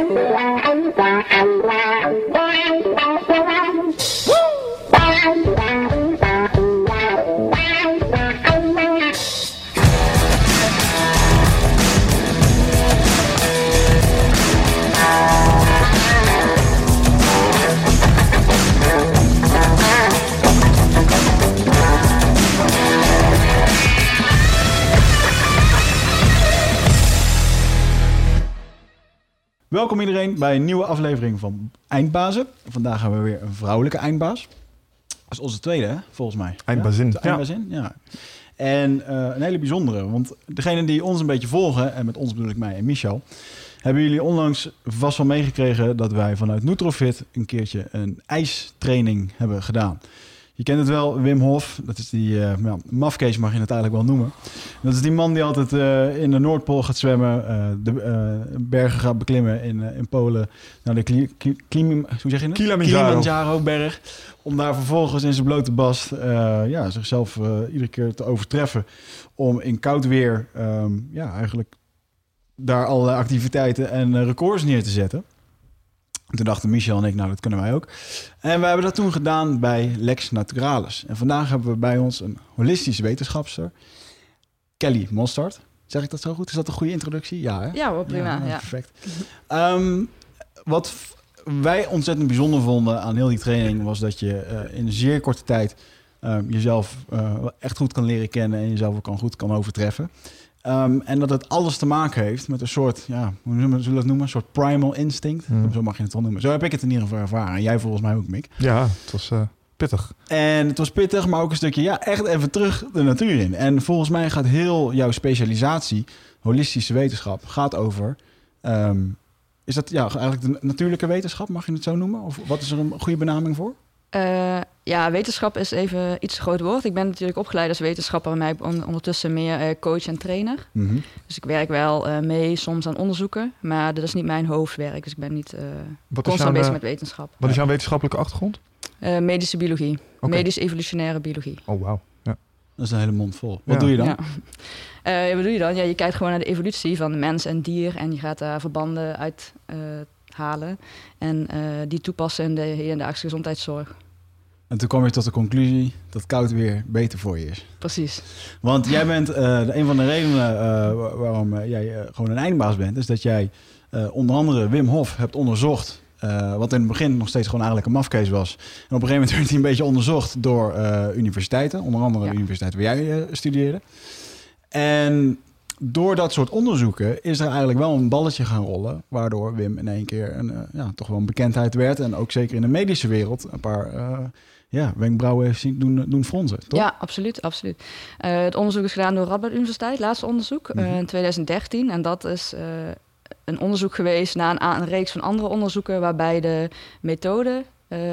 anh là anh và anh là Welkom iedereen bij een nieuwe aflevering van Eindbazen. Vandaag hebben we weer een vrouwelijke eindbaas. Dat is onze tweede, hè, volgens mij. Eindbazin, Ja, eindbazin, ja. En eh, een hele bijzondere, want degenen die ons een beetje volgen, en met ons bedoel ik mij en Michel, hebben jullie onlangs vast wel meegekregen dat wij vanuit Nutrofit een keertje een ijstraining hebben gedaan. Je kent het wel, Wim Hof. Dat is die eh nou, mafkees, mag je het eigenlijk wel noemen. Dat is die man die altijd eh, in de Noordpool gaat zwemmen, eh, de bergen gaat beklimmen in, in Polen. Nou, de kli, kli- klim- hoe zeg je het? Kilimanjaro. Kilimanjaro-berg. Om daar vervolgens in zijn blote bast ja, zichzelf iedere keer te overtreffen. Om in koud weer ehm, ja, eigenlijk daar alle activiteiten en records neer te zetten. Toen dachten Michel en ik, nou dat kunnen wij ook. En we hebben dat toen gedaan bij Lex Naturalis. En vandaag hebben we bij ons een holistische wetenschapster, Kelly Mostard. Zeg ik dat zo goed? Is dat een goede introductie? Ja, hè? Ja, wel prima. nou, Ja, Perfect. Ehm, wat wij ontzettend bijzonder vonden aan heel die training... was dat je eh, in een zeer korte tijd ehm, jezelf eh, echt goed kan leren kennen... en jezelf ook kan goed kan overtreffen. Ehm, en dat het alles te maken heeft met een soort, ja, hoe zullen we het noemen? Een soort primal instinct. Hmm. Zo mag je het wel noemen. Zo heb ik het in ieder geval ervaren. En jij volgens mij ook, Mick. Ja, het was eh, pittig. En het was pittig, maar ook een stukje, ja, echt even terug de natuur in. En volgens mij gaat heel jouw specialisatie, holistische wetenschap, gaat over... ehm, is dat ja, eigenlijk de natuurlijke wetenschap, mag je het zo noemen? Of wat is er een goede benaming voor? Eh, ja, wetenschap is even iets te groot woord. Ik ben natuurlijk opgeleid als wetenschapper, maar ik ben on- ondertussen meer eh, coach en trainer. Mhm. Dus ik werk wel eh, mee soms aan onderzoeken, maar dat is niet mijn hoofdwerk. Dus ik ben niet eh, Wat is, constant jouw, bezig met wetenschap. wat is jouw wetenschappelijke achtergrond? Eh, medische biologie, medisch-evolutionaire biologie. Oh, wauw. Ja. Dat is een hele mond vol. Wat Ja. doe je dan? Ja. Eh, wat doe je dan? Ja, je kijkt gewoon naar de evolutie van mens en dier en je gaat daar verbanden uit eh, halen en eh, die toepassen in de hedendaagse gezondheidszorg. En toen kwam je tot de conclusie dat koud weer beter voor je is. Precies. Want jij bent eh, een van de redenen eh, wa- waarom eh, jij gewoon een eindbaas bent, is dat jij onder andere Wim Hof hebt onderzocht. wat in het begin nog steeds gewoon eigenlijk een mafkees was. En op een gegeven moment werd hij een beetje onderzocht door universiteiten. Onder andere Ja. de universiteit waar jij studeerde. En door dat soort onderzoeken is er eigenlijk wel een balletje gaan rollen. Waardoor Wim in één keer een, ja, toch wel een bekendheid werd. En ook zeker in de medische wereld een paar ja, wenkbrauwen zien doen, doen fronsen. Toch? Ja, absoluut. absoluut. Eh, het onderzoek is gedaan door Radboud Universiteit, laatste onderzoek, eh, Mhm. in 2013. En dat is eh, een onderzoek geweest na een, een reeks van andere onderzoeken... waarbij de methode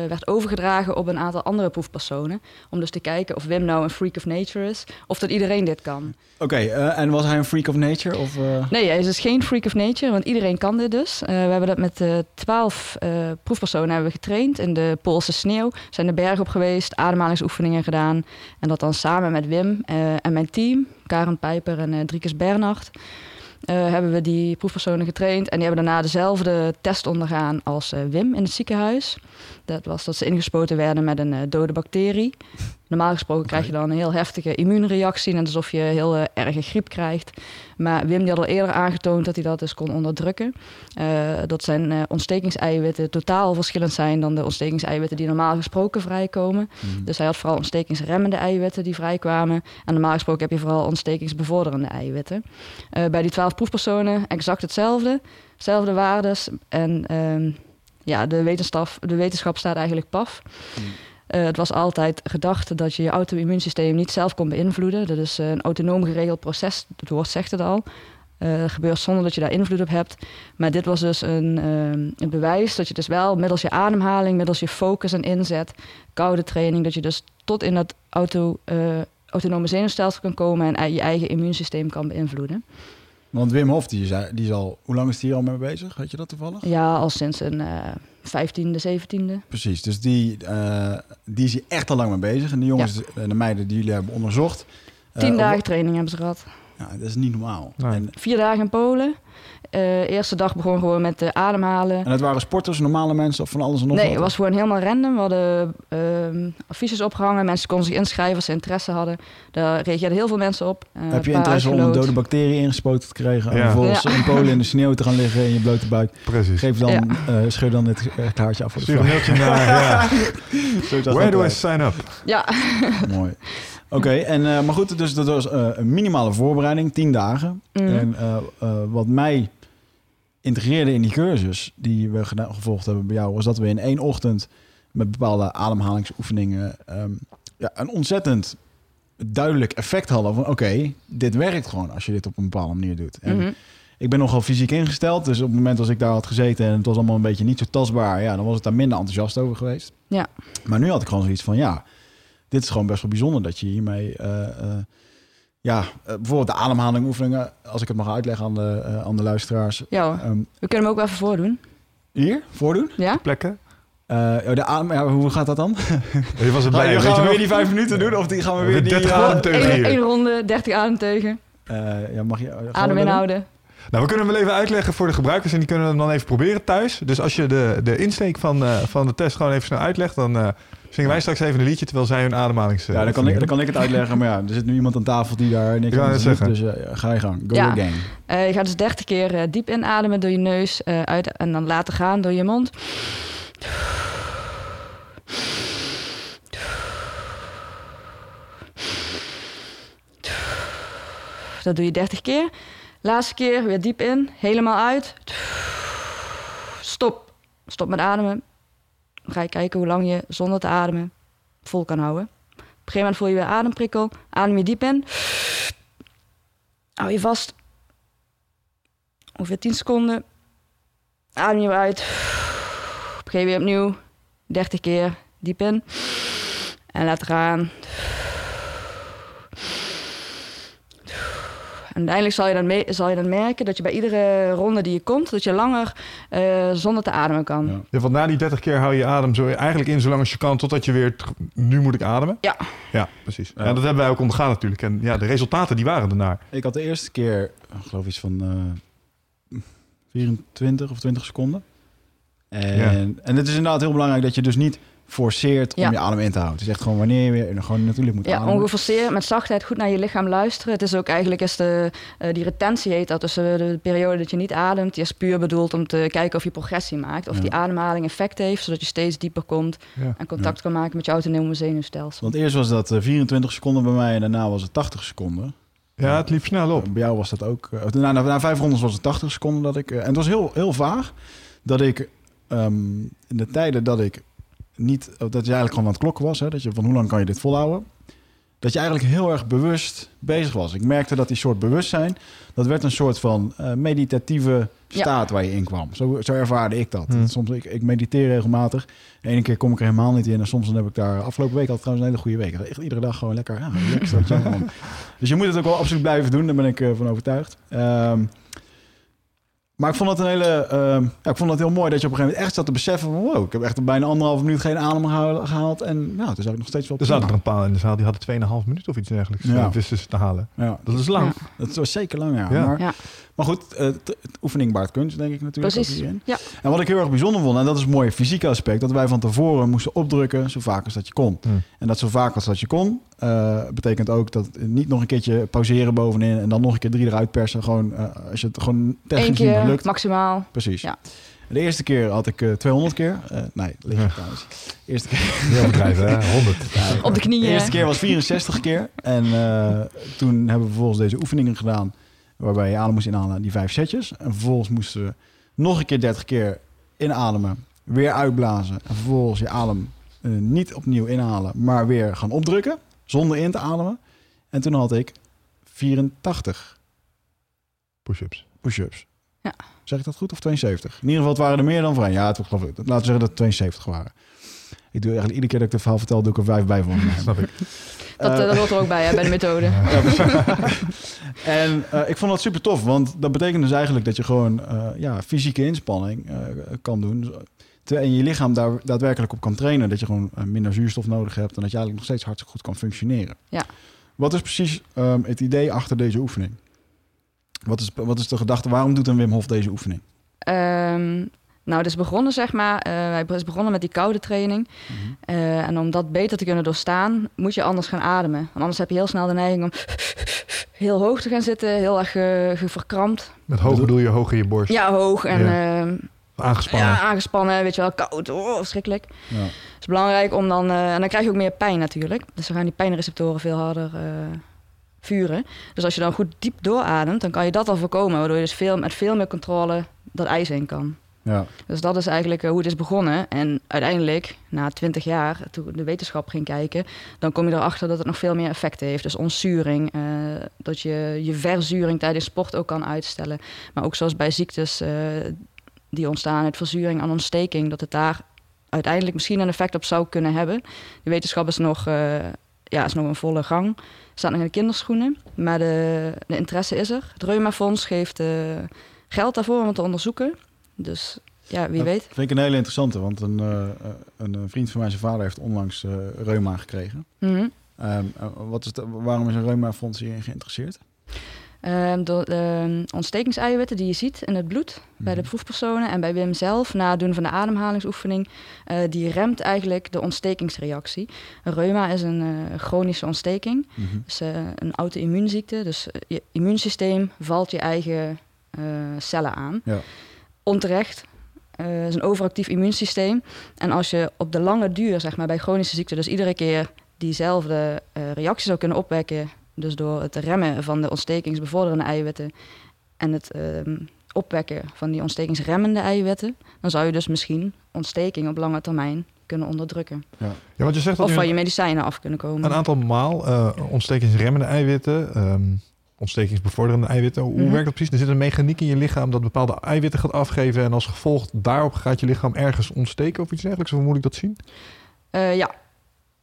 werd overgedragen op een aantal andere proefpersonen. Om dus te kijken of Wim nou een freak of nature is... of dat iedereen dit kan. Oké, eh, en was hij een freak of nature? Of, eh? Nee, hij is dus geen freak of nature, want iedereen kan dit dus. Eh, we hebben dat met eh, twaalf eh, proefpersonen hebben we getraind in de Poolse sneeuw. Zijn de berg op geweest, ademhalingsoefeningen gedaan. En dat dan samen met Wim eh, en mijn team, Karen Pijper en eh Driekes Bernhard... eh, hebben we die proefpersonen getraind. En die hebben daarna dezelfde test ondergaan als eh, Wim in het ziekenhuis. Dat was dat ze ingespoten werden met een eh, dode bacterie. Normaal gesproken krijg je dan een heel heftige immuunreactie. Net alsof je heel eh, erge griep krijgt. Maar Wim die had al eerder aangetoond dat hij dat dus kon onderdrukken. Eh, dat zijn eh, ontstekingseiwitten totaal verschillend zijn dan de ontstekingseiwitten die normaal gesproken vrijkomen. Mhm. Dus hij had vooral ontstekingsremmende eiwitten die vrijkwamen. En normaal gesproken heb je vooral ontstekingsbevorderende eiwitten. Bij die twaalf proefpersonen exact hetzelfde. Zelfde waardes. En ehm, ja, de wetenschap, de wetenschap staat eigenlijk paf. Mhm. Eh, het was altijd gedacht dat je je auto-immuunsysteem niet zelf kon beïnvloeden. Dat is eh, een autonoom geregeld proces, het woord zegt het al. Eh, Het gebeurt zonder dat je daar invloed op hebt. Maar dit was dus een, een bewijs dat je dus wel middels je ademhaling, middels je focus en inzet, koude training, dat je dus tot in dat auto, autonome zenuwstelsel kan komen en je eigen immuunsysteem kan beïnvloeden. Want Wim Hof, die is, die is al... Hoe lang is die al mee bezig? Weet je dat toevallig? Ja, al sinds een eh, vijftiende, zeventiende. Precies, dus die, eh, die is hier echt al lang mee bezig. En de jongens en de meiden die jullie hebben onderzocht... eh, Tien op- dagen training hebben ze gehad. Nou, dat is niet normaal. Nee. En, Vier dagen in Polen. Eh eerste dag begon gewoon met eh, ademhalen. en het waren sporters, normale mensen of van alles en nog Nee, wat? het was gewoon helemaal random. We hadden ehm, affiches opgehangen. Mensen konden zich inschrijven als ze interesse hadden. Daar reageerden heel veel mensen op. Eh, Heb je interesse om een dode bacterie ingespoten te krijgen? En Ja. vervolgens Ja. in Polen in de sneeuw te gaan liggen in je blote buik. Precies. Geef dan, Ja. eh, scheur dan het kaartje af voor de Stuur een vrouw. mailtje naar, Where do I sign up? Ja, Mooi. Oké, en eh, maar goed, dus dat was eh, een minimale voorbereiding, tien dagen. Mhm. En eh, eh, wat mij integreerde in die cursus die we gedaan, gevolgd hebben bij jou, was dat we in één ochtend met bepaalde ademhalingsoefeningen ehm, ja, een ontzettend duidelijk effect hadden van oké, dit werkt gewoon als je dit op een bepaalde manier doet. En Mhm. ik ben nogal fysiek ingesteld, dus op het moment als ik daar had gezeten en het was allemaal een beetje niet zo tastbaar, ja, dan was het daar minder enthousiast over geweest. Ja. Maar nu had ik gewoon zoiets van ja, dit is gewoon best wel bijzonder dat je hiermee, eh, eh, ja, eh, bijvoorbeeld de ademhalingoefeningen, als ik het mag uitleggen aan de, eh, aan de luisteraars. ja. Ehm, We kunnen hem ook wel even voordoen. hier, voordoen. Ja? Plekken? Eh, oh, de adem, ja, hoe gaat dat dan? Je was Gaan, we nog? weer die vijf minuten doen of die gaan we weer die... 30 eh, ademteugen Eén hier. één ronde, 30 ademteugen. eh, ja, mag je... Adem inhouden. Nou, we kunnen hem wel even uitleggen voor de gebruikers en die kunnen hem dan even proberen thuis. Dus als je de, de insteek van, eh, van de test gewoon even snel uitlegt, dan eh, zingen wij straks even een liedje terwijl zij hun ademhalings... Ja, dan kan, ik, dan kan ik het uitleggen, maar ja, er zit nu iemand aan tafel die daar niks aan zeggen. dus eh, ga je gang. Go Ja. Eh, je gaat dus 30 keer eh, diep inademen door je neus eh, uit, en dan laten gaan door je mond. Dat doe je 30 keer. Laatste keer weer diep in, helemaal uit. Stop. Stop met ademen. Dan ga je kijken hoe lang je zonder te ademen vol kan houden. Op een gegeven moment voel je weer ademprikkel. Adem je diep in. Hou je vast. Ongeveer 10 seconden. Adem je weer uit. Geef weer opnieuw. 30 keer diep in. En laat gaan. En uiteindelijk zal je, dan me- zal je dan merken dat je bij iedere ronde die je komt, dat je langer eh, zonder te ademen kan. Ja. Ja, want na die 30 keer hou je adem zo eigenlijk in zolang als je kan, totdat je weer... Nu moet ik ademen. Ja. Ja, precies. Ja. Ja. dat hebben wij ook ondergaan natuurlijk. En ja, de resultaten die waren ernaar. Ik had de eerste keer, ik geloof iets van eh 24 of 20 seconden. En, en het is inderdaad heel belangrijk dat je dus niet forceert om Ja. je adem in te houden. Het is echt gewoon wanneer je weer gewoon natuurlijk moet Ja, ademen. ongeforceerd, met zachtheid, goed naar je lichaam luisteren. Het is ook eigenlijk, is de, eh, die retentie heet dat, dus eh, de periode dat je niet ademt, die is puur bedoeld om te kijken of je progressie maakt. Of Ja. die ademhaling effect heeft, zodat je steeds dieper komt Ja. en contact kan maken met je autonome zenuwstelsel. Want eerst was dat eh, 24 seconden bij mij en daarna was het 80 seconden. Ja, het liep snel op. Bij jou was dat ook. eh, na, na, na vijf rondes was het 80 seconden dat ik. eh, en het was heel, heel vaag dat ik ehm, in de tijden dat ik niet. Dat je eigenlijk gewoon aan het klokken was. Hè, dat je van hoe lang kan je dit volhouden. Dat je eigenlijk heel erg bewust bezig was. Ik merkte dat die soort bewustzijn. Dat werd een soort van eh, meditatieve Ja. staat waar je in kwam. Zo, zo ervaarde ik dat. Hmm. Soms ik, ik mediteer regelmatig. De ene keer kom ik er helemaal niet in. En soms dan heb ik daar... Afgelopen week had ik trouwens een hele goede week. Echt iedere dag gewoon lekker... Ja, relaxed, man. dus je moet het ook wel absoluut blijven doen. Daar ben ik eh, van overtuigd. Ehm, maar ik vond het een hele... ehm, ja, ik vond het heel mooi dat je op een gegeven moment echt zat te beseffen van... Wow, ik heb echt bijna anderhalf minuut geen adem gehaal- gehaald. En nou, toen zag ik nog steeds wel... Er zaten er een paar in de zaal die hadden 2,5 minuten of iets dergelijks. Ja. Ja. wisten ze te halen. Ja, Dat is lang. Ja. dat was zeker lang, ja. Ja. Maar, Ja. Maar goed, eh, het oefening baart kunst, denk ik natuurlijk. Precies. ook hierin. Ja. En wat ik heel erg bijzonder vond, en dat is een mooie fysieke aspect... dat wij van tevoren moesten opdrukken zo vaak als dat je kon. Hmm. En dat zo vaak als dat je kon, eh, betekent ook dat niet nog een keertje pauzeren bovenin... en dan nog een keer drie eruit persen. Gewoon, eh, als je het gewoon Eén technisch niet keer lukt. maximaal. Precies. Ja. De eerste keer had ik eh 200 keer. Nee, lig Ja. trouwens. De eerste keer, Heel bedrijven, hè? 100. Op de knieën. de eerste keer was 64 keer. En eh, toen hebben we vervolgens deze oefeningen gedaan... waarbij je adem moest inhalen, die vijf setjes. En vervolgens moesten we nog een keer 30 keer inademen, weer uitblazen... en vervolgens je adem eh, niet opnieuw inhalen, maar weer gaan opdrukken... zonder in te ademen. En toen had ik 84 Push-ups. push-ups. Ja. Zeg ik dat goed of 72? In ieder geval, het waren er meer dan vrij. Ja, het, geloof ik. Laten we zeggen dat het 72 waren. Ik doe eigenlijk iedere keer dat ik het verhaal vertel, doe ik er vijf bij voor. Snap ik. Dat, Eh, dat hoort er ook bij, hè, bij de methode. En eh, ik vond dat super tof, want dat betekent dus eigenlijk dat je gewoon eh, ja, fysieke inspanning eh, kan doen. Terwijl je lichaam daar daadwerkelijk op kan trainen. Dat je gewoon minder zuurstof nodig hebt en dat je eigenlijk nog steeds hartstikke goed kan functioneren. Ja. Wat is precies ehm, het idee achter deze oefening? Wat is, wat is de gedachte? Waarom doet een Wim Hof deze oefening? Ehm, nou, het is begonnen, zeg maar. eh, hij is begonnen met die koude training. Eh, en om dat beter te kunnen doorstaan, moet je anders gaan ademen. Want anders heb je heel snel de neiging om heel hoog te gaan zitten, heel erg ge- ge- verkrampt. Met hoog bedoel je hoog in je borst. Ja, hoog en Ja. ehm, Aangespannen. ja, aangespannen, weet je wel, koud, oh, verschrikkelijk. Ja. Het is belangrijk om dan, eh, en dan krijg je ook meer pijn natuurlijk. Dus dan gaan die pijnreceptoren veel harder eh, vuren. Dus als je dan goed diep doorademt, dan kan je dat al voorkomen, waardoor je dus veel, met veel meer controle dat ijs in kan. Ja. Dus dat is eigenlijk eh, hoe het is begonnen. En uiteindelijk, na 20 jaar, toen de wetenschap ging kijken, dan kom je erachter dat het nog veel meer effecten heeft. Dus ontzuring, eh, dat je je verzuring tijdens sport ook kan uitstellen. Maar ook zoals bij ziektes eh, die ontstaan uit verzuring en ontsteking, dat het daar uiteindelijk misschien een effect op zou kunnen hebben. De wetenschap is nog, eh, ja, is nog in volle gang. Staat nog in de kinderschoenen, maar de, de interesse is er. Het Reumafonds geeft geld daarvoor om te onderzoeken. Dus ja, wie Dat weet. vind ik een hele interessante, want een, eh, een, vriend van mij, zijn vader, heeft onlangs eh, reuma gekregen. Mhm. Ehm, eh, wat is waarom is een reumafonds hierin geïnteresseerd? Ehm, door de ontstekingseiwitten die je ziet in het bloed bij de Mhm. proefpersonen en bij Wim zelf na het doen van de ademhalingsoefening, die remt eigenlijk de ontstekingsreactie. Reuma is een chronische ontsteking, Mhm. dus uh, een auto-immuunziekte. Dus je immuunsysteem valt je eigen cellen aan. Ja. Onterecht. Het is een overactief immuunsysteem. En als je op de lange duur, zeg maar bij chronische ziekte, dus iedere keer diezelfde eh, reactie zou kunnen opwekken, dus door het remmen van de ontstekingsbevorderende eiwitten en het ehm, opwekken van die ontstekingsremmende eiwitten, dan zou je dus misschien ontsteking op lange termijn kunnen onderdrukken. Ja, want je zegt dat Of van je medicijnen af kunnen komen. een aantal maal eh, ontstekingsremmende eiwitten, ehm, ontstekingsbevorderende eiwitten. Hoe Mhm. werkt dat precies? Er zit een mechaniek in je lichaam dat bepaalde eiwitten gaat afgeven en als gevolg daarop gaat je lichaam ergens ontsteken of iets dergelijks. Hoe moet ik dat zien? Eh, ja.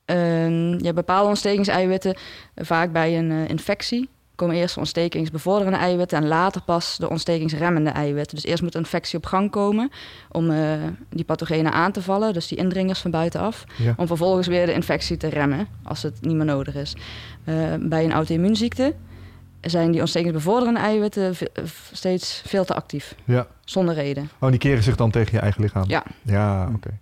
Ehm, je hebt bepaalde ontstekingseiwitten. vaak bij een eh, infectie komen eerst de ontstekingsbevorderende eiwitten en later pas de ontstekingsremmende eiwitten. Dus eerst moet de infectie op gang komen om eh, die pathogenen aan te vallen, dus die indringers van buitenaf. Ja. Om vervolgens weer de infectie te remmen als het niet meer nodig is. Bij een auto-immuunziekte zijn die ontstekingsbevorderende eiwitten steeds veel te actief, Ja. zonder reden. Oh, die keren zich dan tegen je eigen lichaam? Ja. Ja, oké.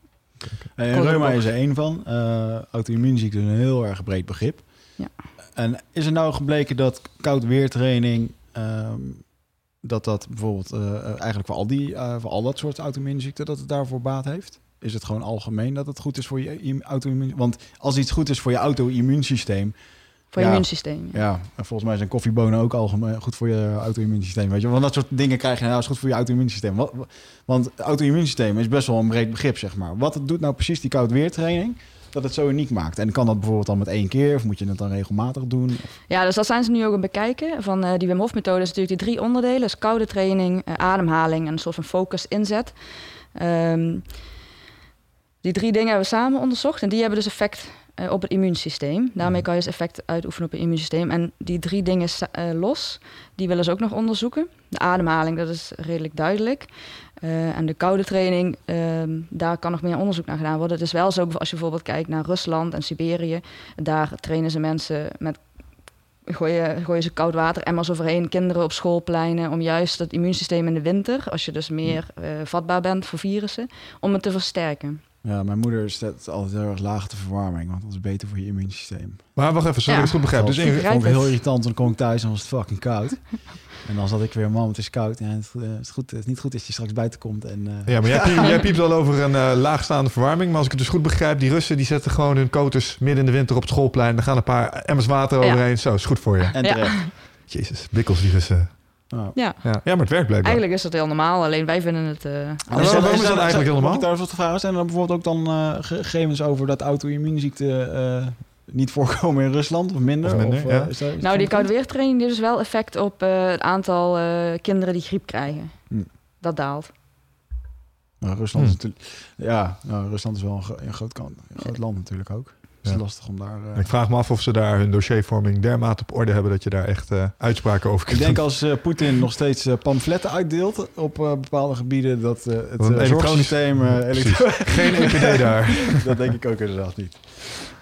Eh, Komt reuma is er één van. Eh auto-immuunziekte is een heel erg breed begrip. Ja. En is er nou gebleken dat koud weertraining... ehm, dat dat bijvoorbeeld eh, eigenlijk voor al, die, eh, voor al dat soort auto-immuunziekten... dat het daarvoor baat heeft? Is het gewoon algemeen dat het goed is voor je im- auto-immuun... Want als iets goed is voor je auto-immuunsysteem... Voor je Ja. immuunsysteem. ja. Ja, en volgens mij zijn koffiebonen ook algemeen goed voor je auto-immuunsysteem. Weet je, want dat soort dingen krijg je nou is goed voor je auto-immuunsysteem. Wat, want auto-immuunsysteem is best wel een breed begrip, zeg maar. Wat het doet nou precies die koud weertraining, dat het zo uniek maakt. En kan dat bijvoorbeeld dan met één keer, of moet je het dan regelmatig doen? Ja, dus dat zijn ze nu ook aan het bekijken. Van eh, die Wim Hof methode is natuurlijk die drie onderdelen. Dus koude training, eh, ademhaling en een soort van focus inzet. Ehm, die drie dingen hebben we samen onderzocht. En die hebben dus effect eh, op het immuunsysteem. Daarmee kan je dus effect uitoefenen op het immuunsysteem. En die drie dingen eh, los, die willen ze ook nog onderzoeken. De ademhaling, dat is redelijk duidelijk. Eh, en de koude training, ehm, daar kan nog meer onderzoek naar gedaan worden. Het is wel zo, als je bijvoorbeeld kijkt naar Rusland en Siberië. Daar trainen ze mensen met gooien, gooien ze koud water emmers overheen kinderen op schoolpleinen om juist het immuunsysteem in de winter, als je dus meer eh, vatbaar bent voor virussen, om het te versterken. Ja, mijn moeder zet altijd heel erg laag de verwarming, want dat is beter voor je immuunsysteem. Maar wacht even, sorry, Ja. ik het goed begrijp. Dus dat ik vond ik heel het. irritant, en dan kom ik thuis en was het fucking koud. en dan zat ik weer, mam, het is koud. Ja, het, eh, het is goed, het is niet goed als je straks buiten komt. En, eh, ja, maar jij, piept, jij piept al over een eh, laagstaande verwarming. Maar als ik het dus goed begrijp, die Russen die zetten gewoon hun koters midden in de winter op het schoolplein. Dan gaan een paar emmers water Ja. overheen. Zo, is goed voor je. en Ja. terecht. Jezus, bikkels die Russen. Ja, Ja, ja maar het werkt blijkbaar. eigenlijk is dat heel normaal, alleen wij vinden het... waarom- er- is dat eigenlijk helemaal? ik daar wat vragen? Zijn er dan bijvoorbeeld ook dan eh, gegevens over dat auto-immuunziekte eh, niet voorkomen in Rusland of minder? Of minder, ja. is daar- is nou, die bekend? koude weertraining die heeft dus wel effect op eh, het aantal eh, kinderen die griep krijgen. Hm. Dat daalt. Nou, Rusland Hm. is natuurlijk... Ja, nou, Rusland is wel een, gro- een groot, een groot land natuurlijk ook. Is lastig om daar... eh, ik vraag me af of ze daar hun dossiervorming dermate op orde hebben dat je daar echt eh, uitspraken over Ik kunt denk doen. als eh, Poetin nog steeds pamfletten uitdeelt op bepaalde gebieden, dat het zorgsysteem... elektro- Geen EPD daar. dat denk ik ook inderdaad niet.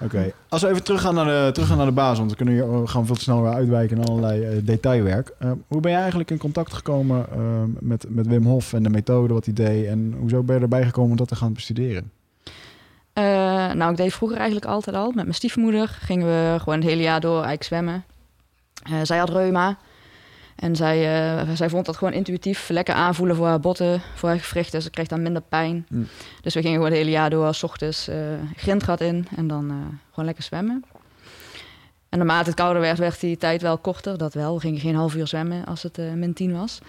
Oké, als we even teruggaan naar de, teruggaan naar de basis, want we kunnen hier we gaan veel te snel weer uitwijken naar allerlei detailwerk. Hoe ben je eigenlijk in contact gekomen met, met Wim Hof en de methode, wat hij deed? En hoezo ben je erbij gekomen om dat te gaan bestuderen? Eh, nou, ik deed vroeger eigenlijk altijd al. Met mijn stiefmoeder gingen we gewoon het hele jaar door eigenlijk zwemmen. Eh, zij had reuma. En zij, eh, zij vond dat gewoon intuïtief lekker aanvoelen voor haar botten, voor haar gewrichten. Ze kreeg dan minder pijn. Hm. Dus we gingen gewoon het hele jaar door, s ochtends eh grindgat in en dan gewoon lekker zwemmen. En naarmate het kouder werd, werd die tijd wel korter. Dat wel. We gingen geen half uur zwemmen als het min 10 was.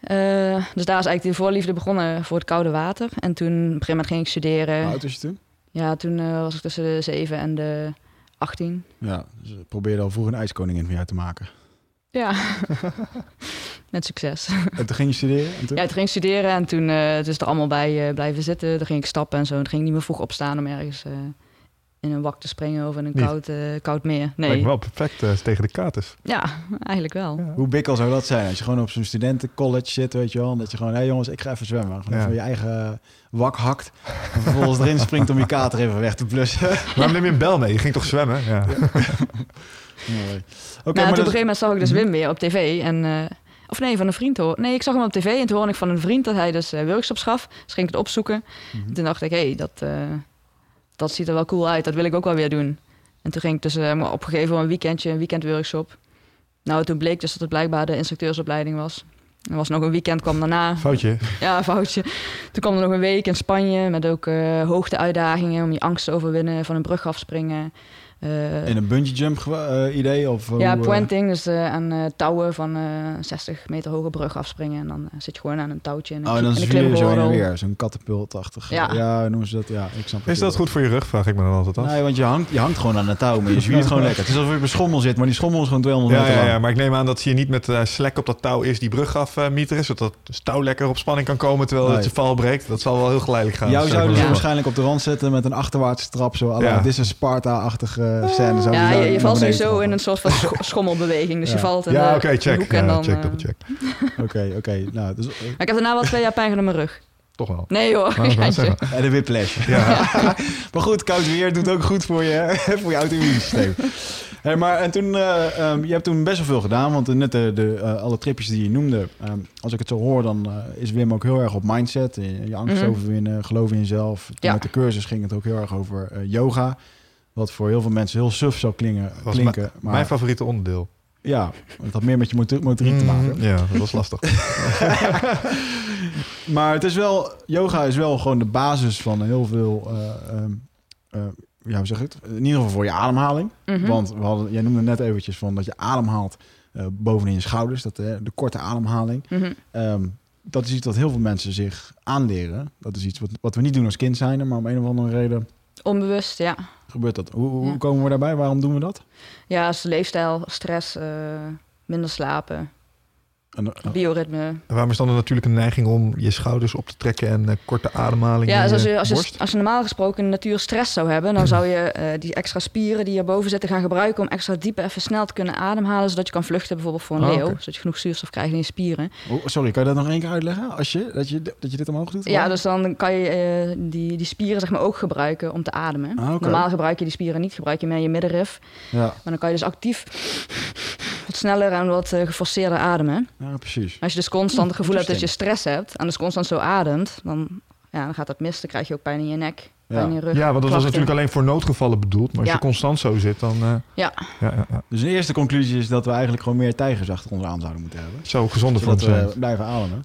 Eh, dus daar is eigenlijk de voorliefde begonnen voor het koude water. En toen, op een gegeven moment ging ik studeren. Hoe oud was je toen? Ja, toen eh, was ik tussen de 7 en de 18. Ja, dus we probeerden al vroeg een ijskoningin van jou te maken. Ja, met succes. En toen ging je studeren? En toen? Ja, toen ging ik studeren en toen eh het is er allemaal bij blijven zitten. Dan ging ik stappen en zo. En toen ging ik niet meer vroeg opstaan om ergens in een wak te springen of in een Niet? koud, eh, koud meer. Lijkt Nee, me wel perfect eh, tegen de kaartes. ja, eigenlijk wel. Ja. Hoe bikkel zou dat zijn als je gewoon op zo'n studentencollege zit, weet je wel? En dat je gewoon, hé jongens, ik ga even zwemmen. Gewoon Ja. even je eigen wak hakt. En vervolgens erin springt om je kater even weg te blussen. Waarom neem je een bel mee? Je ging toch zwemmen? Ja. Mooi. Oké, nou, maar op een gegeven moment zag ik dus Mhm. Wim weer op tv. En, eh, of nee, van een vriend hoor. Nee, ik zag hem op tv en toen hoorde ik van een vriend dat hij dus eh, workshops gaf. Dus ging ik het opzoeken. Mhm. Toen dacht ik, hé, hey, dat, eh, dat ziet er wel cool uit. Dat wil ik ook wel weer doen. En toen ging ik dus me opgegeven voor een weekendje, een weekendworkshop. Nou, toen bleek dus dat het blijkbaar de instructeursopleiding was. Er was nog een weekend, kwam daarna. Foutje. Ja, foutje. Toen kwam er nog een week in Spanje met ook eh hoogteuitdagingen om je angst te overwinnen, van een brug afspringen. Eh, In een bungee jump eh, idee? Of, ja, hoe, eh, pointing, dus aan eh, touwen van eh 60 meter hoge brug afspringen. En dan zit je gewoon aan een touwtje in een, Oh, en dan een zwier je zo en weer. Zo'n katapultachtig. Ja. ja, noemen ze dat. Ja, ik snap Is dat goed voor je rug? Vraag ik me dan altijd af. Nee, want je hangt, je hangt gewoon aan een touw, maar je zwiert gewoon lekker. Het is alsof je op een schommel zit, maar die schommel is gewoon 200 Ja, meter ja, lang. ja, maar ik neem aan dat je niet met eh slek op dat touw eerst die brug afmieteren, zodat het touw lekker op spanning kan komen terwijl het je val breekt. Dat zal wel heel geleidelijk gaan. Jou zouden ze Ja. waarschijnlijk op de rand zetten met een achterwaartse trap. Zo, Ja. dit is een Sparta-achtige scène. Zo, Ja, je, valt sowieso trappen. in een soort van scho- schommelbeweging. Dus Ja. je valt in Ja, de, oké, in de check. hoek en Ja, dan... check, eh, double check. Oké, oké. Nou, dus, eh, Maar ik heb daarna wel twee jaar pijn aan mijn rug. Toch wel. Nee hoor, en de whiplash. Ja. maar goed, koud weer doet ook goed voor je, voor je auto-immuunsysteem. Hey, maar en toen, eh, ehm, je hebt toen best wel veel gedaan, want net de, de, eh, alle tripjes die je noemde, ehm, als ik het zo hoor, dan eh, is Wim ook heel erg op mindset, je, je angst Mhm. overwinnen, geloof in jezelf. Toen Ja. Met de cursus ging het ook heel erg over eh, yoga, wat voor heel veel mensen heel suf zou klingen, was klinken. maar Mijn favoriete onderdeel. ja, het had meer met je motor- motoriek te maken. Mhm. Ja, dat was lastig. Maar het is wel, yoga is wel gewoon de basis van heel veel, eh, ehm, eh, ja, hoe zeg ik het? In ieder geval voor je ademhaling. Mhm. Want we hadden, jij noemde net eventjes van dat je ademhaalt eh bovenin je schouders, dat, eh, de korte ademhaling. Mhm. Ehm, dat is iets wat heel veel mensen zich aanleren. Dat is iets wat, wat we niet doen als kind zijn, maar om een of andere reden Onbewust, ja. Gebeurt dat. Hoe, hoe Ja. komen we daarbij? Waarom doen we dat? Ja, dus leefstijl, stress, eh, minder slapen, En, eh, bioritme. En waarom is dan natuurlijk een neiging om je schouders op te trekken en eh, korte ademhaling Ja, dus als je je, als, je, als je normaal gesproken in de natuur stress zou hebben, dan zou je eh, die extra spieren die hierboven zitten gaan gebruiken om extra diep en even snel te kunnen ademhalen, zodat je kan vluchten bijvoorbeeld voor een Oh, leeuw, zodat je genoeg zuurstof krijgt in je spieren. oh, sorry, kan je dat nog één keer uitleggen? Als je, dat, je, dat je dit omhoog doet? Ja, dus dan kan je eh, die, die spieren zeg maar ook gebruiken om te ademen. Ah. Normaal gebruik je die spieren niet, gebruik je meer je middenrif. Ja, Maar dan kan je dus actief wat sneller en wat eh, geforceerder ademen. ja, precies. Als je dus constant het gevoel hebt dat je stress hebt en dus constant zo ademt, dan, ja, dan gaat dat mis. Dan krijg je ook pijn in je nek, pijn Ja. in je rug. Ja, want dat was natuurlijk alleen voor noodgevallen bedoeld. Maar als Ja. je constant zo zit, dan... eh, Ja. Ja, ja, ja. Dus de eerste conclusie is dat we eigenlijk gewoon meer tijgers achter ons aan zouden moeten hebben. Zo gezonder voor we blijven ademen.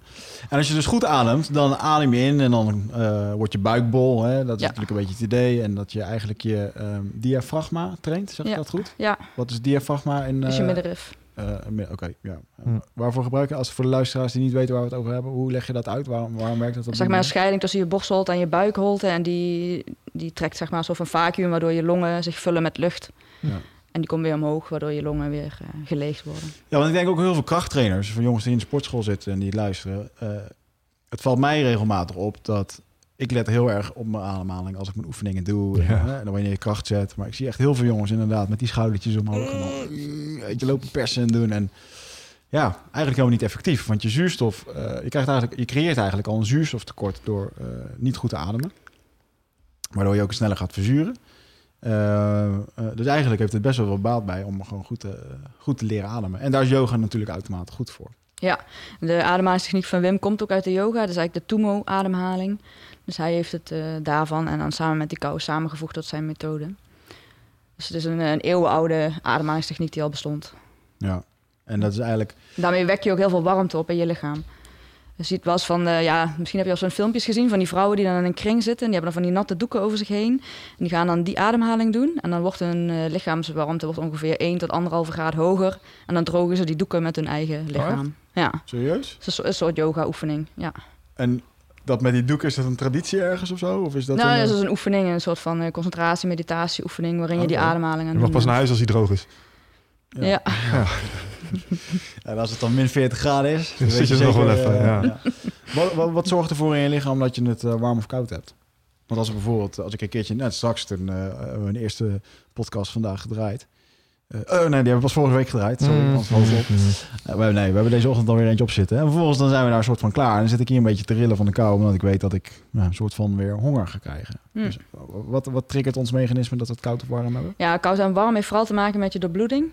En als je dus goed ademt, dan adem je in en dan eh, wordt je buik bol. Hè? Dat is Ja. natuurlijk een beetje het idee. En dat je eigenlijk je ehm, diafragma traint. Zeg je Ja. dat goed? Ja, Wat is diafragma? In, dus je eh, middenrif. Eh, Oké, ja. Hm. Waarvoor gebruiken? Als voor de luisteraars die niet weten waar we het over hebben, hoe leg je dat uit? Waarom, waarom werkt dat op Zeg maar een scheiding tussen je borstholte en je buikholte. En die, die trekt zeg maar alsof een vacuüm, waardoor je longen zich vullen met lucht. Ja. En die komt weer omhoog, waardoor je longen weer eh, geleegd worden. Ja, want ik denk ook heel veel krachttrainers, van jongens die in de sportschool zitten en die luisteren. eh, het valt mij regelmatig op dat ik let heel erg op mijn ademhaling als ik mijn oefeningen doe. En, Ja. hè, en dan wanneer je kracht zet. Maar ik zie echt heel veel jongens inderdaad met die schoudertjes omhoog. En dan, weet je, lopen persen en doen. En ja, eigenlijk helemaal niet effectief. Want je zuurstof, eh, je, krijgt eigenlijk, je creëert eigenlijk al een zuurstoftekort door eh, niet goed te ademen. Waardoor je ook sneller gaat verzuren. Eh, dus eigenlijk heeft het best wel wat baat bij om gewoon goed te, goed te leren ademen. En daar is yoga natuurlijk automatisch goed voor. De ademhalingstechniek van Wim komt ook uit de yoga. Dat is eigenlijk de Tumo-ademhaling. Dus hij heeft het eh, daarvan en dan samen met die kou samengevoegd tot zijn methode. Dus het is een, een eeuwenoude ademhalingstechniek die al bestond. Ja. En dat is eigenlijk Daarmee wek je ook heel veel warmte op in je lichaam. Je ziet wel eens van, eh, ja, misschien heb je al zo'n filmpjes gezien van die vrouwen die dan in een kring zitten. En die hebben dan van die natte doeken over zich heen. En die gaan dan die ademhaling doen. En dan wordt hun eh, lichaamswarmte wordt ongeveer 1 tot 1,5 graad hoger. En dan drogen ze die doeken met hun eigen lichaam. ja, serieus. het is een soort- een soort yoga-oefening. Ja. En dat met die doek, is dat een traditie ergens of zo? Of is dat nou, een, dat eh, is een oefening, een soort van eh, concentratie, meditatie oefening, waarin je die Oké. ademhaling aan Je mag pas naar huis als hij droog is. Ja. Ja. En als het dan min 40 graden is, Dan weet zit je er nog wel even, eh, ja. Wat, wat, wat zorgt ervoor in je lichaam dat je het eh, warm of koud hebt? Want als ik bijvoorbeeld, als ik een keertje, net straks eh, we een eerste podcast vandaag gedraaid. Eh, oh nee, die hebben we pas vorige week gedraaid. Sorry, Mm. op. Mm. Eh, we, hebben- nee, we hebben deze ochtend alweer eentje op zitten. En vervolgens dan zijn we daar een soort van klaar. En dan zit ik hier een beetje te rillen van de kou, omdat ik weet dat ik nou, een soort van weer honger ga krijgen. Hm. Dus, wat, wat triggert ons mechanisme dat we het koud of warm hebben? Ja, koud en warm heeft vooral te maken met je doorbloeding.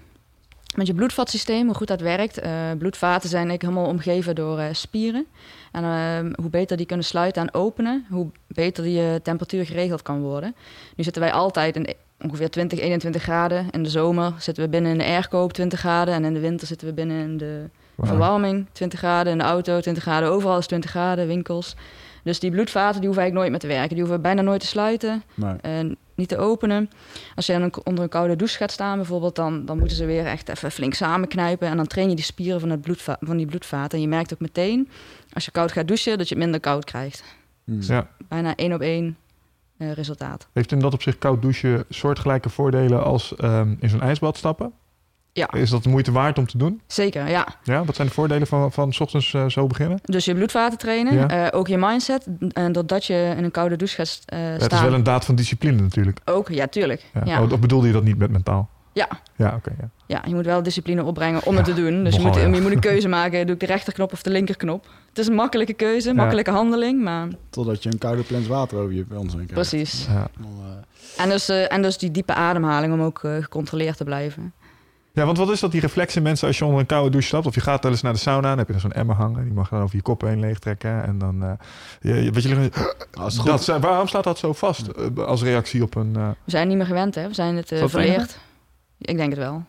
Met je bloedvatsysteem, hoe goed dat werkt. Eh, bloedvaten zijn eigenlijk helemaal omgeven door eh, spieren. En eh, hoe beter die kunnen sluiten en openen, hoe beter die eh, temperatuur geregeld kan worden. Nu zitten wij altijd in ongeveer 20, 21 graden. In de zomer zitten we binnen in de airco op 20 graden. En in de winter zitten we binnen in de verwarming 20 graden. In de auto 20 graden, overal is 20 graden, winkels. Dus die bloedvaten die hoeven eigenlijk nooit meer te werken. Die hoeven bijna nooit te sluiten en niet te openen. Als je dan een- onder een koude douche gaat staan bijvoorbeeld, dan, dan moeten ze weer echt even flink samenknijpen. En dan train je die spieren van, het bloedva van die bloedvaten. En je merkt ook meteen, als je koud gaat douchen, dat je het minder koud krijgt. hm. Ja. Bijna één op één resultaat. Heeft in dat opzicht koud douchen soortgelijke voordelen als ehm, in zo'n ijsbad stappen? Ja. Is dat de moeite waard om te doen? Zeker, ja. Ja, wat zijn de voordelen van, van 's ochtends eh, zo beginnen? Dus je bloedvaten trainen, Ja. eh, ook je mindset. En doordat je in een koude douche gaat eh, Ja, staan. het is wel een daad van discipline natuurlijk. Ook, ja, tuurlijk. Ja. Ja. Oh, of bedoelde je dat niet met mentaal? Ja. Ja, oké. ja. Ja, je moet wel discipline opbrengen om het te doen. Dus je moet, ja. je moet een keuze maken. Doe ik de rechterknop of de linkerknop? Het is een makkelijke keuze, makkelijke handeling, maar Totdat je een koude plens water over je ons heen krijgt. precies. Eh, En dus, eh, en dus die diepe ademhaling om ook eh, gecontroleerd te blijven. Ja, want wat is dat die reflex in mensen als je onder een koude douche stapt? Of je gaat wel eens naar de sauna, dan heb je zo'n emmer hangen. Die mag dan over je kop heen leegtrekken. En dan, eh je, je- weet je, als het dat, waarom staat dat zo vast als reactie op een, We zijn niet meer gewend, hè? We zijn het verleerd. Ik denk het wel.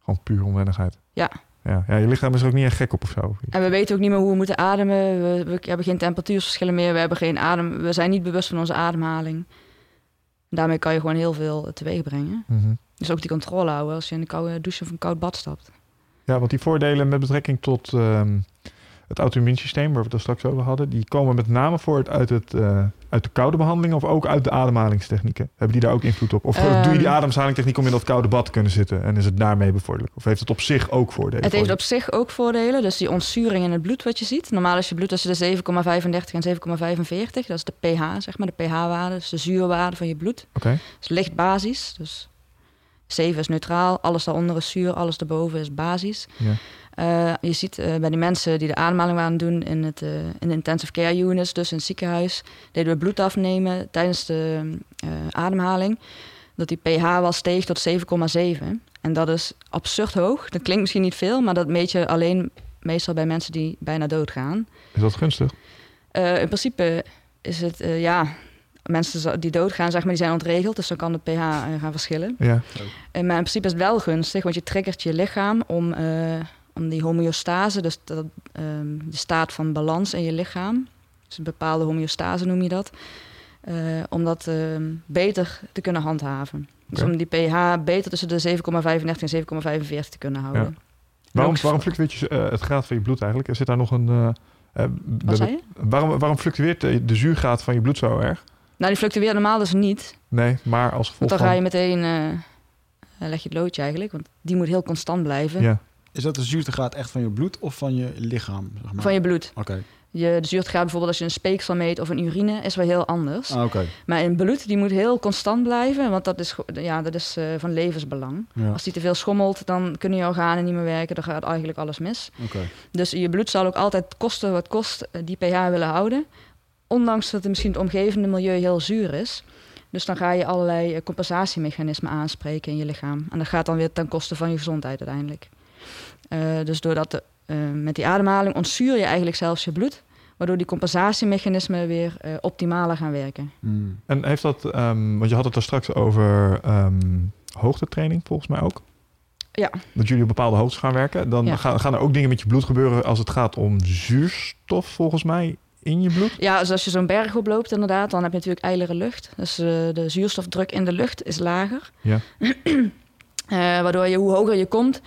gewoon puur onwennigheid? Ja. ja. Ja, je lichaam is er ook niet echt gek op of zo. En we weten ook niet meer hoe we moeten ademen. We, we hebben geen temperatuursverschillen meer. We, hebben geen adem, we zijn niet bewust van onze ademhaling. En daarmee kan je gewoon heel veel teweeg brengen. Mhm. Dus ook die controle houden als je in een koude douche of een koud bad stapt. Ja, want die voordelen met betrekking tot ehm, het auto-immuunsysteem, waar we het straks over hadden, die komen met name voort uit, het, eh, uit de koude behandeling of ook uit de ademhalingstechnieken. Hebben die daar ook invloed op? Of Ehm. doe je die ademhalingstechniek om in dat koude bad te kunnen zitten en is het daarmee bevorderlijk? Of heeft het op zich ook voordelen? Het heeft op zich ook voordelen. Dus die ontzuring in het bloed wat je ziet. Normaal is je bloed tussen de 7,35 en 7,45. Dat is de pH, zeg maar, de pH-waarde. Dus de zuurwaarde van je bloed. Oké, is licht basis. Dus 7 is neutraal, alles daaronder is zuur, alles daarboven is basis. Ja. Eh, je ziet eh, bij die mensen die de ademhaling waren doen in, het, eh, in de intensive care units, dus in het ziekenhuis, deden we bloed afnemen tijdens de ademhaling. Dat die pH wel steeg tot 7,7. En dat is absurd hoog. Dat klinkt misschien niet veel, maar dat meet je alleen meestal bij mensen die bijna doodgaan. is dat gunstig? In principe is het, ja, mensen die doodgaan, zeg maar, die zijn ontregeld. Dus dan kan de pH gaan verschillen. Ja, maar in principe is het wel gunstig, want je triggert je lichaam om, om die homeostase, dus dat, ehm, de staat van balans in je lichaam, dus een bepaalde homeostase noem je dat, eh, om dat ehm, beter te kunnen handhaven. Dus om die pH beter tussen de 7,35 en 7,45 te kunnen houden. Ja. waarom, waarom fluctueert je, eh, het graad van je bloed eigenlijk? Zit daar nog een... eh, Wat waarom, waarom fluctueert de, de zuurgraad van je bloed zo erg? Nou, die fluctueert normaal dus niet. Nee, maar als gevolg Want dan van... ga je meteen, leg je het loodje eigenlijk, want die moet heel constant blijven. Ja, Is dat de zuurtegraad echt van je bloed of van je lichaam? Zeg maar? Van je bloed. Oké. Je, de zuurtegraad bijvoorbeeld als je een speeksel meet of een urine is wel heel anders. Ah, oké. Maar in bloed, die moet heel constant blijven, want dat is, ja, dat is eh, van levensbelang. Ja, Als die te veel schommelt, dan kunnen je organen niet meer werken, dan gaat eigenlijk alles mis. oké. Dus je bloed zal ook altijd kosten wat kost eh, die pH willen houden. Ondanks dat het misschien het omgevende milieu heel zuur is. Dus dan ga je allerlei eh, compensatiemechanismen aanspreken in je lichaam. En dat gaat dan weer ten koste van je gezondheid uiteindelijk. Eh, dus doordat de, eh, met die ademhaling ontzuur je eigenlijk zelfs je bloed. Waardoor die compensatiemechanismen weer eh, optimaler gaan werken. Hmm. En heeft dat, ehm, want je had het er straks over ehm, hoogtetraining volgens mij ook. Ja. Dat jullie op bepaalde hoogtes gaan werken. Dan Ja. gaan, gaan er ook dingen met je bloed gebeuren als het gaat om zuurstof volgens mij in je bloed. Ja, dus als je zo'n berg oploopt inderdaad, dan heb je natuurlijk ijlere lucht. Dus de zuurstofdruk in de lucht is lager. Ja. Eh, waardoor je, hoe hoger je komt,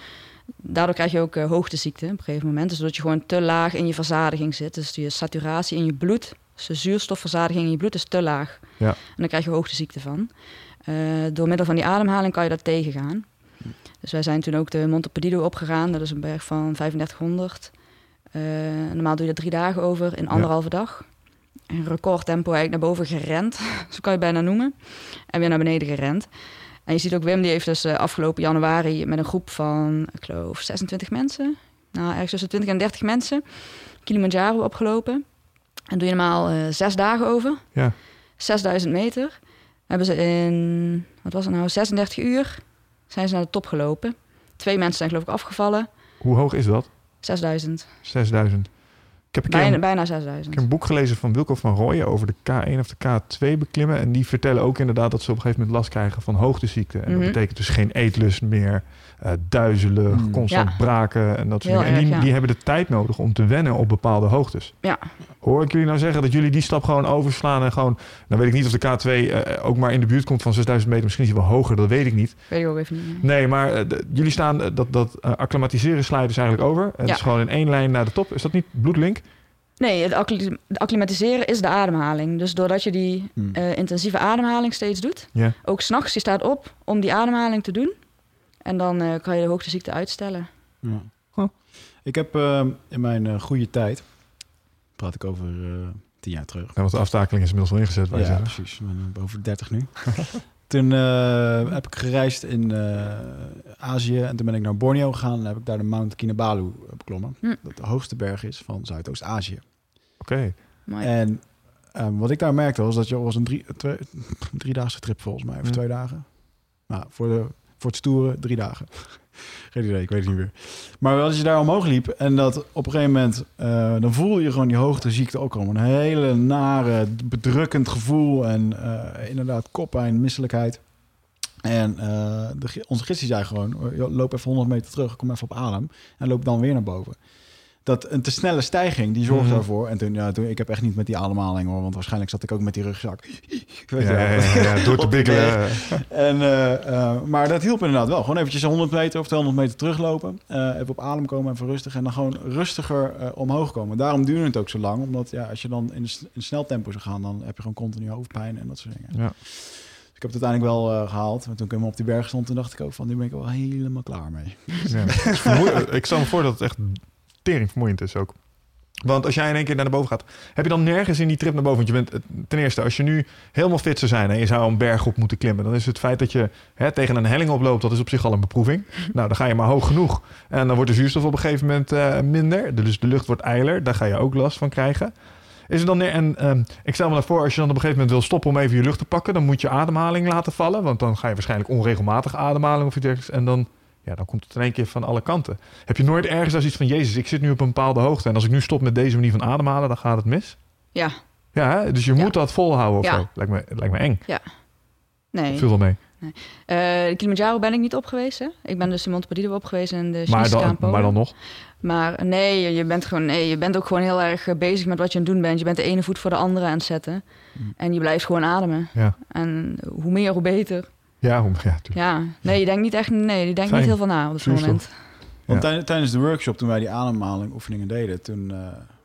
daardoor krijg je ook eh, hoogteziekte op een gegeven moment. Dus doordat je gewoon te laag in je verzadiging zit. Dus je saturatie in je bloed, dus de zuurstofverzadiging in je bloed is te laag. Ja. En dan krijg je hoogteziekte van. Eh, door middel van die ademhaling kan je dat tegengaan. Dus wij zijn toen ook de Monte Perdido opgegaan. Dat is een berg van 3500. Eh, normaal doe je er drie dagen over in anderhalve dag. In recordtempo eigenlijk naar boven gerend, zo kan je het bijna noemen. En weer naar beneden gerend. En je ziet ook Wim, die heeft dus eh, afgelopen januari met een groep van, ik geloof, 26 mensen. Nou, ergens tussen 20 en 30 mensen. Kilimanjaro opgelopen. En doe je normaal eh, zes dagen over. Ja. 6000 meter. Hebben ze in, wat was het nou, 36 uur zijn ze naar de top gelopen. Twee mensen zijn geloof ik afgevallen. Hoe hoog is dat? 6000. 6000. Ik heb een Bijna, een, bijna ik 6000. heb een boek gelezen van Wilco van Rooyen over de K1 of de K2 beklimmen. En die vertellen ook inderdaad dat ze op een gegeven moment last krijgen van hoogteziekte. En Mhm. dat betekent dus geen eetlust meer, eh, duizelen, Mm. constant Ja. braken en dat soort Heel dingen. En die, erg, ja. die hebben de tijd nodig om te wennen op bepaalde hoogtes. Ja. Hoor ik jullie nou zeggen dat jullie die stap gewoon overslaan en gewoon... Dan weet ik niet of de K2 eh, ook maar in de buurt komt van 6000 meter. Misschien is hij wel hoger, dat weet ik niet. Weet ik ook even niet. Nee, maar eh, jullie staan, eh, dat, dat eh, acclimatiseren slijden dus eigenlijk over. Het Ja. is gewoon in één lijn naar de top. Is dat niet bloedlink? Nee, het acclimatiseren is de ademhaling. Dus doordat je die Hmm. eh, intensieve ademhaling steeds doet, Ja. ook s'nachts, je staat op om die ademhaling te doen. En dan eh, kan je de hoogteziekte uitstellen. Ja. Huh. Ik heb eh, in mijn eh, goede tijd, praat ik over eh, tien jaar terug. Ja, want de aftakeling is inmiddels wel ingezet. Wij Ja, zeggen. precies. Ik ben boven de 30 nu. Toen eh, heb ik gereisd in eh, Azië en toen ben ik naar Borneo gegaan en heb ik daar de Mount Kinabalu beklommen. Hm. Dat de hoogste berg is van Zuidoost-Azië. Oké. En ehm, wat ik daar merkte was dat je was een drie, twee, driedaagse trip volgens mij, of Hm. twee dagen. Nou, voor, de, voor het stoeren drie dagen. Geen idee, ik weet het niet meer. Maar als je daar omhoog liep en dat op een gegeven moment, eh, dan voelde je gewoon die hoogteziekte ook komen. Een hele nare, bedrukkend gevoel en eh, inderdaad koppijn, misselijkheid. En eh, de, onze gids die zei gewoon, "Oh, joh, loop even 100 meter terug, kom even op adem en loop dan weer naar boven. Dat een te snelle stijging, die zorgt Mhm. daarvoor. En toen, ja, toen, ik heb echt niet met die ademhaling hoor, want waarschijnlijk zat ik ook met die rugzak. Weet Ja, ja, ja, door te bikkelen. En, eh, eh, maar dat hielp inderdaad wel. Gewoon eventjes 100 meter of 200 meter teruglopen. Eh, even op adem komen, even rustig. En dan gewoon rustiger omhoog komen. Daarom duurde het ook zo lang. Omdat ja, als je dan in, in snel tempo zou gaan, dan heb je gewoon continu hoofdpijn en dat soort dingen. Ja. Dus ik heb het uiteindelijk wel eh, gehaald. Maar toen ik helemaal op die berg stond, toen dacht ik ook van, nu ben ik wel helemaal klaar mee. Ja. Ik stel me voor dat het echt tering vermoeiend is ook. Want als jij in één keer naar de boven gaat, heb je dan nergens in die trip naar boven? Want je bent, eh, ten eerste, als je nu helemaal fit zou zijn en je zou een berg op moeten klimmen, dan is het feit dat je hè, tegen een helling oploopt, dat is op zich al een beproeving. Nou, dan ga je maar hoog genoeg. En dan wordt de zuurstof op een gegeven moment eh, minder. Dus de lucht wordt eiler. Daar ga je ook last van krijgen. Is er dan neer, en ehm, ik stel me dan voor, als je dan op een gegeven moment wil stoppen om even je lucht te pakken, dan moet je ademhaling laten vallen. Want dan ga je waarschijnlijk onregelmatig ademhalen of iets dergelijks. En dan, ja, dan komt het in één keer van alle kanten. Heb je nooit ergens als iets van, Jezus, ik zit nu op een bepaalde hoogte. En als ik nu stop met deze manier van ademhalen, dan gaat het mis? Ja, Ja, hè? dus je Ja. moet dat volhouden of Ja. zo. Lijkt me, lijkt me eng. nee. Veel wel mee. Eh, de Kilimanjaro ben ik niet op geweest. Hè? Ik ben dus de Monte Perdido op geweest en de Maar dan, maar dan nog. Maar nee, je- je bent, gewoon, nee, je bent ook gewoon heel erg eh, bezig met wat je aan het doen bent. Je bent de ene voet voor de andere aan het zetten. Mm. En je blijft gewoon ademen. Ja, En hoe meer, hoe beter. Ja, hoe- ja tuurlijk. Ja, nee, je denkt niet echt, nee, je denkt Fijn. niet heel veel na op Zuurstof. moment. Want Ja. tijdens de workshop, toen wij die ademhaling oefeningen deden, toen eh,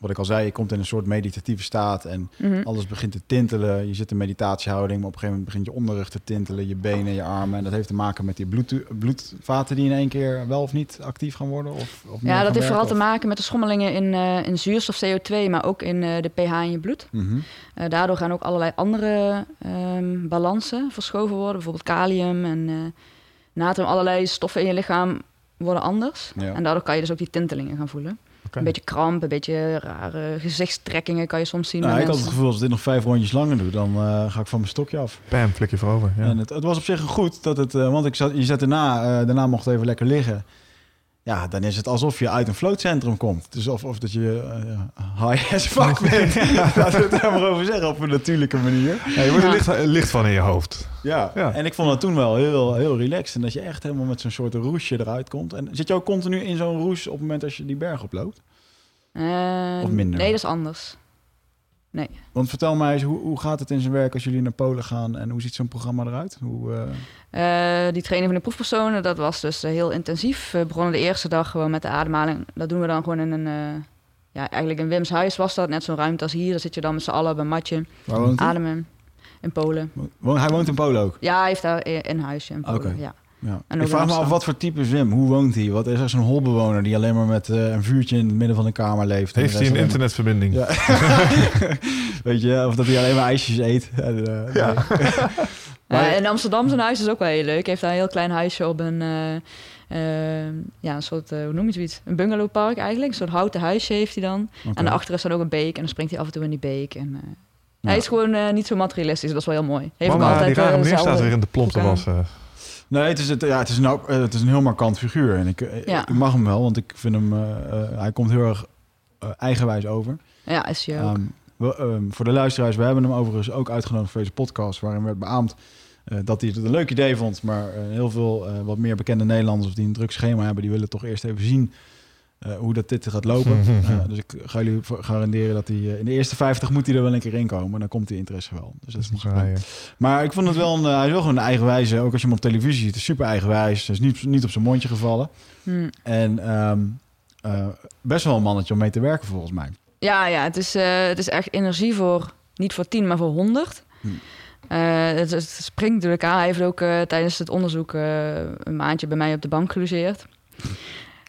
wat ik al zei, je komt in een soort meditatieve staat en Mhm. alles begint te tintelen. Je zit in meditatiehouding, maar op een gegeven moment begint je onderrug te tintelen, je benen, je armen. En dat heeft te maken met die bloed, bloedvaten die in één keer wel of niet actief gaan worden. Of, of Ja, dat heeft vooral te maken met de schommelingen in, eh, in zuurstof, CO2, maar ook in eh, de pH in je bloed. Mhm. Eh, daardoor gaan ook allerlei andere ehm, balansen verschoven worden. Bijvoorbeeld kalium en natrium. Allerlei stoffen in je lichaam worden anders. Ja. En daardoor kan je dus ook die tintelingen gaan voelen. Een beetje kramp, een beetje rare gezichtstrekkingen kan je soms zien. Nou, ik had het gevoel, als ik dit nog vijf rondjes langer doe, dan eh, ga ik van mijn stokje af. Bam, flik je voorover. Ja. En het, het was op zich goed, dat het, eh, want ik zat, je zat daarna, eh, daarna mocht het even lekker liggen. Ja, dan is het alsof je uit een floatcentrum komt. Dus of, of dat je eh, high as fuck bent. Laten we het daar maar over zeggen, op een natuurlijke manier. Ja, je wordt er Ja. licht, licht van in je hoofd. Ja. Ja. en ik vond het toen wel heel, heel relaxed. En dat je echt helemaal met zo'n soort roesje eruit komt. En zit je ook continu in zo'n roes op het moment als je die berg oploopt? Eh, Of minder? Nee, dat is anders. Want vertel mij eens, hoe, hoe gaat het in zijn werk als jullie naar Polen gaan? En hoe ziet zo'n programma eruit? Hoe, eh, Eh, die training van de proefpersonen, dat was dus eh, heel intensief. We begonnen de eerste dag gewoon met de ademhaling. Dat doen we dan gewoon in een... ja, eigenlijk in Wim's huis was dat. Net zo'n ruimte als hier. Daar zit je dan met z'n allen op een matje. Ademen. In Polen. Hij woont in Polen ook? Ja, hij heeft daar een huisje in Polen. Ja. Ja. En Ik ook vraag me af, wat voor type Wim? Hoe woont hij? Wat is er zo'n holbewoner die alleen maar met eh, een vuurtje in het midden van de kamer leeft? En Heeft hij een internetverbinding? Ja. Weet je, of dat hij alleen maar ijsjes eet. En, eh, Ja. nee. Maar- in Amsterdam zijn huis is ook wel heel leuk. Hij heeft daar een heel klein huisje op een... eh, ja, een soort, hoe noem je zoiets? Een bungalowpark eigenlijk. Een soort houten huisje heeft hij dan. En daarachter is dan ook een beek. En dan springt hij af en toe in die beek. En, eh, Ja. Hij is gewoon eh, niet zo materialistisch. Dat is wel heel mooi. Heeft ook Mama, altijd die rare meneer staat weer in de plomp te wassen. Nee, het is, het, ja, het, is een, eh, het is een heel markant figuur. En ik, eh, Ja. ik mag hem wel, want ik vind hem... eh, hij komt heel erg eigenwijs over. Ja, is je ook. Ehm, we, ehm, voor de luisteraars, we hebben hem overigens ook uitgenodigd voor deze podcast... waarin werd beaamd dat hij het een leuk idee vond... maar heel veel wat meer bekende Nederlanders... of die een druk schema hebben... die willen toch eerst even zien eh, hoe dat dit gaat lopen. Eh, dus ik ga jullie voor- garanderen dat hij... eh, in de eerste 50 moet hij er wel een keer in komen... dan komt die interesse wel. Dus dat is niet maar ik vond het wel een, hij is wel gewoon een eigenwijze. Ook als je hem op televisie ziet, is super eigenwijs. Hij is niet, niet op zijn mondje gevallen. Hm. En ehm, eh, best wel een mannetje om mee te werken volgens mij. Ja, ja het, is, eh, het is echt energie voor, niet voor 10, maar voor 100. Hm. Eh, het, het springt natuurlijk aan. Hij heeft ook tijdens het onderzoek een maandje bij mij op de bank gelogeerd.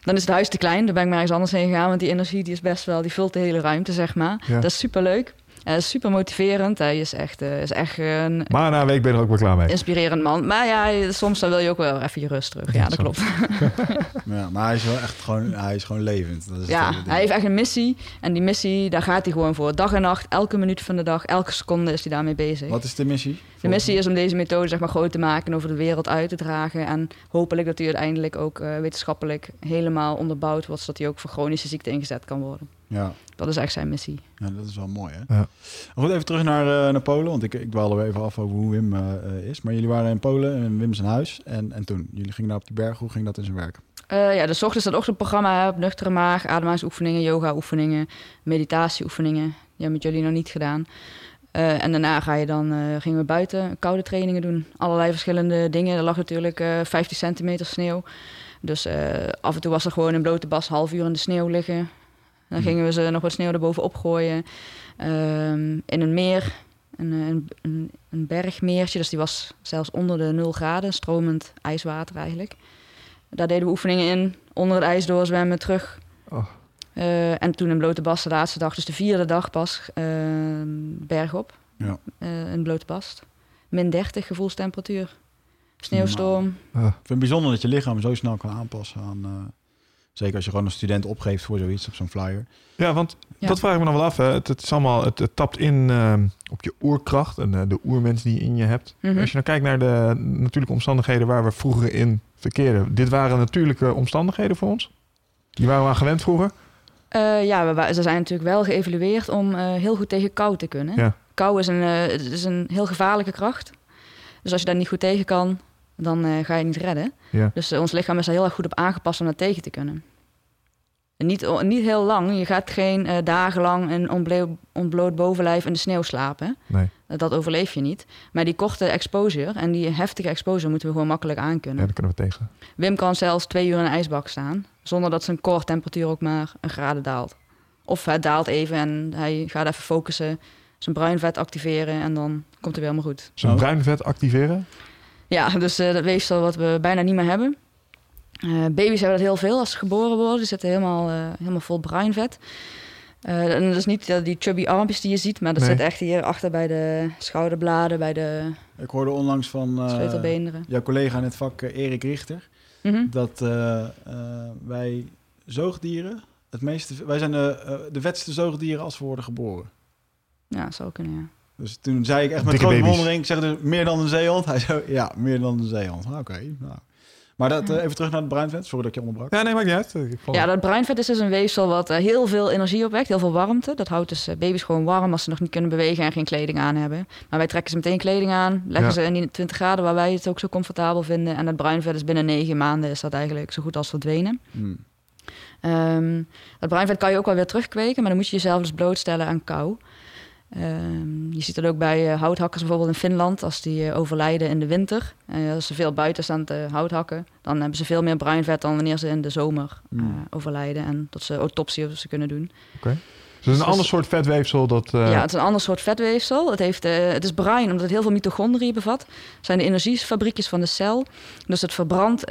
Dan is het huis te klein, dan ben ik maar ergens anders heen gegaan. Want die energie die is best wel, die vult de hele ruimte, zeg maar. Ja. Dat is super leuk. Uh, super motiverend. Hij is echt, eh, is echt een Maar na een week ben je er ook wel klaar mee. inspirerend man. Maar ja, soms dan wil je ook wel even je rust terug. Ja, dat klopt. Ja, maar hij is wel echt gewoon, hij is gewoon levend. Dat is het Ja, hij heeft echt een missie. En die missie, daar gaat hij gewoon voor. Dag en nacht, elke minuut van de dag, elke seconde is hij daarmee bezig. Wat is de missie? De missie is om deze methode zeg maar, groot te maken en over de wereld uit te dragen. En hopelijk dat hij uiteindelijk ook eh, wetenschappelijk helemaal onderbouwd wordt, zodat hij ook voor chronische ziekten ingezet kan worden. Ja, Dat is echt zijn missie. ja, dat is wel mooi hè. Ja. Goed, even terug naar, eh, naar Polen. Want ik, ik dwaalde weer even af over hoe Wim eh, eh, is. Maar jullie waren in Polen, in Wim zijn huis. En, en toen, jullie gingen daar op die berg. Hoe ging dat in zijn werk? Eh, ja, dus 's ochtends dat ochtendprogramma op nuchtere maag, ademhalingsoefeningen, yoga-oefeningen, meditatieoefeningen. Die hebben met jullie nog niet gedaan. Eh, en daarna ga je dan, eh, gingen we buiten koude trainingen doen. Allerlei verschillende dingen. Er lag natuurlijk eh 15 centimeter sneeuw. Dus eh, af en toe was er gewoon een blote bas half uur in de sneeuw liggen. Dan gingen we ze nog wat sneeuw erbovenop gooien. Ehm, in een meer, een, een, een, een bergmeertje. Dus die was zelfs onder de 0 graden. Stromend ijswater eigenlijk. Daar deden we oefeningen in. Onder het ijs doorzwemmen, terug. Oh. Eh, en toen in blote bas de laatste dag, dus de vierde dag pas, eh, bergop. Ja. Eh, in blote bast. Min 30 gevoelstemperatuur. Sneeuwstorm. Ah, Ik vind het bijzonder dat je lichaam zo snel kan aanpassen aan... zeker als je gewoon een student opgeeft voor zoiets op zo'n flyer. Ja, want Ja. dat vraag ik me nog wel af. Hè. Het, het, is allemaal, het, het tapt in ehm, op je oerkracht en eh, de oermens die je in je hebt. Mhm. Als je nou kijkt naar de natuurlijke omstandigheden waar we vroeger in verkeerden. Dit waren natuurlijke omstandigheden voor ons. Die waren we aan gewend vroeger. Eh, ja, we, ze zijn natuurlijk wel geëvalueerd om eh, heel goed tegen kou te kunnen. Ja. Kou is een, eh, het is een heel gevaarlijke kracht. Dus als je daar niet goed tegen kan, dan eh, ga je niet redden. Ja. Dus eh, ons lichaam is er heel erg goed op aangepast om dat tegen te kunnen. En niet, niet heel lang. Je gaat geen eh, dagenlang een ontbloot, ontbloot bovenlijf in de sneeuw slapen. Nee, Dat overleef je niet. Maar die korte exposure en die heftige exposure moeten we gewoon makkelijk aankunnen. ja, daar kunnen we tegen. Wim kan zelfs twee uur in een ijsbak staan, zonder dat zijn core temperatuur ook maar een graden daalt. Of het daalt even en hij gaat even focussen, zijn bruin vet activeren en dan komt het weer helemaal goed. Zijn Oh. bruin vet activeren? Ja, dus eh, dat weefsel wat we bijna niet meer hebben. Eh, baby's hebben dat heel veel als ze geboren worden. Die zitten helemaal, eh, helemaal vol bruin vet. Eh, en dat is niet die chubby armpjes die je ziet, maar dat Nee. zit echt hier achter bij de schouderbladen, bij de Ik hoorde onlangs van eh, jouw collega in het vak, Erik Richter, Mhm. dat eh, eh, wij zoogdieren, het meeste, wij zijn de, de vetste zoogdieren als we worden geboren. Ja, zou kunnen, ja. Dus toen zei ik echt met Dikke grote baby's. bewondering, ik zeg dus meer dan een zeehond. Hij zei, ja, meer dan een zeehond. Oké, nou. Maar dat, eh, even terug naar het bruinvet. Sorry dat ik je onderbrak. Ja, nee, maakt niet uit. Ja, dat bruinvet is dus een weefsel wat eh, heel veel energie opwekt, heel veel warmte. Dat houdt dus eh, baby's gewoon warm als ze nog niet kunnen bewegen en geen kleding aan hebben. Maar wij trekken ze meteen kleding aan, leggen Ja. ze in die 20 graden waar wij het ook zo comfortabel vinden. En dat bruinvet is binnen negen maanden is dat eigenlijk zo goed als verdwenen. Hmm. Ehm dat bruinvet kan je ook wel weer terugkweken, maar dan moet je jezelf dus blootstellen aan kou. Ehm, je ziet dat ook bij eh, houthakkers bijvoorbeeld in Finland, als die eh, overlijden in de winter. Eh, als ze veel buiten staan te houthakken, dan hebben ze veel meer bruinvet dan wanneer ze in de zomer Hmm. overlijden. En dat ze autopsie of ze kunnen doen. Dus het is een Dus- ander soort vetweefsel dat... ja, het is een ander soort vetweefsel. Het, heeft, het is bruin omdat het heel veel mitochondriën bevat. Het zijn de energiefabriekjes van de cel. Dus het verbrandt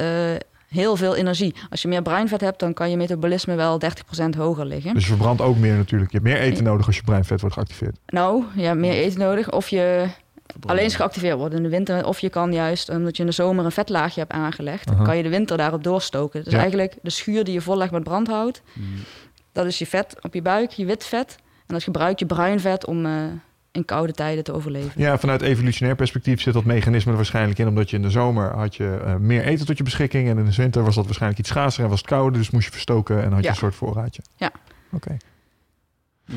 heel veel energie. Als je meer bruinvet hebt, dan kan je metabolisme wel 30% hoger liggen. Dus je verbrandt ook meer natuurlijk. Je hebt meer eten nodig als je bruin vet wordt geactiveerd. Nou, je hebt meer eten nodig. Of je alleen eens geactiveerd wordt in de winter. Of je kan juist, omdat je in de zomer een vetlaagje hebt aangelegd... Kan je de winter daarop doorstoken. Dus Ja. eigenlijk de schuur die je vollegt met brandhout... Hmm. dat is je vet op je buik, je wit vet. En dat gebruik je bruin vet om eh, in koude tijden te overleven. Ja, vanuit evolutionair perspectief zit dat mechanisme er waarschijnlijk in. Omdat je in de zomer had je eh, meer eten tot je beschikking. En in de winter was dat waarschijnlijk iets schaarser en was het kouder. Dus moest je verstoken en had je Ja. een soort voorraadje. Ja. Oké.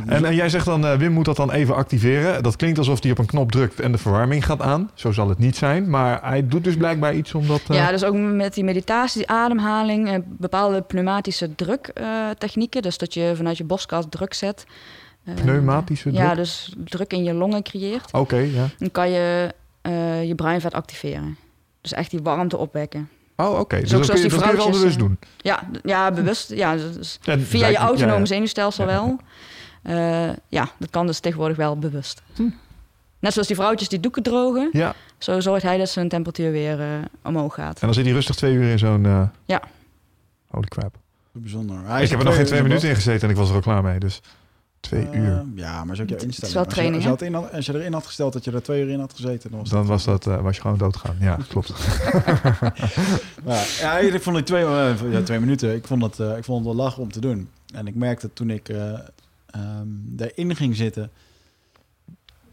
En, en jij zegt dan, eh, Wim moet dat dan even activeren. Dat klinkt alsof hij op een knop drukt en de verwarming gaat aan. Zo zal het niet zijn. Maar hij doet dus blijkbaar iets omdat... eh, Ja, dus ook met die meditatie, die ademhaling, eh, bepaalde pneumatische druktechnieken. dus dat je vanuit je borstkas druk zet. Eh, Pneumatische druk? Ja, dus druk in je longen creëert. Oké, ja. Dan kan je eh, je bruinvet activeren. Dus echt die warmte opwekken. Oh, oké. Dus, ook dat kun je, die dat kun je wel vrouwtjes, bewust eh, doen. Ja, ja bewust. Ja, dus En via je autonome ja, ja. zenuwstelsel wel. Eh, ja, dat kan dus tegenwoordig wel bewust. Hm. Net zoals die vrouwtjes die doeken drogen. Ja, Zo zorgt hij dat zijn temperatuur weer omhoog gaat. en dan zit hij rustig twee uur in zo'n... eh, Ja. Holy crap. Bijzonder. Hij ik heb er nog geen twee minuten in gezeten en ik was er al klaar mee. Dus twee Eh, uur. Ja, maar zo ook jouw Het is instelling. wel Als je- training, als, je, had in als je erin had gesteld dat je er twee uur in had gezeten, dan was Dan dat- was, dat, eh, was je gewoon doodgaan. Ja, klopt. Ja, ja, ik vond die twee, eh, ja, twee minuten, ik vond, het, eh, ik vond het wel lachen om te doen. En ik merkte toen ik eh ehm erin ging zitten...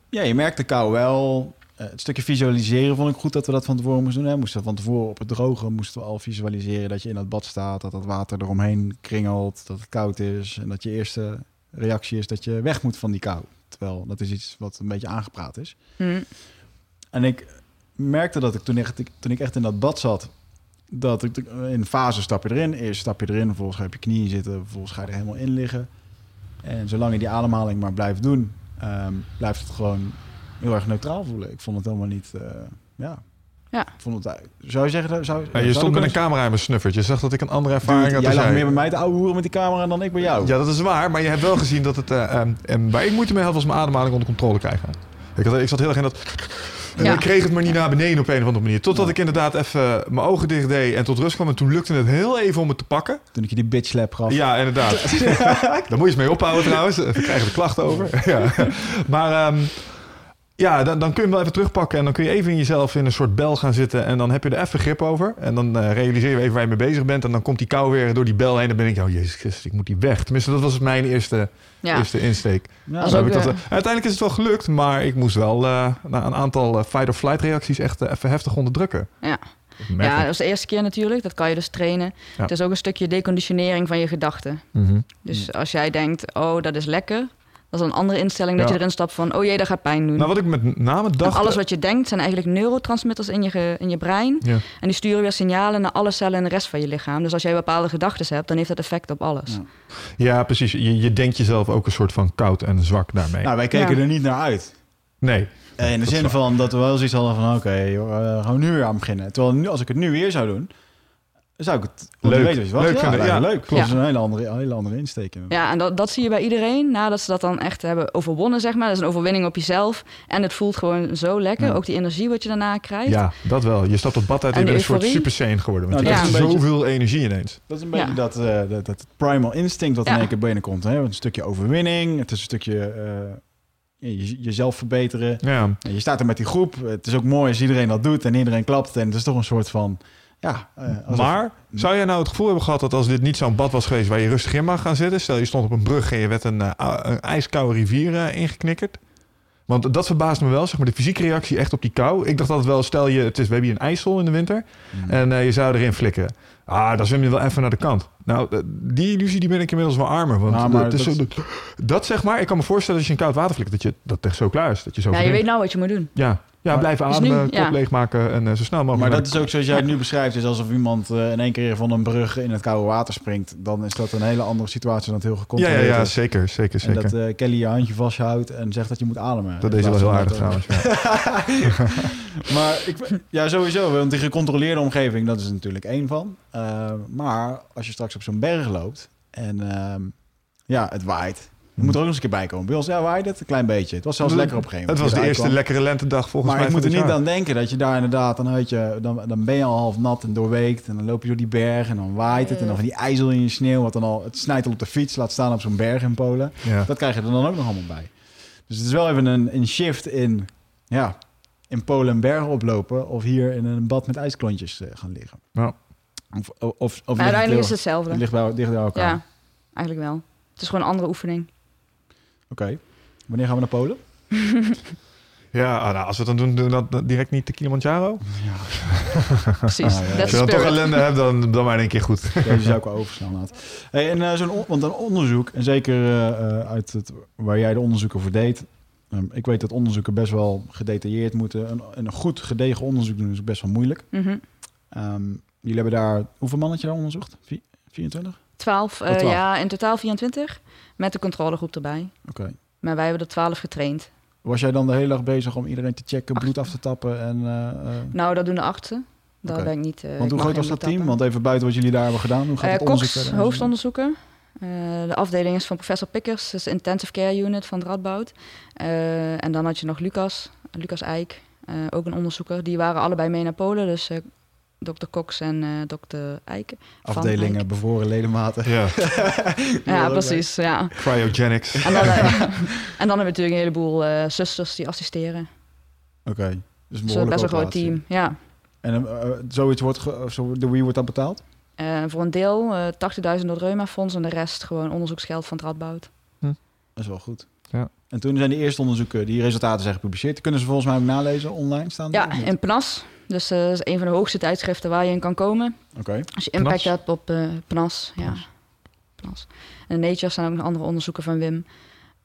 Ja, je merkte kou wel. Eh, het stukje visualiseren vond ik goed dat we dat van tevoren moesten doen. Hè. Moesten van tevoren op het droge moesten we al visualiseren dat je in dat bad staat, dat dat water eromheen kringelt, dat het koud is en dat je eerste reactie is dat je weg moet van die kou. Terwijl dat is iets wat een beetje aangepraat is. Hm. En ik merkte dat ik toen echt, toen ik echt in dat bad zat, dat ik in fase stap je erin. Eerst stap je erin, vervolgens ga je op je knieën zitten, vervolgens ga je er helemaal in liggen. En zolang je die ademhaling maar blijft doen, ehm, blijft het gewoon heel erg neutraal voelen. Ik vond het helemaal niet, eh, ja. Ja. Ik vond het, zou je zeggen, zou, Ja, je stond met een camera in mijn snuffert. Je zag dat ik een andere Dude, ervaring had. Jij lag meer bij mij te ouwe hoeren met die camera dan ik bij jou. Ja, dat is waar. Maar je hebt wel gezien dat het... eh, ehm, en waar ik moeite mee had, was mijn ademhaling onder controle krijgen. Ik, had, ik zat heel erg in dat... En Ja. ik kreeg het maar niet naar beneden op een of andere manier. Totdat Ja. ik inderdaad even mijn ogen dicht deed en tot rust kwam. En toen lukte het heel even om het te pakken. Toen ik je die bitch slap gaf. Ja, inderdaad. Daar moet je eens mee ophouden trouwens. We krijgen er klachten over. ja. Maar ehm, ja, dan, dan kun je hem wel even terugpakken. En dan kun je even in jezelf in een soort bel gaan zitten. En dan heb je er even grip over. En dan eh, realiseer je even waar je mee bezig bent. En dan komt die kou weer door die bel heen. Dan ben ik, oh jezus Christus, ik moet die weg. Tenminste, dat was mijn eerste, Ja. eerste insteek. Ja, Als Zo ook, heb ik dat, eh, eh, uiteindelijk is het wel gelukt. Maar ik moest wel eh, na een aantal fight-or-flight reacties echt even heftig onderdrukken. Ja. Ja, dat was de eerste keer natuurlijk. Dat kan je dus trainen. Ja. Het is ook een stukje deconditionering van je gedachten. Mhm. Dus als jij denkt, oh, dat is lekker... dat is een andere instelling dat Ja. je erin stapt van... oh jee, dat gaat pijn doen. Nou, wat ik met name En dacht... alles wat je denkt zijn eigenlijk neurotransmitters in je, ge- in je brein. Ja. En die sturen weer signalen naar alle cellen in de rest van je lichaam. Dus als jij bepaalde gedachten hebt, dan heeft dat effect op alles. Ja. Ja, precies. Je, je denkt jezelf ook een soort van koud en zwak daarmee. Nou, wij keken Ja. er niet naar uit. nee. In de zin van dat we wel zoiets hadden van... oké, eh, gaan we nu weer aan beginnen. Terwijl nu, als ik het nu weer zou doen... zou ik het Leuk. leuk, weet je wat? Leuk ja, vinden, ja, leuk. klopt. Dat is een hele andere, hele andere insteek. Ja, en dat, dat zie je bij iedereen nadat ze dat dan echt hebben overwonnen, zeg maar. Dat is een overwinning op jezelf. En het voelt gewoon zo lekker. Ja. Ook die energie wat je daarna krijgt. Ja, dat wel. Je stapt op bad uit en je bent een soort super sane geworden. Want Nou, je beetje- zoveel energie ineens. Dat is een beetje Ja. dat, eh, dat, dat primal instinct wat in één keer binnenkomt. Hè? Een stukje overwinning, het is een stukje eh, je, jezelf verbeteren. Ja, En je staat er met die groep. Het is ook mooi als iedereen dat doet en iedereen klapt. En het is toch een soort van... Ja, alsof- maar zou jij nou het gevoel hebben gehad dat als dit niet zo'n bad was geweest waar je rustig in mag gaan zitten, stel je stond op een brug en je werd een, een ijskoude rivier eh, ingeknikkerd? Want dat verbaast me wel, zeg maar, de fysieke reactie echt op die kou. Ik dacht altijd wel, stel je, het is, we hebben hier een ijssel in de winter Mm. en eh, je zou erin flikkeren. Ah, dan zwem je wel even naar de kant. Nou, die illusie die ben ik inmiddels wel armer. Want Nou, maar het is dat- zo, dat, zeg maar, ik kan me voorstellen als je in koud water flikkert, dat je dat echt zo klaar is. Dat je zo Ja, je weet nou wat je moet doen. Ja, ja Maar- blijven Dus nu, ademen, kop ja. leegmaken en eh, zo snel mogelijk. Maar dat is ook zoals jij het nu beschrijft. is alsof iemand eh, in één keer van een brug in het koude water springt. Dan is dat een hele andere situatie dan het heel Ja, ja, gecontroleerd ja, is. zeker, zeker, En zeker. dat eh, Kelly je handje vasthoudt en zegt dat je moet ademen. dat ze wel heel aardig trouwens. Ja. Maar ik, ja, sowieso. Want die gecontroleerde omgeving, dat is natuurlijk één van. Eh, maar als je straks op zo'n berg loopt en ehm, ja, het waait. Je moet er ook nog eens een keer bij komen. Bij ons ja, waaide het een klein beetje. Het was zelfs lekker op een gegeven Het moment. was de je eerste lekkere lentedag volgens Maar mij. ik moet er niet aan denken dat je daar inderdaad, dan, weet je, dan, dan ben je al half nat en doorweekt. En dan loop je door die berg en dan waait het. En dan van die ijzel in je sneeuw, wat dan al, het snijdt al op de fiets, laat staan op zo'n berg in Polen. Ja. Dat krijg je er dan ook nog allemaal bij. Dus het is wel even een, een shift in, ja, in Polen een berg oplopen of hier in een bad met ijsklontjes eh, gaan liggen. Ja. Of, of, of, of Maar uiteindelijk is het hetzelfde. het ligt bij, dicht bij elkaar. Ja, eigenlijk wel. Het is gewoon een andere oefening. Oké. Wanneer gaan we naar Polen? Ja, ah, nou, als we het dan doen, doen we dat direct niet de Kilimanjaro. Precies. Ah, ja. Als je dan toch ellende hebt, dan, dan maar in één keer goed. Deze zou ik wel overslaan laten. Hey, en eh, zo'n on- want een onderzoek, en zeker eh, eh, uit het, waar jij de onderzoeken voor deed. ehm, ik weet dat onderzoeken best wel gedetailleerd moeten. Een, een goed gedegen onderzoek doen is best wel moeilijk. Mhm. Ehm, jullie hebben daar, hoeveel man had je daar onderzocht? Vier- 24? 12, eh, Oh, 12. ja, in totaal 24. Met de controlegroep erbij. Oké. Maar wij hebben er 12 getraind. Was jij dan de hele dag bezig om iedereen te checken, bloed af te tappen? En, eh, eh, Nou, dat doen de artsen. Daar ben ik niet. eh, want hoe groot was dat team? tappen. Want even buiten wat jullie daar hebben gedaan, hoe gaat het Cox. Eh, de afdeling is van professor Pickers, dat is de intensive care unit van het Radboud. En dan had je nog Lucas, Lucas Eijk, ook een onderzoeker. Die waren allebei mee naar Polen, dus dokter Cox en eh dokter Eijk. Van Afdelingen, Eijk. bevroren ledematen. Ja, Ja, precies, ja. cryogenics. En dan, eh, en dan hebben we natuurlijk een heleboel eh, zusters die assisteren. Oké. Dus een Dus best wel een groot team, ja. En zoiets wordt, zo, door wie wordt dat betaald? Eh, voor een deel eh 80.000 door het Reumafonds en de rest gewoon onderzoeksgeld van het Radboud. Dat is wel goed. Ja. En toen zijn die eerste onderzoeken, die resultaten zijn gepubliceerd. Kunnen ze volgens mij ook nalezen online staan? Ja, in PNAS. Dus eh, dat is een van de hoogste tijdschriften waar je in kan komen. Oké. Als je impact PNAS? hebt op eh PNAS. Ja, PNAS. PNAS. En Nature staan ook nog andere onderzoeken van Wim.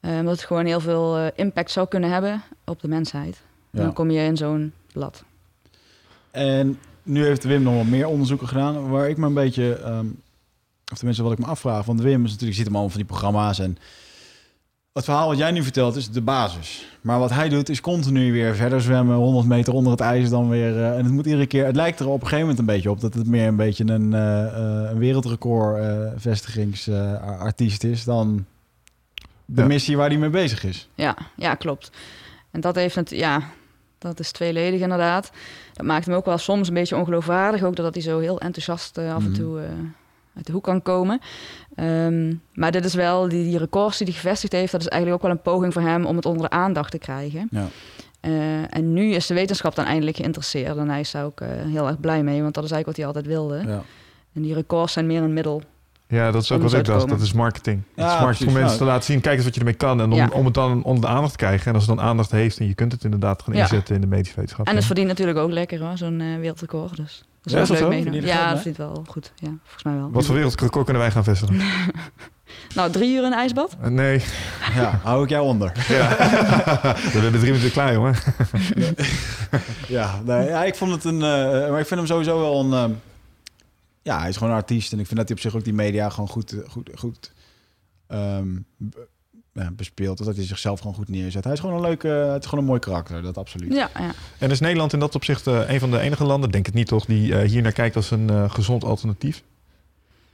Eh, omdat het gewoon heel veel eh, impact zou kunnen hebben op de mensheid. Ja. dan kom je in zo'n blad. En nu heeft Wim nog wat meer onderzoeken gedaan, waar ik me een beetje, ehm, of tenminste wat ik me afvraag, want Wim is natuurlijk, je ziet hem allemaal van die programma's en het verhaal wat jij nu vertelt is de basis. Maar wat hij doet is continu weer verder zwemmen, 100 meter onder het ijs dan weer. eh, en het moet iedere keer, het lijkt er op een gegeven moment een beetje op dat het meer een beetje een, eh, een wereldrecord vestigingsartiest is dan de Ja. missie waar hij mee bezig is. Ja, ja, klopt. En dat heeft het, ja, dat is tweeledig inderdaad. Dat maakt hem ook wel soms een beetje ongeloofwaardig. Ook dat hij zo heel enthousiast af en Mhm. toe uit de hoek kan komen. Ehm, maar dit is wel, die, die records die hij gevestigd heeft, dat is eigenlijk ook wel een poging voor hem om het onder de aandacht te krijgen. Ja. Eh, en nu is de wetenschap dan eindelijk geïnteresseerd. En hij is daar ook eh, heel erg blij mee, want dat is eigenlijk wat hij altijd wilde. Ja. En die records zijn meer een middel. Ja, dat is ook wat ik dacht. Dat is marketing. Ja, het is marketing om mensen te laten zien, kijk eens wat je ermee kan. En om, Ja. om het dan onder de aandacht te krijgen. En als het dan aandacht heeft en je kunt het inderdaad gaan Ja. inzetten in de medische wetenschap. En het verdient natuurlijk ook lekker hoor, zo'n eh, wereldrecord. Dus dat is Ja, ook is dat leuk meegenomen. Er Ja, dat mee? wel goed. Ja, volgens mij wel. Wat voor wereldrecord kunnen wij gaan vestigen? Nou, drie uur in een ijsbad? Eh, nee, ja, hou ik jou onder. we hebben drie minuten klaar, jongen. Ja, nee, ja, ik vond het een. eh, maar ik vind hem sowieso wel een. ehm, ja, hij is gewoon een artiest. En ik vind dat hij op zich ook die media gewoon goed. goed, goed ehm, bespeelt. Dat hij zichzelf gewoon goed neerzet. Hij is gewoon een leuke, het is gewoon een mooi karakter, dat absoluut. Ja, ja. En is Nederland in dat opzicht eh, een van de enige landen, denk het niet toch, die eh, hier naar kijkt als een eh, gezond alternatief?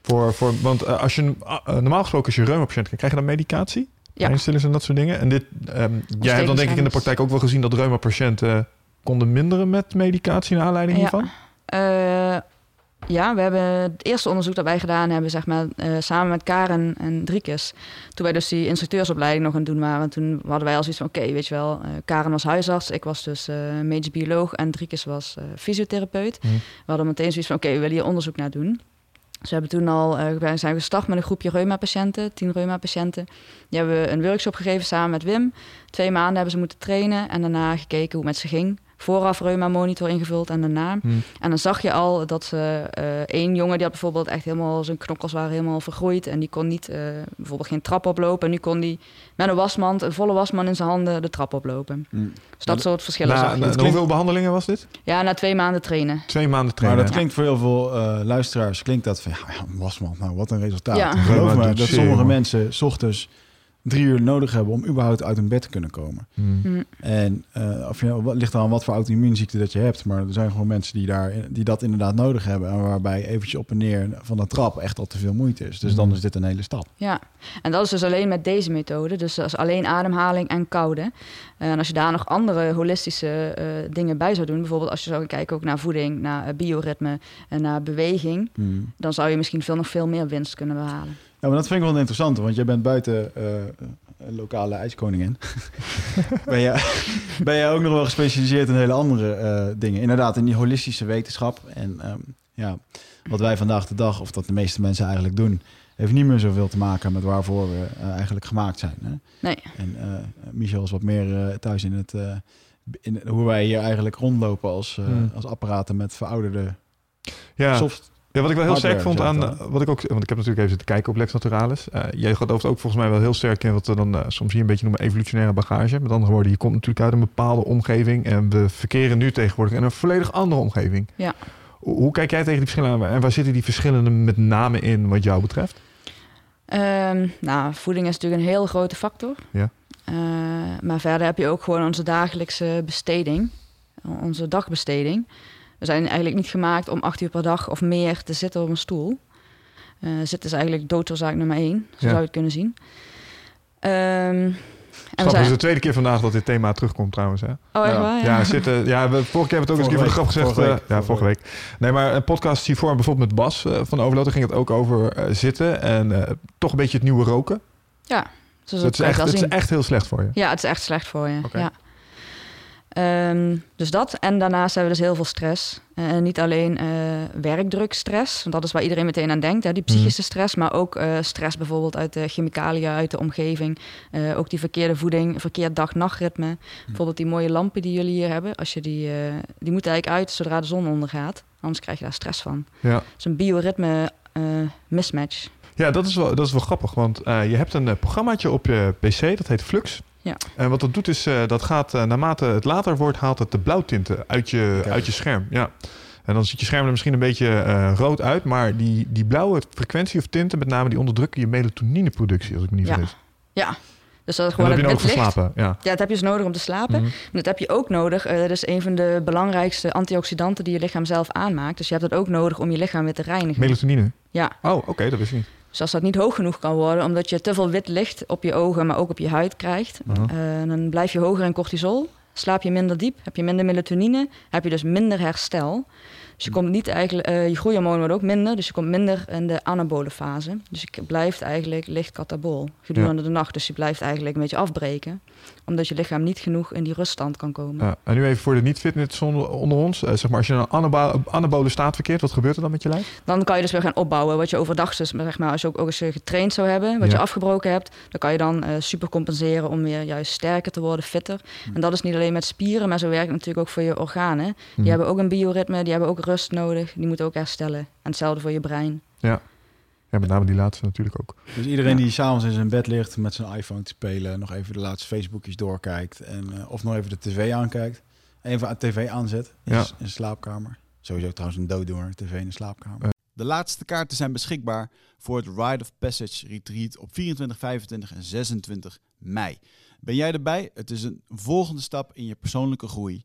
Voor, voor, want eh, als je, ah, eh, normaal gesproken als je reuma-patiënt krijgt, krijg je dan medicatie? Ja. Pijnstillers en dat soort dingen. En dit, ehm, jij hebt dan denk ik in de praktijk ook wel gezien dat reuma-patiënten konden minderen met medicatie naar aanleiding Ja. hiervan? Eh, ja, we hebben het eerste onderzoek dat wij gedaan hebben, zeg maar, eh, samen met Karen en Driekes. Toen wij dus die instructeursopleiding nog aan het doen waren, toen hadden wij al zoiets van, oké, weet je wel, eh, Karen was huisarts, ik was dus eh medisch bioloog en Driekes was fysiotherapeut. Mhm. We hadden meteen zoiets van, oké, we willen hier onderzoek naar doen. Dus we hebben toen al, we zijn gestart met een groepje reuma-patiënten, tien reuma-patiënten. Die hebben we een workshop gegeven samen met Wim. Twee maanden hebben ze moeten trainen en daarna gekeken hoe het met ze ging. Vooraf reuma-monitor ingevuld en daarna. Hm. En dan zag je al dat ze eh één jongen die had bijvoorbeeld echt helemaal zijn knokkels waren helemaal vergroeid en die kon niet eh, bijvoorbeeld geen trap oplopen. En nu kon die met een wasmand, een volle wasmand in zijn handen, de trap oplopen. Mm. Dus dat soort verschillen Na, zag je. na- hoeveel behandelingen was dit? Ja, na twee maanden trainen. Twee maanden Maar trainen. dat klinkt voor heel veel eh, luisteraars, klinkt dat van, ja, ja, wasmand, nou wat een resultaat. Ja. Geloof Ja, maar me dat sommige mensen 's ochtends drie uur nodig hebben om überhaupt uit hun bed te kunnen komen. Hm. Hm. En eh, of je, wat ligt aan wat voor auto-immuunziekte dat je hebt. Maar er zijn gewoon mensen die, daar, die dat inderdaad nodig hebben. En waarbij eventjes op en neer van de trap echt al te veel moeite is. Dus dan Mm. is dit een hele stap. Ja, en dat is dus alleen met deze methode. Dus dat is alleen ademhaling en koude. En als je daar nog andere holistische eh, dingen bij zou doen, bijvoorbeeld als je zou kijken ook naar voeding, naar eh, bioritme en naar beweging, Mm. dan zou je misschien veel nog veel meer winst kunnen behalen. Ja, maar dat vind ik wel interessant. Want jij bent buiten eh, lokale ijskoningin. ben, jij, ben jij ook nog wel gespecialiseerd in hele andere eh, dingen. Inderdaad, in die holistische wetenschap. En ehm, ja, wat wij vandaag de dag, of dat de meeste mensen eigenlijk doen... heeft niet meer zoveel te maken met waarvoor we eh, eigenlijk gemaakt zijn. Hè? Nee. En eh, Michel is wat meer eh, thuis in het... eh, in hoe wij hier eigenlijk rondlopen als, eh, Hmm. als apparaten met verouderde Ja. soft. Ja, wat ik wel heel sterk vond aan, eh, wat ik ook, want ik heb natuurlijk even zitten kijken op Lex Naturalis. Eh jij gelooft ook volgens mij wel heel sterk in wat we dan eh, soms hier een beetje noemen evolutionaire bagage. Met andere woorden, je komt natuurlijk uit een bepaalde omgeving en we verkeren nu tegenwoordig in een volledig andere omgeving. Ja. Hoe, hoe kijk jij tegen die verschillen aan en waar zitten die verschillen met name in wat jou betreft? Ehm, nou, voeding is natuurlijk een heel grote factor. Ja. Eh, maar verder heb je ook gewoon onze dagelijkse besteding, onze dagbesteding. We zijn eigenlijk niet gemaakt om acht uur per dag of meer te zitten op een stoel. Eh zitten is eigenlijk doodsoorzaak nummer één, zo Ja. zou je het kunnen zien. Ehm, en we Grappig, het is de tweede keer vandaag dat dit thema terugkomt trouwens. Hè? Oh, echt Ja. waar? Ja, zitten, ja we, vorige keer hebben we het ook eens een keer voor de grap Vorige gezegd. week, eh, ja, vorige vorige week. Nee, maar een podcast hiervoor bijvoorbeeld met Bas eh, van Overload, daar ging het ook over eh, zitten en eh, toch een beetje het nieuwe roken. Ja, het, dat is echt, het is echt heel slecht voor je. Ja, het is echt slecht voor je. Oké. Ja. Ehm, dus dat. En daarnaast hebben we dus heel veel stress. En niet alleen eh werkdrukstress, want dat is waar iedereen meteen aan denkt, hè, die psychische stress, maar ook eh, stress bijvoorbeeld uit de chemicaliën, uit de omgeving. Ook die verkeerde voeding, verkeerd dag-nachtritme. Bijvoorbeeld die mooie lampen die jullie hier hebben, als je die, die moeten eigenlijk uit zodra de zon ondergaat. Anders krijg je daar stress van. Ja. Is een bioritme mismatch. Ja, dat is wel, dat is wel grappig, want je hebt een programmaatje op je PC, dat heet Flux. Ja. En wat dat doet is, eh, dat gaat eh, naarmate het later wordt, haalt het de blauwtinten uit je, uit je scherm. Ja. En dan ziet je scherm er misschien een beetje eh, rood uit, maar die, die blauwe frequentie of tinten, met name die onderdrukken je melatonineproductie, als ik me niet Ja. vergis. Ja, dus dat is gewoon heb je wit licht. verslapen. Ja. Ja, dat heb je dus nodig om te slapen. Mhm. En dat heb je ook nodig. eh, dat is een van de belangrijkste antioxidanten die je lichaam zelf aanmaakt. Dus je hebt dat ook nodig om je lichaam weer te reinigen. Melatonine. Ja, Oh, oké, dat wist ik niet. Dus als dat niet hoog genoeg kan worden, omdat je te veel wit licht op je ogen, maar ook op je huid krijgt, Mhm. eh, dan blijf je hoger in cortisol. Slaap je minder diep, heb je minder melatonine, heb je dus minder herstel. Dus je komt niet eigenlijk, eh, je groeihormoon wordt ook minder, dus je komt minder in de anabole fase. Dus je blijft eigenlijk licht katabool gedurende de nacht. Dus je blijft eigenlijk een beetje afbreken, omdat je lichaam niet genoeg in die ruststand kan komen. Ja. En nu even voor de niet-fitness onder onder ons. Eh, zeg maar, als je in een anabo- anabole staat verkeert, wat gebeurt er dan met je lijf? Dan kan je dus weer gaan opbouwen. Wat je overdag dus, zeg maar, als je ook, ook eens eh, getraind zou hebben, wat Ja. je afgebroken hebt, dan kan je dan eh, super compenseren om weer juist sterker te worden, fitter. En dat is niet alleen met spieren, maar zo werkt het natuurlijk ook voor je organen. Die Mhm. hebben ook een bioritme, die hebben ook rust nodig, die moeten ook herstellen. En hetzelfde voor je brein. Ja, met name die laatste natuurlijk ook. Dus iedereen Ja. die s'avonds in zijn bed ligt met zijn iPhone te spelen, nog even de laatste Facebookjes doorkijkt en, eh, of nog even de tv aankijkt, even de tv aanzet in, Ja. in de slaapkamer. Sowieso trouwens een dooddoener, tv in de slaapkamer. De laatste kaarten zijn beschikbaar voor het Rite of Passage Retreat op 24, 25 en 26 mei. Ben jij erbij? Het is een volgende stap in je persoonlijke groei.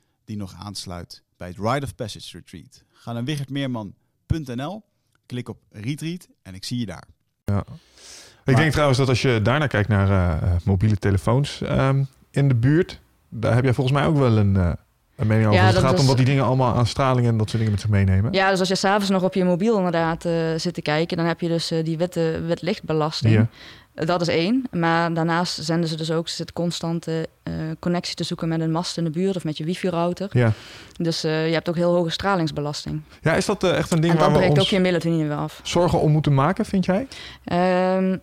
die nog aansluit bij het Rite of Passage Retreat. Ga naar wichertmeerman.nl, klik op Retreat en ik zie je daar. Ja. Ik denk trouwens dat als je daarna kijkt naar uh, mobiele telefoons um, in de buurt, daar heb jij volgens mij ook wel een, uh, een mening over. Ja, het gaat om wat die dingen allemaal aan straling en dat soort dingen met zich meenemen. Ja, dus als je s'avonds nog op je mobiel inderdaad uh, zit te kijken, dan heb je dus die witte wetlichtbelasting. Ja. Dat is één. Maar daarnaast zenden ze dus ook zit constante uh, connectie te zoeken met een mast in de buurt of met je wifi-router. Ja. Dus uh, je hebt ook heel hoge stralingsbelasting. Ja, is dat uh, echt een ding en waar we breekt ons ook je melatonine weer af. zorgen om moeten maken, vind jij? Um,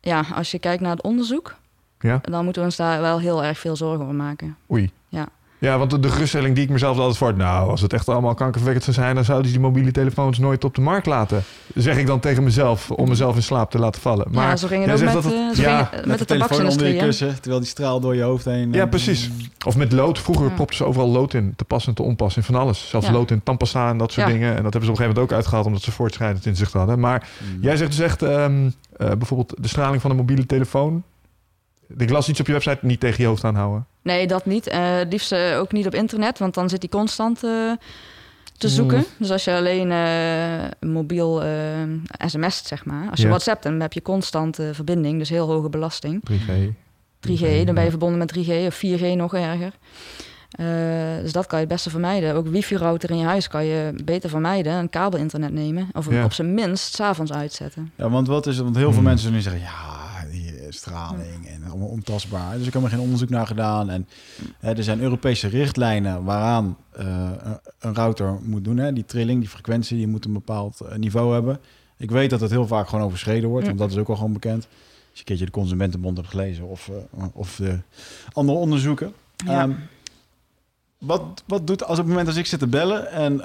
ja, als je kijkt naar het onderzoek, ja. dan moeten we ons daar wel heel erg veel zorgen over maken. Oei. Ja. Ja, want de geruststelling die ik mezelf altijd voor... nou, als het echt allemaal kankerverwekkend zou zijn... dan zouden ze die mobiele telefoons nooit op de markt laten. Zeg ik dan tegen mezelf om mezelf in slaap te laten vallen. Maar ja, zo ging het ook met, het, het, ja, met, met de, de telefoon onder je kussen... terwijl die straal door je hoofd heen... Ja, precies. Of met lood. Vroeger ja. propten ze overal lood in. Te passen en te onpassen in van alles. Zelfs ja. lood in tandpasta en dat soort dingen. En dat hebben ze op een gegeven moment ook uitgehaald... omdat ze voortschrijdend in zich hadden. Maar mm. jij zegt dus echt... Um, uh, bijvoorbeeld de straling van een mobiele telefoon... Ik las iets op je website, niet tegen je hoofd aanhouden. Nee, dat niet. Uh, liefst uh, ook niet op internet, want dan zit hij constant uh, te zoeken. Mm. Dus als je alleen mobiel sms't, zeg maar. Als je ja. WhatsApp, dan heb je constant verbinding, dus heel hoge belasting. 3G. 3G, dan ben je verbonden met 3G of 4G nog erger. dus dat kan je het beste vermijden. Ook wifi-router in je huis kan je beter vermijden. Een kabel-internet nemen. Of ja. op zijn minst s'avonds uitzetten. Ja, want wat is het? Want heel veel mm. mensen nu zeggen... ja, straling en allemaal ontastbaar. Dus ik heb er geen onderzoek naar gedaan. En hè, er zijn Europese richtlijnen waaraan uh, een router moet doen. Hè. Die trilling, die frequentie, die moet een bepaald uh, niveau hebben. Ik weet dat het heel vaak gewoon overschreden wordt, want dat is ook al gewoon bekend. Als je een keertje de Consumentenbond hebt gelezen of, uh, of de andere onderzoeken. Ja. Um, wat, wat doet als op het moment als ik zit te bellen en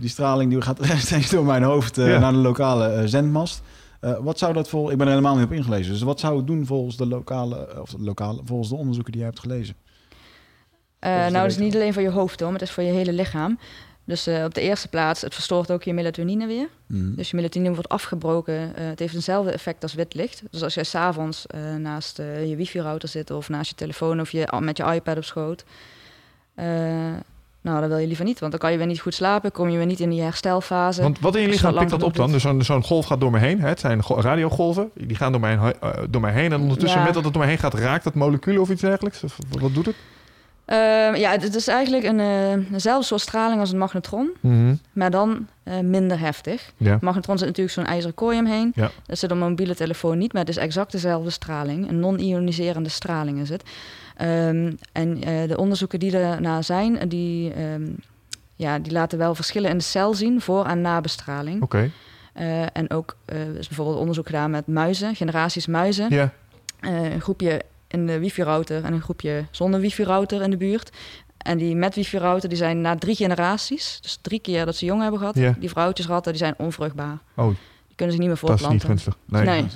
die straling die gaat steeds door mijn hoofd ja. naar de lokale zendmast. Uh, wat zou dat voor? Ik ben er helemaal niet op ingelezen. Dus wat zou het doen volgens de lokale, of de lokale, volgens de onderzoeken die jij hebt gelezen? Uh, nou, dat is niet alleen voor je hoofd, hoor, maar het is voor je hele lichaam. Dus uh, op de eerste plaats, het verstoort ook je melatonine weer. Mm. Dus je melatonine wordt afgebroken. het heeft eenzelfde effect als wit licht. Dus als jij s'avonds naast je wifi-router zit of naast je telefoon of je, met je iPad op schoot, nou, dat wil je liever niet, want dan kan je weer niet goed slapen, kom je weer niet in die herstelfase. Want wat in je lichaam pikt dat op dan? Dus zo'n zo'n golf gaat door me heen. Hè? Het zijn radiogolven, die gaan door mij, uh, door mij heen. En ondertussen, met dat het door mij heen gaat, raakt dat molecuul of iets dergelijks? Of, wat doet het? Uh, ja, het is eigenlijk een, uh, eenzelfde soort straling als een magnetron, mm -hmm. maar dan uh, minder heftig. Ja. Magnetron zit natuurlijk zo'n ijzeren kooi omheen. Ja. Dat zit op een mobiele telefoon niet, maar het is exact dezelfde straling. Een non-ioniserende straling is het. Um, en de onderzoeken die er zijn, die, um, ja, die laten wel verschillen in de cel zien voor- en nabestraling. Oké. Okay. en ook is bijvoorbeeld onderzoek gedaan met muizen, generaties muizen. Ja. een groepje in de wifi-router en een groepje zonder wifi-router in de buurt. En die met wifi-router, die zijn na drie generaties, dus drie keer dat ze jong hebben gehad, yeah. die vrouwtjesratten, die zijn onvruchtbaar. Oh. Kunnen ze niet meer voortplanten. Dat is niet gunstig. Nee.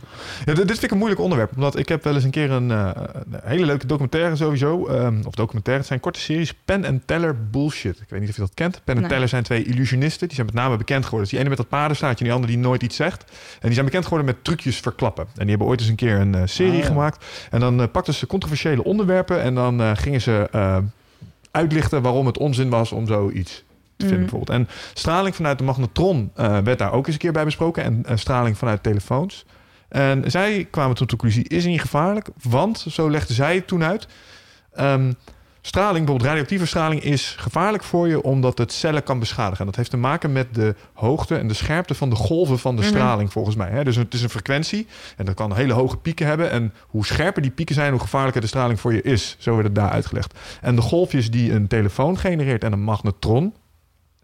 Ja, dit vind ik een moeilijk onderwerp, omdat ik heb wel eens een keer een, uh, een hele leuke documentaire sowieso, um, of documentaire, het zijn korte series, Pen en Teller Bullshit. Ik weet niet of je dat kent. Pen en. Teller zijn twee illusionisten, die zijn met name bekend geworden. Dus die ene met dat paardenstaartje en die andere die nooit iets zegt. En die zijn bekend geworden met trucjes verklappen. En die hebben ooit eens een keer een uh, serie ah, ja. gemaakt. En dan uh, pakten ze controversiële onderwerpen en dan gingen ze uitlichten waarom het onzin was om zoiets vinden, mm. bijvoorbeeld. En straling vanuit de magnetron uh, werd daar ook eens een keer bij besproken. En uh, straling vanuit telefoons. En zij kwamen tot de conclusie, is niet gevaarlijk. Want, zo legde zij het toen uit... Um, straling, bijvoorbeeld radioactieve straling, is gevaarlijk voor je omdat het cellen kan beschadigen. En dat heeft te maken met de hoogte en de scherpte van de golven van de mm -hmm. straling, volgens mij. Hè? Dus het is een frequentie en dat kan hele hoge pieken hebben. En hoe scherper die pieken zijn, hoe gevaarlijker de straling voor je is. Zo werd het daar uitgelegd. En de golfjes die een telefoon genereert en een magnetron,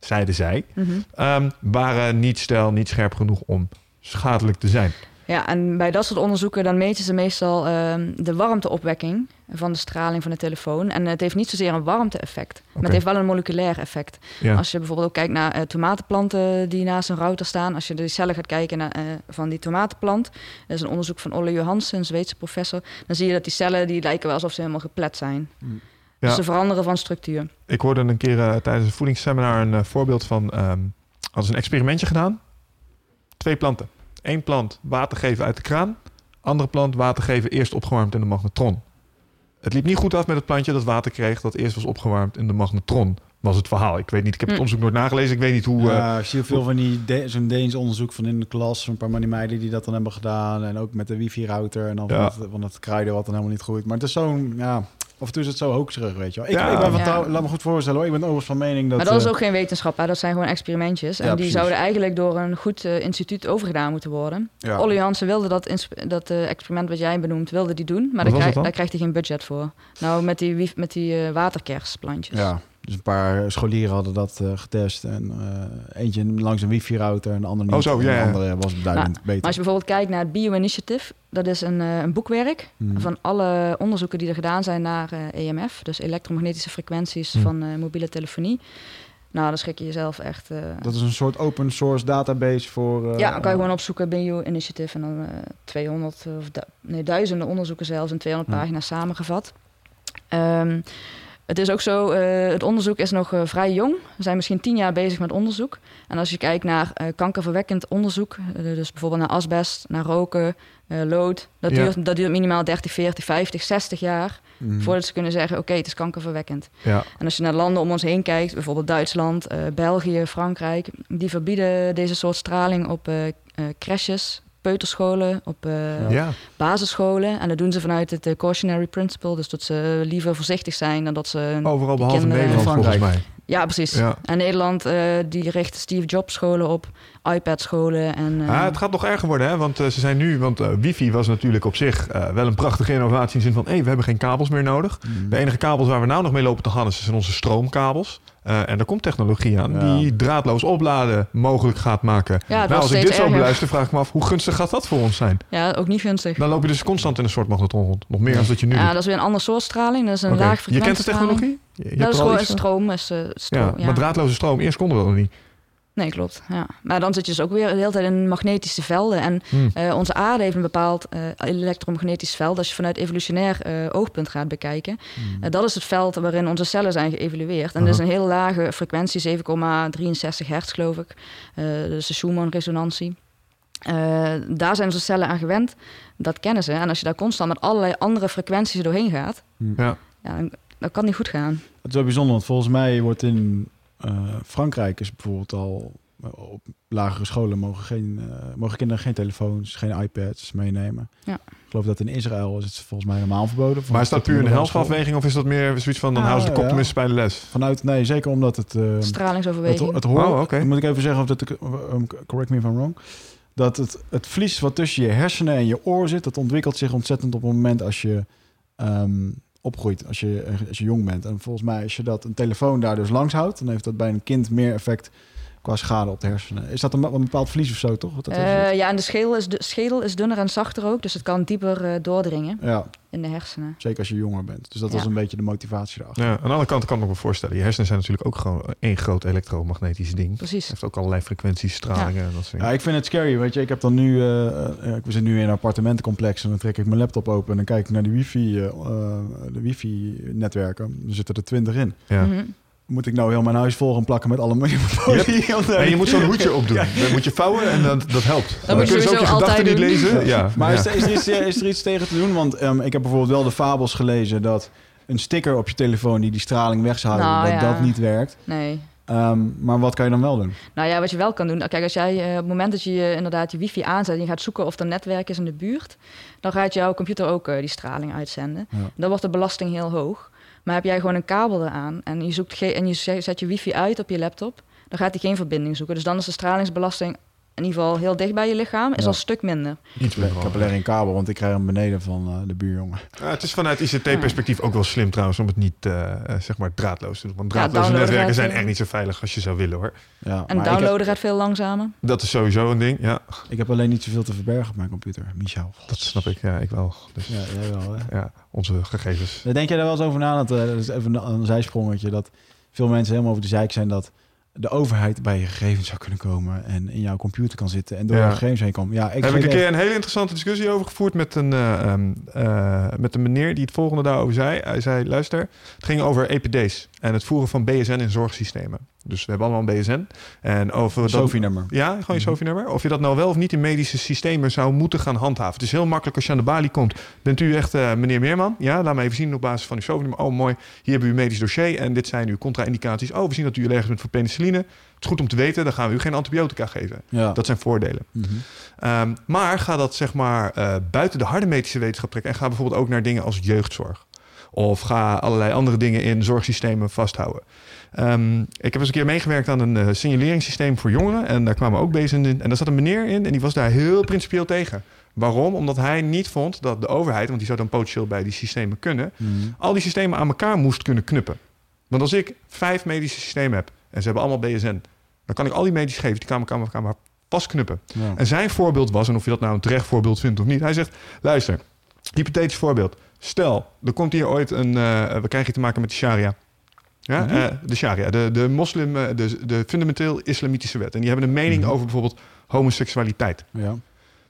zeiden zij, mm -hmm. um, waren niet stel, niet scherp genoeg om schadelijk te zijn. Ja, en bij dat soort onderzoeken dan meten ze meestal ehm, de warmteopwekking van de straling van de telefoon. En het heeft niet zozeer een warmte-effect, maar het heeft wel een moleculair effect. Ja. Als je bijvoorbeeld ook kijkt naar eh, tomatenplanten die naast een router staan, als je de cellen gaat kijken naar, eh, van die tomatenplant, dat is een onderzoek van Olle Johansen, een Zweedse professor, dan zie je dat die cellen die lijken wel alsof ze helemaal geplet zijn. Ja. Dus ze veranderen van structuur. Ik hoorde een keer eh, tijdens een voedingsseminar een eh, voorbeeld van... ehm hadden ze een experimentje gedaan. Twee planten. Eén plant water geven uit de kraan. Andere plant water geven eerst opgewarmd in de magnetron. Het liep niet goed af met het plantje dat water kreeg... dat eerst was opgewarmd in de magnetron. Was het verhaal. Ik weet niet, ik heb het Hm. onderzoek nooit nagelezen. Ik weet niet hoe... eh, Ja, ik zie veel van die de- zo'n Deens onderzoek van in de klas, een paar meiden die dat dan hebben gedaan en ook met de wifi-router en dan Ja. van, het, van het kruiden wat dan helemaal niet groeit. Maar het is zo'n, ja, af en toe is het zo hoaxerig, weet je wel. Ik, Ja. ik ben van trouw- laat me goed voorstellen hoor, ik ben overigens van mening dat... maar dat is eh, ook geen wetenschap, hè? dat zijn gewoon experimentjes. En Ja, die precies. zouden eigenlijk door een goed eh, instituut overgedaan moeten worden. ja. Olle Jansen wilde dat, dat eh, experiment wat jij benoemt, wilde die doen. Maar daar, krijg- daar krijgt hij geen budget voor. Nou, met die, met die eh, waterkersplantjes. Ja, dus een paar scholieren hadden dat eh, getest en eh, eentje langs een wifi-router en de ander niet. Oh, zo, En ja, de ja. andere was Maar beter. als je bijvoorbeeld kijkt naar het Bio-Initiative, dat is een, eh, een boekwerk Hmm. van alle onderzoeken die er gedaan zijn naar eh, EMF, dus elektromagnetische frequenties Hmm. van eh, mobiele telefonie. Nou, dan schrik je jezelf echt. eh, Dat is een soort open source database voor... eh, ja, dan kan je gewoon opzoeken Bio-Initiative en dan eh 200 of du- nee, duizenden onderzoeken zelfs in 200 Ja. pagina's samengevat. Ehm, het is ook zo, eh, het onderzoek is nog eh, vrij jong. We zijn misschien tien jaar bezig met onderzoek. En als je kijkt naar eh, kankerverwekkend onderzoek, dus bijvoorbeeld naar asbest, naar roken, lood, dat, Ja. duurt, dat duurt minimaal 30, 40, 50, 60 jaar Mhm. voordat ze kunnen zeggen: oké, het is kankerverwekkend. ja. En als je naar landen om ons heen kijkt, bijvoorbeeld Duitsland, België, Frankrijk, die verbieden deze soort straling op crèches, peuterscholen, op eh, ja. basisscholen. En dat doen ze vanuit het eh, cautionary principle, dus dat ze liever voorzichtig zijn dan dat ze. een- Overal behalve kinderen- Nederland volgens mij. Ja, precies. Ja. En Nederland eh, die richt Steve Jobs scholen op, iPad scholen en. eh, Ah, het gaat nog erger worden, hè? want ze zijn nu, want wifi was natuurlijk op zich eh, wel een prachtige innovatie in de zin van, hé, we hebben geen kabels meer nodig. Mhm. De enige kabels waar we nou nog mee lopen te gaan zijn onze stroomkabels. Eh, en er komt technologie aan Ja. die draadloos opladen mogelijk gaat maken. ja, nou, als ik dit zo beluister, vraag ik me af, hoe gunstig gaat dat voor ons zijn? Ja, ook niet gunstig. Dan loop je dus constant in een soort magnetron rond. Nog meer dan dat je nu Ja, doet. dat is weer een ander soort straling. Dat is een Oké. laag Je kent de technologie? Je, Dat is gewoon stroom. Is, eh, stroom Ja, maar draadloze stroom, eerst konden we dat nog niet. Nee, klopt. Ja. Maar dan zit je dus ook weer de hele tijd in magnetische velden. En Hm. eh, onze aarde heeft een bepaald eh, elektromagnetisch veld. Als je vanuit evolutionair eh, oogpunt gaat bekijken. Eh, dat is het veld waarin onze cellen zijn geëvalueerd. En dat is een heel lage frequentie, 7,63 hertz geloof ik. Dus de Schumann-resonantie. Daar zijn onze cellen aan gewend. Dat kennen ze. En als je daar constant met allerlei andere frequenties doorheen gaat... Ja. Ja, dan, dan kan niet goed gaan. Het is wel bijzonder, want volgens mij wordt in eh, Frankrijk is bijvoorbeeld al eh, op lagere scholen mogen, geen, eh, mogen kinderen geen telefoons, geen iPads meenemen. Ja. Ik geloof dat in Israël is het volgens mij helemaal verboden. Maar is dat puur een helftafweging of is dat meer zoiets van dan Ah, houden ze de kop ja. bij de les? Vanuit, nee, zeker omdat het... het, Stralingsoverweging. het hoort, Oh, oké. moet ik even zeggen of dat ik, um, correct me if I'm wrong, dat het, het vlies wat tussen je hersenen en je oor zit, dat ontwikkelt zich ontzettend op het moment als je ehm, opgroeit, als je, als je jong bent. En volgens mij, als je dat een telefoon daar dus langs houdt, dan heeft dat bij een kind meer effect qua schade op de hersenen. Is dat een, een bepaald vlies of zo, toch? Dat Eh, ja, en de schedel is, de schedel is dunner en zachter ook, dus het kan dieper eh, doordringen ja, in de hersenen. zeker als je jonger bent. Dus dat Ja. was een beetje de motivatie erachter. Ja, aan de andere kant kan ik me voorstellen. Je hersenen zijn natuurlijk ook gewoon één groot elektromagnetisch ding. Het Precies. heeft ook allerlei frequenties, stralingen en dat soort Ja, ik vind het scary, weet je. Ik heb dan nu, eh, eh, ik we zitten nu in een appartementencomplex en dan trek ik mijn laptop open en dan kijk ik naar die wifi, de wifi-netwerken. Er zitten er twintig in. Ja. Mhm. Moet ik nou heel mijn huis vol gaan plakken met alle folie? En je moet zo'n hoedje opdoen. Dan moet je vouwen en dat, dat helpt. Dan, moet je ook je gedachten niet lezen. Ja, Maar is, is, er iets, eh, is er iets tegen te doen? Want ehm, ik heb bijvoorbeeld wel de fabels gelezen dat een sticker op je telefoon die die straling wegzouden, Nou, dat ja. dat niet werkt. Nee. Ehm, maar wat kan je dan wel doen? Nou ja, wat je wel kan doen. Kijk, als jij eh, op het moment dat je inderdaad je wifi aanzet en je gaat zoeken of er netwerk is in de buurt, dan gaat jouw computer ook eh, die straling uitzenden. Ja. Dan wordt de belasting heel hoog. Maar heb jij gewoon een kabel eraan en je, zoekt en je zet je wifi uit op je laptop, dan gaat hij geen verbinding zoeken. Dus dan is de stralingsbelasting in ieder geval heel dicht bij je lichaam, is Ja. al een stuk minder. Iets Ik heb alleen een kabel, want ik krijg hem beneden van eh, de buurjongen. Ja, het is vanuit ICT-perspectief ook wel slim trouwens om het niet eh, eh, zeg maar draadloos te doen. Want draadloze netwerken zijn echt niet zo veilig als je zou willen hoor. Ja, En maar ik heb- downloaden gaat veel langzamer. Dat is sowieso een ding, ja. Ik heb alleen niet zoveel te verbergen op mijn computer, Michel. Dat snap ik, ja, ik wel. Dus Ja, jij wel, hè? ja, onze gegevens. Denk jij daar wel eens over na? Dat, eh, dat is even een, een zijsprongetje. Dat veel mensen helemaal over de zeik zijn dat de overheid bij je gegevens zou kunnen komen en in jouw computer kan zitten en door Ja. je gegevens heen komt. Ja, ik heb ik een keer een hele interessante discussie over gevoerd met een, eh, ehm, eh, met een meneer die het volgende daarover zei. Hij zei, luister, het ging over EPD's en het voeren van BSN in zorgsystemen. Dus we hebben allemaal een BSN. En over dat, Sophie-nummer. Ja, gewoon je Mhm. SOFI-nummer. Of je dat nou wel of niet in medische systemen zou moeten gaan handhaven. Het is heel makkelijk als je aan de balie komt. Bent u echt eh, meneer Meerman? Ja, laat me even zien op basis van uw SOFI-nummer. Oh, mooi. Hier hebben we uw medisch dossier en dit zijn uw contra-indicaties. Oh, we zien dat u allergisch bent voor penicilline. Het is goed om te weten, dan gaan we u geen antibiotica geven. Ja. Dat zijn voordelen. Mhm. Ehm, maar ga dat zeg maar eh, buiten de harde medische wetenschap trekken. En ga bijvoorbeeld ook naar dingen als jeugdzorg. Of ga allerlei andere dingen in zorgsystemen vasthouden. Ehm, ik heb eens een keer meegewerkt aan een eh, signaleringssysteem voor jongeren. En daar kwamen ook bezig in. En daar zat een meneer in en die was daar heel principieel tegen. Waarom? Omdat hij niet vond dat de overheid, want die zou dan potentieel bij die systemen kunnen, Mhm. al die systemen aan elkaar moest kunnen knuppen. Want als ik vijf medische systemen heb en ze hebben allemaal BSN, dan kan ik al die medische gegevens, die kan ik aan elkaar maar vastknuppen. Ja. En zijn voorbeeld was, en of je dat nou een terecht voorbeeld vindt of niet, hij zegt: luister, hypothetisch voorbeeld. Stel, er komt hier ooit een. eh, we krijgen hier te maken met de Sharia. Ja, Mhm. eh, de Sharia, de, de moslim, eh, de, de fundamenteel islamitische wet. En die hebben een mening Mhm. over bijvoorbeeld homoseksualiteit. Ja.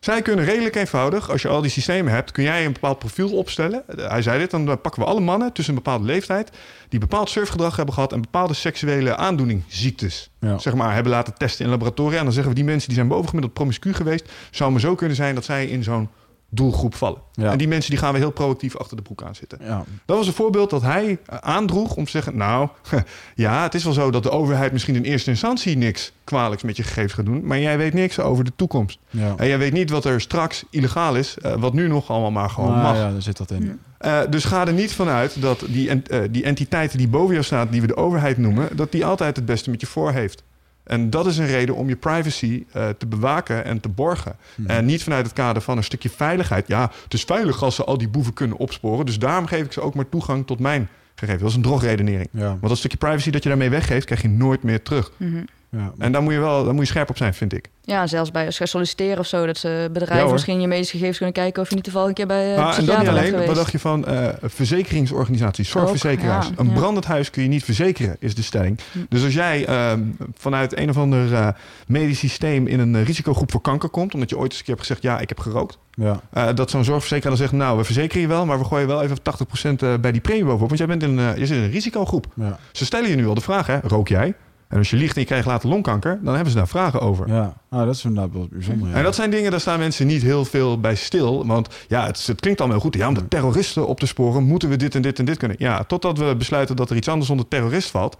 Zij kunnen redelijk eenvoudig, als je al die systemen hebt, kun jij een bepaald profiel opstellen. Hij zei dit, dan pakken we alle mannen tussen een bepaalde leeftijd die bepaald surfgedrag hebben gehad en bepaalde seksuele aandoening, ziektes, Ja. zeg maar, hebben laten testen in laboratoria. En dan zeggen we die mensen die zijn bovengemiddeld promiscu geweest, zou maar zo kunnen zijn dat zij in zo'n doelgroep vallen. Ja. En die mensen die gaan we heel proactief achter de broek aan zitten. Ja. Dat was een voorbeeld dat hij eh, aandroeg om te zeggen... nou, ja, het is wel zo dat de overheid misschien in eerste instantie niks kwalijks met je gegevens gaat doen... maar jij weet niks over de toekomst. Ja. En jij weet niet wat er straks illegaal is, eh, wat nu nog allemaal maar gewoon Ah, mag. ja, daar zit dat in. Eh, dus ga er niet vanuit dat die, eh, die entiteiten die boven jou staan, die we de overheid noemen, dat die altijd het beste met je voor heeft. En dat is een reden om je privacy eh, te bewaken en te borgen. Mhm. En niet vanuit het kader van een stukje veiligheid. Ja, het is veilig als ze al die boeven kunnen opsporen. Dus daarom geef ik ze ook maar toegang tot mijn gegevens. Dat is een drogredenering. Ja. Want dat stukje privacy dat je daarmee weggeeft, krijg je nooit meer terug. Mhm. Ja. En daar moet je wel daar moet je scherp op zijn, vind ik. Ja, zelfs bij als je gaat solliciteren of zo, dat ze bedrijven misschien je medische gegevens kunnen kijken of je niet toevallig een keer bij uh, Ah, en dat niet alleen. Wat dacht je van eh, verzekeringsorganisaties, zorgverzekeraars? Ook, ja, een ja. brandend huis kun je niet verzekeren, is de stelling. Hm. Dus als jij ehm, vanuit een of ander eh, medisch systeem in een risicogroep voor kanker komt, omdat je ooit eens een keer hebt gezegd, ja, ik heb gerookt. Ja. eh, dat zo'n zorgverzekeraar dan zegt, nou, we verzekeren je wel, maar we gooien wel even 80% eh, bij die premie bovenop. Want jij bent in, een, je zit in een risicogroep. Ja. Ze stellen je nu al de vraag, hè, rook jij? En als je liegt en je krijgt later longkanker, dan hebben ze daar vragen over. Ja. Nou, dat is inderdaad wel bijzonder. Ja. En dat zijn dingen, daar staan mensen niet heel veel bij stil. Want ja, het, het klinkt allemaal heel goed. Ja, om de terroristen op te sporen, moeten we dit en dit en dit kunnen. Ja, totdat we besluiten dat er iets anders onder terrorist valt.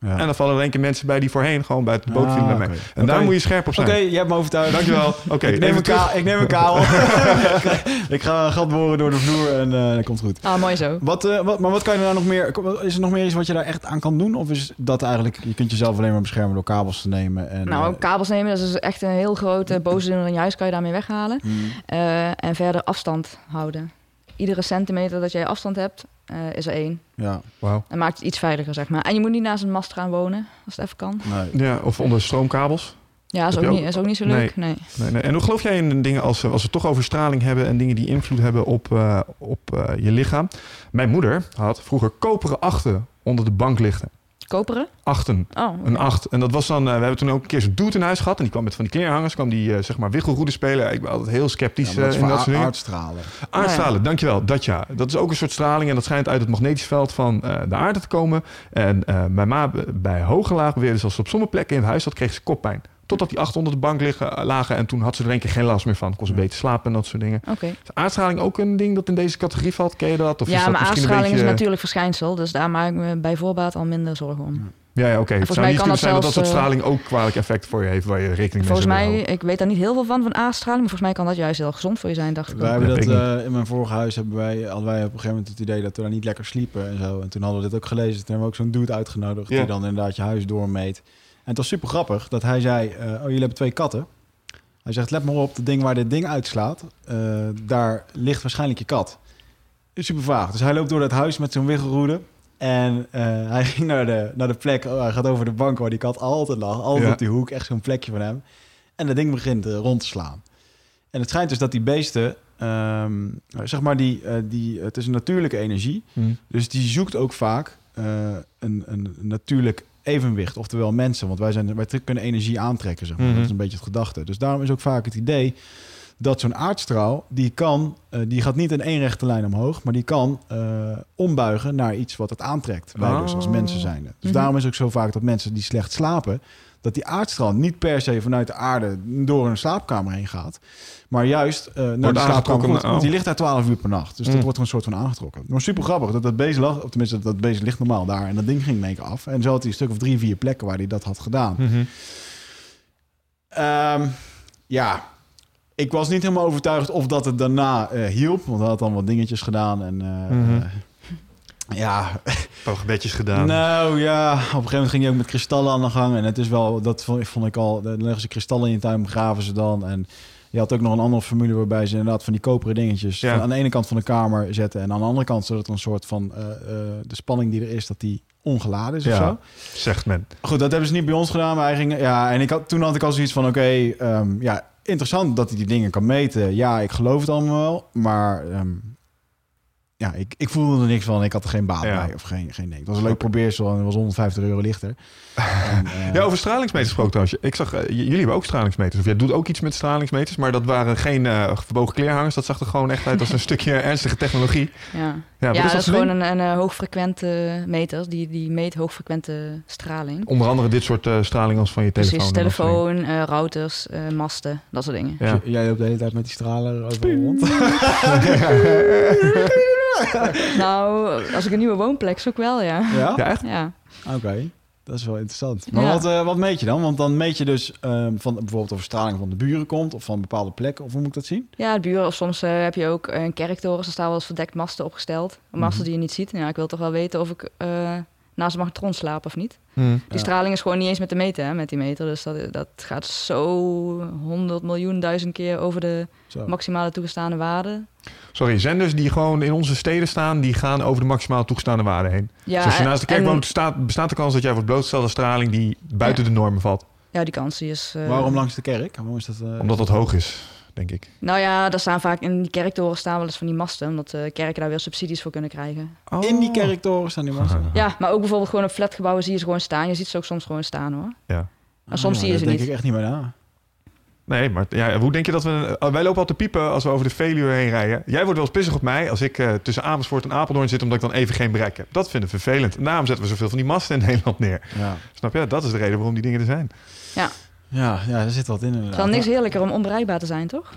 Ja. En dan vallen er een keer mensen bij die voorheen gewoon buiten de boot Ah, vielen. En daar moet je scherp op zijn. Oké, je hebt me overtuigd. Dankjewel. Oké, ik, neem even een terug. ka- ik neem een kabel. ik ga een gat boren door de vloer en eh dat komt goed. Ah, mooi zo. Wat, eh, wat, maar wat kan je daar nog meer... Is er nog meer iets wat je daar echt aan kan doen? Of is dat eigenlijk... Je kunt jezelf alleen maar beschermen door kabels te nemen? En, Nou, eh, kabels nemen, dat is echt een heel grote boosdoener in je huis, kan je daarmee weghalen. mm, Eh, en verder afstand houden. Iedere centimeter dat jij afstand hebt, eh, is er één. ja, Wauw. En maakt het iets veiliger, zeg maar. En je moet niet naast een mast gaan wonen, als het even kan. nee. Ja, of onder stroomkabels. Ja, is ook, niet, is ook niet zo leuk. Nee. Nee, nee. En hoe geloof jij in dingen als, als we het toch over straling hebben en dingen die invloed hebben op, eh, op eh, je lichaam? Mijn moeder had vroeger koperen achten onder de bank liggen. Koperen? Achten. Oh, Een acht. En dat was dan, eh, we hebben toen ook een keer zo'n dude in huis gehad. En die kwam met van die kleerhangers, kwam die eh, zeg maar wiggelroede spelen. Ik ben altijd heel sceptisch Ja, dat eh, is in dat soort a- dingen. aardstralen. Aardstralen, dankjewel. Dat ja. Dat is ook een soort straling en dat schijnt uit het magnetisch veld van eh, de aarde te komen. En eh, mijn ma bij hoge laag beweerde ze als ze op sommige plekken in het huis zat, kreeg ze koppijn. Totdat die acht onder de bank liggen, eh, lagen en toen had ze er een keer geen last meer van. Kon ze Ja. beter slapen en dat soort dingen. Oké. Is aardstraling ook een ding dat in deze categorie valt? Ken je dat? Of is Ja, dat maar aardstraling een is beetje... natuurlijk verschijnsel. Dus daar maak ik me bij voorbaat al minder zorgen om. Ja, ja oké. Het volgens zou mij niet kan dat zijn dat dat soort straling ook kwalijk effect voor je heeft waar je rekening mee Volgens mij, ik weet daar niet heel veel van, van aardstraling. Maar volgens mij kan dat juist heel gezond voor je zijn, dacht ik. Wij hebben dat eh, in mijn vorige huis hebben wij, hadden wij op een gegeven moment het idee dat we daar niet lekker sliepen en zo. En toen hadden we dit ook gelezen. Toen hebben we ook zo'n dude uitgenodigd Ja. die dan inderdaad je huis doormeet. En het was super grappig dat hij zei: eh, Oh, jullie hebben twee katten. Hij zegt, let maar op, het ding waar dit ding uitslaat, eh, daar ligt waarschijnlijk je kat. Super vaag. Dus hij loopt door dat huis met zo'n wiggelroede. En eh, hij ging naar de, naar de plek, oh, hij gaat over de bank waar die kat altijd lag. Altijd Ja. op die hoek, echt zo'n plekje van hem. En dat ding begint rond te slaan. En het schijnt dus dat die beesten, ehm, zeg maar, die, die, het is een natuurlijke energie. Hm. Dus die zoekt ook vaak een, een natuurlijk evenwicht. Oftewel mensen, want wij, zijn, wij kunnen energie aantrekken, zeg maar. Mhm. Dat is een beetje het gedachte. Dus daarom is ook vaak het idee dat zo'n aardstraal, die kan, eh, die gaat niet in één rechte lijn omhoog, maar die kan eh, ombuigen naar iets wat het aantrekt. Wij dus als Oh. mensen zijn. Dus Mhm. daarom is ook zo vaak dat mensen die slecht slapen, dat die aardstraal niet per se vanuit de aarde door een slaapkamer heen gaat, maar juist eh, naar de slaapkamer. Want die oh. ligt daar 12 uur per nacht. Dus dat Mm. wordt er een soort van aangetrokken. Maar super grappig dat dat beest lag, of tenminste dat beest ligt normaal daar en dat ding ging keer af. En zo had hij een stuk of drie, vier plekken waar hij dat had gedaan. Mhm. Ehm, ja, ik was niet helemaal overtuigd of dat het daarna eh, hielp. Want hij had dan wat dingetjes gedaan. En eh, Mhm. Ja, Toch gebedjes gedaan. nou ja, op een gegeven moment ging hij ook met kristallen aan de gang. En het is wel, dat vond, ik al, dan leggen ze kristallen in je tuin, begraven ze dan. En je had ook nog een andere formule waarbij ze inderdaad van die koperen dingetjes Ja. aan de ene kant van de kamer zetten. En aan de andere kant zodat er een soort van eh, eh, de spanning die er is, dat die ongeladen is of Ja. zo. Zegt men. Goed, dat hebben ze niet bij ons gedaan. Maar hij ging, ja, en ik had, toen had ik al zoiets van: oké, ehm, ja, interessant dat hij die dingen kan meten. Ja, ik geloof het allemaal wel. Maar ehm, ja, ik, ik voelde er niks van. Ik had er geen baat Ja. bij of geen, geen ding. Het was een leuk probeersel en het was 150 euro lichter. En, eh, Ja, over stralingsmeters gesproken trouwens. Ik zag, eh, jullie hebben ook stralingsmeters. Of jij doet ook iets met stralingsmeters. Maar dat waren geen eh, verbogen kleerhangers. Dat zag er gewoon echt uit als een stukje ernstige technologie. Ja, Ja, ja, dat is is, dat voor gewoon een, een hoogfrequente meter. Die, die meet hoogfrequente straling. Onder andere dit soort eh, straling als van je telefoon. Precies, telefoon, eh, routers, eh, masten, dat soort dingen. Ja. Jij loopt de hele tijd met die stralen overal rond. nou, als ik een nieuwe woonplek zoek wel, ja. Ja? Ja, echt? Ja, Oké. Dat is wel interessant. Maar Ja. wat, eh, wat meet je dan? Want dan meet je dus ehm, van bijvoorbeeld of er straling van de buren komt of van bepaalde plekken. Of hoe moet ik dat zien? ja het buren. Of soms eh, heb je ook een kerktoren. Er staan wel eens verdekt masten opgesteld. Masten Mhm. die je niet ziet. Ja, ik wil toch wel weten of ik eh, naast een magnetron slaap of niet. Hm. Die Ja. straling is gewoon niet eens met te meten, hè, met die meter. Dus dat, dat gaat zo 100 miljoen duizend keer over de Zo. maximale toegestane waarde. Sorry, zenders die gewoon in onze steden staan, die gaan over de maximaal toegestaande waarde heen. Ja, dus als je naast de kerk en- woont, staat, bestaat de kans dat jij wordt blootgesteld aan straling die buiten de normen valt. Ja, die kans die is... eh, Waarom langs de kerk? Waarom is dat? eh, Omdat dat hoog is, denk ik. Nou ja, daar staan vaak in die kerktoren staan wel eens van die masten, omdat de kerken daar weer subsidies voor kunnen krijgen. In die kerktoren staan die masten. Ja, maar ook bijvoorbeeld gewoon op flatgebouwen zie je ze gewoon staan. Je ziet ze ook soms gewoon staan hoor. Ja. Maar soms zie je ze denk niet. ik echt niet meer na. Nee, maar ja, hoe denk je dat we... oh, wij lopen al te piepen als we over de Veluwe heen rijden. Jij wordt wel eens pissig op mij als ik eh, tussen Amersfoort en Apeldoorn zit... omdat ik dan even geen bereik heb. Dat vinden we vervelend. En daarom zetten we zoveel van die masten in Nederland neer. Ja. Snap je? Dat is de reden waarom die dingen er zijn. Ja, ja, daar zit wat in Het is inderdaad. wel niks heerlijker om onbereikbaar te zijn, toch?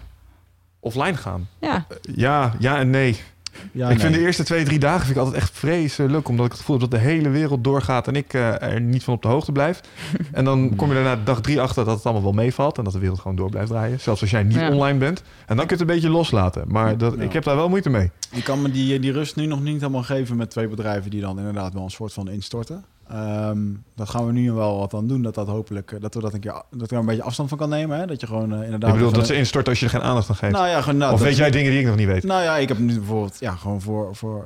Offline gaan. Ja, Ja, ja en nee. Ja, ik vind de eerste twee, drie dagen vind ik altijd echt vreselijk. Omdat ik het gevoel heb dat de hele wereld doorgaat en ik eh, er niet van op de hoogte blijf. En dan kom je daarna dag drie achter dat het allemaal wel meevalt. En dat de wereld gewoon door blijft draaien. Zelfs als jij niet Ja. online bent. En dan kun je het een beetje loslaten. Maar dat, Ja. ik heb daar wel moeite mee. Je kan me die, die rust nu nog niet helemaal geven met twee bedrijven die dan inderdaad wel een soort van instorten. Ehm dat gaan we nu wel wat aan doen. Dat, dat, hopelijk, eh, dat we dat een keer dat ik daar een beetje afstand van kan nemen. Hè? Dat je gewoon eh, inderdaad. ik bedoel dat ze instorten als je er geen aandacht aan geeft. Nou ja, gewoon. Nou, of weet is- jij dingen die ik nog niet weet? Nou ja, ik heb nu bijvoorbeeld, ja, gewoon voor. voor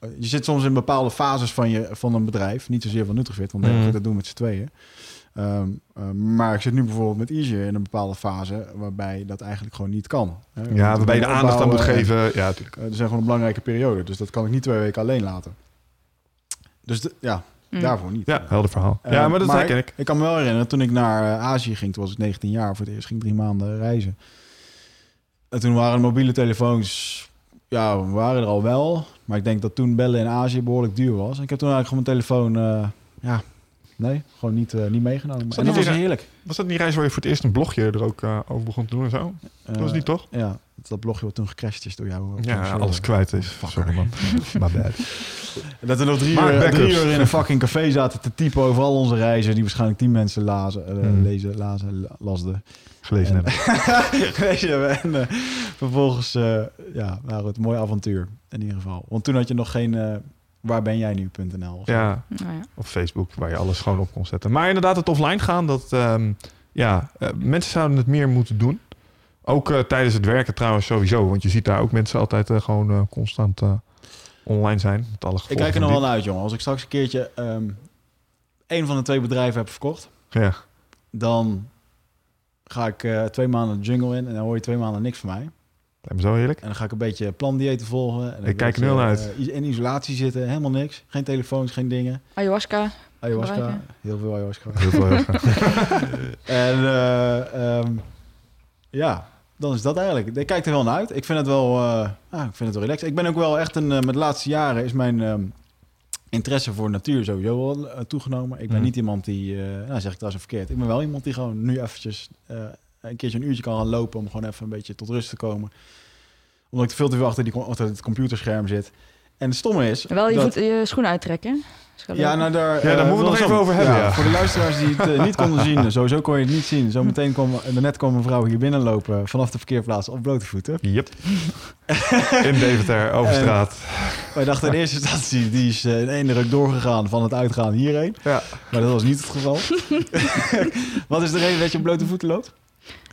eh, je zit soms in bepaalde fases van, je, van een bedrijf. Niet zozeer van Nutrifit, want Mhm. mm. dat doen we met z'n tweeën. Ehm, eh, maar ik zit nu bijvoorbeeld met Easier in een bepaalde fase waarbij dat eigenlijk gewoon niet kan. Hè. We Ja, waarbij je de aandacht aan moet geven. Ja, natuurlijk. er zijn gewoon een belangrijke periode, dus dat kan ik niet twee weken alleen laten. Dus de- ja, Mm. daarvoor niet. Ja, helder verhaal. Eh, ja, maar dat herken ik. Ik kan me wel herinneren, toen ik naar eh, Azië ging, toen was ik 19 jaar, voor het eerst ging ik drie maanden reizen. En toen waren mobiele telefoons, ja, we waren er al wel. Maar ik denk dat toen bellen in Azië behoorlijk duur was. En ik heb toen eigenlijk gewoon mijn telefoon, eh, ja, nee, gewoon niet, eh, niet meegenomen. dat En dat niet was heerlijk. Was dat die reis waar je voor het eerst een blogje er ook eh, over begon te doen en zo? Dat was Eh, niet toch? Ja, dat blogje wat toen gecrashed is door jou. Ja, server. alles kwijt is. Fucker. Sorry man. My bad. En Dat we nog drie uur, drie uur in een fucking café zaten te typen over al onze reizen... die waarschijnlijk tien mensen lazen, eh, Hmm. lezen, lazen, la- lasden. Gelezen En- hebben. Gelezen hebben. En eh, vervolgens, eh, ja, nou, het mooie avontuur in ieder geval. Want toen had je nog geen eh, waar ben jij nu.nl. Ja, Nou ja. op Facebook, waar je alles gewoon op kon zetten. Maar inderdaad, het offline gaan, dat... ehm, ja, eh, mensen zouden het meer moeten doen. Ook eh, tijdens het werken trouwens sowieso. Want je ziet daar ook mensen altijd eh, gewoon eh, constant eh, online zijn. Met alle Ik kijk er nog wel naar uit, jongen. Als ik straks een keertje ehm een van de twee bedrijven heb verkocht, Ja. dan ga ik eh, twee maanden de jungle in en dan hoor je twee maanden niks van mij. Lijkt me zo heerlijk. En dan ga ik een beetje plandiëten volgen. En Ik kijk er nul naar uit. in isolatie zitten, helemaal niks. Geen telefoons, geen dingen. Ayahuasca. Ayahuasca, Gebruiken. heel veel ayahuasca. Heel veel, heel veel. en eh, ehm, ja, dan is dat eigenlijk. Ik kijk er wel naar uit. Ik vind het wel, eh, ah, ik vind het wel relaxed. Ik ben ook wel echt een, eh, met de laatste jaren is mijn ehm, interesse voor natuur sowieso wel eh, toegenomen. Ik ben Mhm. niet iemand die, eh nou zeg ik trouwens verkeerd. Ik ben wel iemand die gewoon nu eventjes een keertje een uurtje kan gaan lopen om gewoon even een beetje tot rust te komen. Omdat ik veel te veel achter, die, achter het computerscherm zit. En het stomme is... Wel je, dat- voet, je schoenen uittrekken. Ja, nou daar, Ja, daar eh, moeten we nog even over hebben, ja. Voor de luisteraars die het eh, niet konden zien, sowieso kon je het niet zien. Zometeen kwam, net kwam een vrouw hier binnenlopen vanaf de verkeerplaats op blote voeten. Yep. In Deventer, over straat. Wij dachten in eerste instantie, die is eh, in één ruk doorgegaan van het uitgaan hierheen. Ja. Maar dat was niet het geval. Wat is de reden dat je op blote voeten loopt?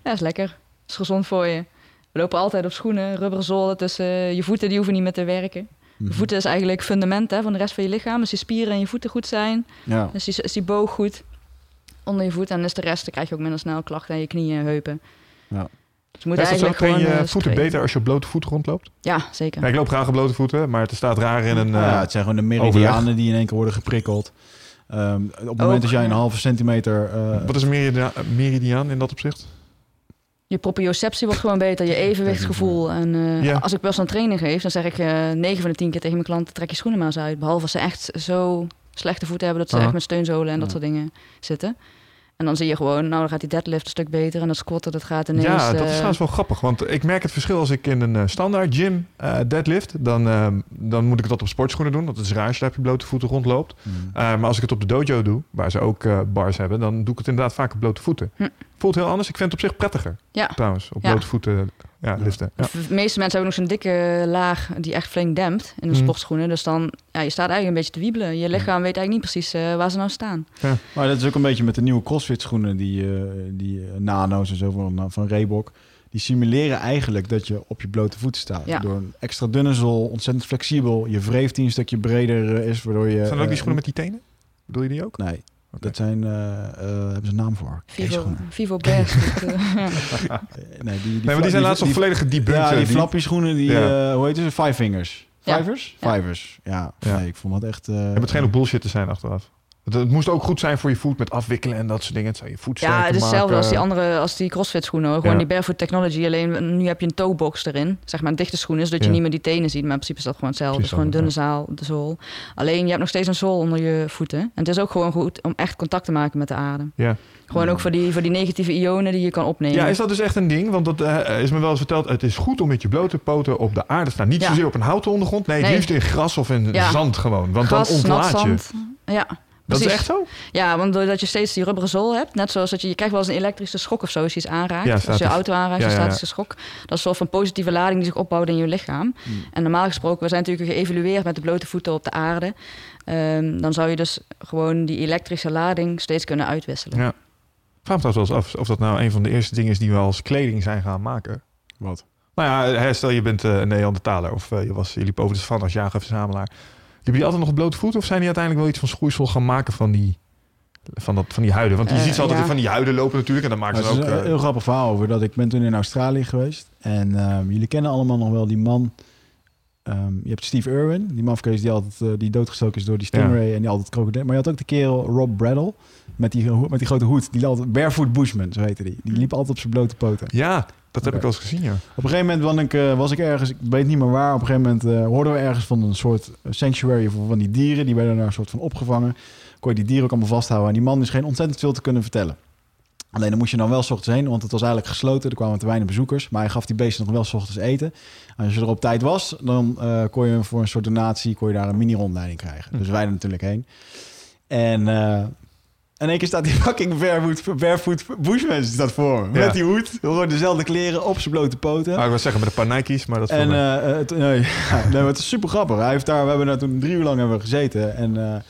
Ja, is lekker. Is gezond voor je. We lopen altijd op schoenen, rubberen zolen tussen je voeten, die hoeven niet meer te werken. Mhm. Je voeten is eigenlijk fundament hè, van de rest van je lichaam. Als je spieren en je voeten goed zijn, Ja. is die, is die boog goed onder je voet. En is de rest, dan krijg je ook minder snel klachten aan je knieën en heupen. Ja. Dus je moet Is dat zo? eigenlijk Train gewoon... je eh, voeten beter als je op blote voeten rondloopt? Ja, zeker. Ja, ik loop graag op blote voeten, maar het staat raar in een... Ja, eh, het zijn gewoon de meridianen overleg. die in één keer worden geprikkeld. Ehm, op het moment dat jij een halve centimeter... eh, wat is een meridia- meridiaan in dat opzicht? Je proprioceptie wordt gewoon beter, je evenwichtsgevoel. En eh, Ja. als ik personal training geef, dan zeg ik eh 9 van de 10 keer tegen mijn klanten: trek je schoenen maar eens uit. Behalve als ze echt zo slechte voeten hebben dat ze echt met steunzolen en dat Ja. soort dingen zitten. En dan zie je gewoon, nou dan gaat die deadlift een stuk beter en dat squatten dat gaat ineens. ja, dat is eh, trouwens wel grappig. Want ik merk het verschil als ik in een eh, standaard gym eh, deadlift... Dan, dan moet ik dat op sportschoenen doen. Want het is raar als je daar op je blote voeten rondloopt. Eh, maar als ik het op de dojo doe, waar ze ook eh, bars hebben... dan doe ik het inderdaad vaak op blote voeten. Hm. Voelt heel anders. Ik vind het op zich prettiger, Ja. trouwens. Op Ja. blote voeten ja, Ja. liften. Ja. De meeste mensen hebben nog zo'n dikke laag die echt flink dempt in de Mm. sportschoenen. Dus dan, ja, je staat eigenlijk een beetje te wiebelen. Je lichaam weet eigenlijk niet precies eh, waar ze nou staan. Maar dat is ook een beetje met de nieuwe CrossFit schoenen, die, eh, die eh, nano's en zo van, van Reebok. Die simuleren eigenlijk dat je op je blote voeten staat. Ja. Door een extra dunne zool, ontzettend flexibel. Je wreeft die een stukje breder is, waardoor je... Zijn er ook die schoenen met die tenen? Bedoel je die ook? Nee, Dat zijn... eh, eh, hebben ze een naam voor? Vivo. Vivo Nee, die, die, Nee, maar die zijn laatst nog volledig gedebunked. Ja, eh, die die- flappy schoenen, die, Ja. eh, hoe heet ze? Five fingers. Ja. Fivers? Ja. Fivers, ja. Ja. Nee, ik vond dat echt... eh, maar het scheen ook bullshit te zijn achteraf. Het, het moest ook goed zijn voor je voet met afwikkelen en dat soort dingen. Het zou je voet Ja, het is hetzelfde als die andere, als die CrossFit schoenen. Gewoon Ja. die barefoot technology. Alleen nu heb je een toebox erin. Zeg maar een dichte schoenen, zodat je Ja. niet meer die tenen ziet. Maar in principe is dat gewoon hetzelfde. Het is gewoon een dunne zaal, de zool. Alleen je hebt nog steeds een zool onder je voeten. En het is ook gewoon goed om echt contact te maken met de adem. Ja. Gewoon ook voor die, voor die negatieve ionen die je kan opnemen. Ja, is dat dus echt een ding? Want dat eh, is me wel eens verteld. Het is goed om met je blote poten op de aarde te staan. Niet Ja. zozeer op een houten ondergrond. Nee, het Nee. liefst in gras of in Ja. zand gewoon. Want Gras, dan ontlaat je. zand. Dat is echt zo? Ja, want doordat je steeds die rubberen zool hebt, net zoals dat je, je krijgt wel eens een elektrische schok of zo als je iets aanraakt. Ja, als je auto aanraakt, Ja, een ja, ja. statische schok. Dat is een soort van positieve lading die zich opbouwt in je lichaam. Hmm. En normaal gesproken, we zijn natuurlijk geëvalueerd met de blote voeten op de aarde. Ehm, dan zou je dus gewoon die elektrische lading steeds kunnen uitwisselen. Ja. Vraag me trouwens wel eens af of dat nou een van de eerste dingen is die we als kleding zijn gaan maken. Wat? Nou ja, stel je bent eh, een Neandertaler of eh, je, was, je liep over de savanne als jager of verzamelaar. Liepen die altijd nog op blote voeten of zijn die uiteindelijk wel iets van schoeisel gaan maken van die, van dat, van die huiden? Want je Eh, ziet ze altijd ja. van die huiden lopen natuurlijk en dan maken ze ook... een eh, heel grappig verhaal over dat ik ben toen in Australië geweest. En ehm, jullie kennen allemaal nog wel die man. Ehm, je hebt Steve Irwin, die mafkees die altijd eh, die doodgestoken is door die stingray en die altijd krokodil. Maar je had ook de kerel Rob Bradle met die, met die grote hoed. Die altijd barefoot bushman, zo heette die. Die liep altijd op zijn blote poten. ja, dat heb ik wel eens gezien, ja. Op een gegeven moment was ik, eh, was ik ergens, ik weet niet meer waar. Op een gegeven moment eh, hoorden we ergens van een soort sanctuary voor van die dieren. Die werden daar een soort van opgevangen. Kon je die dieren ook allemaal vasthouden. En die man is geen ontzettend veel te kunnen vertellen. Alleen dan moest je dan wel 's ochtends heen, want het was eigenlijk gesloten. Er kwamen te weinig bezoekers. Maar hij gaf die beesten nog wel 's ochtends eten. En als je er op tijd was, dan eh, kon je voor een soort donatie kon je daar een mini-rondleiding krijgen. Dus wij er natuurlijk heen. En eh in één keer staat die fucking barefoot, barefoot bushman staat voor me. Ja. Met die hoed, gewoon dezelfde kleren op zijn blote poten. Ah, ik wil zeggen met een paar Nike's, maar dat is En eh, het, nee, ja, nee, het is super grappig. Hij heeft daar, we hebben daar toen drie uur lang hebben we gezeten. En eh,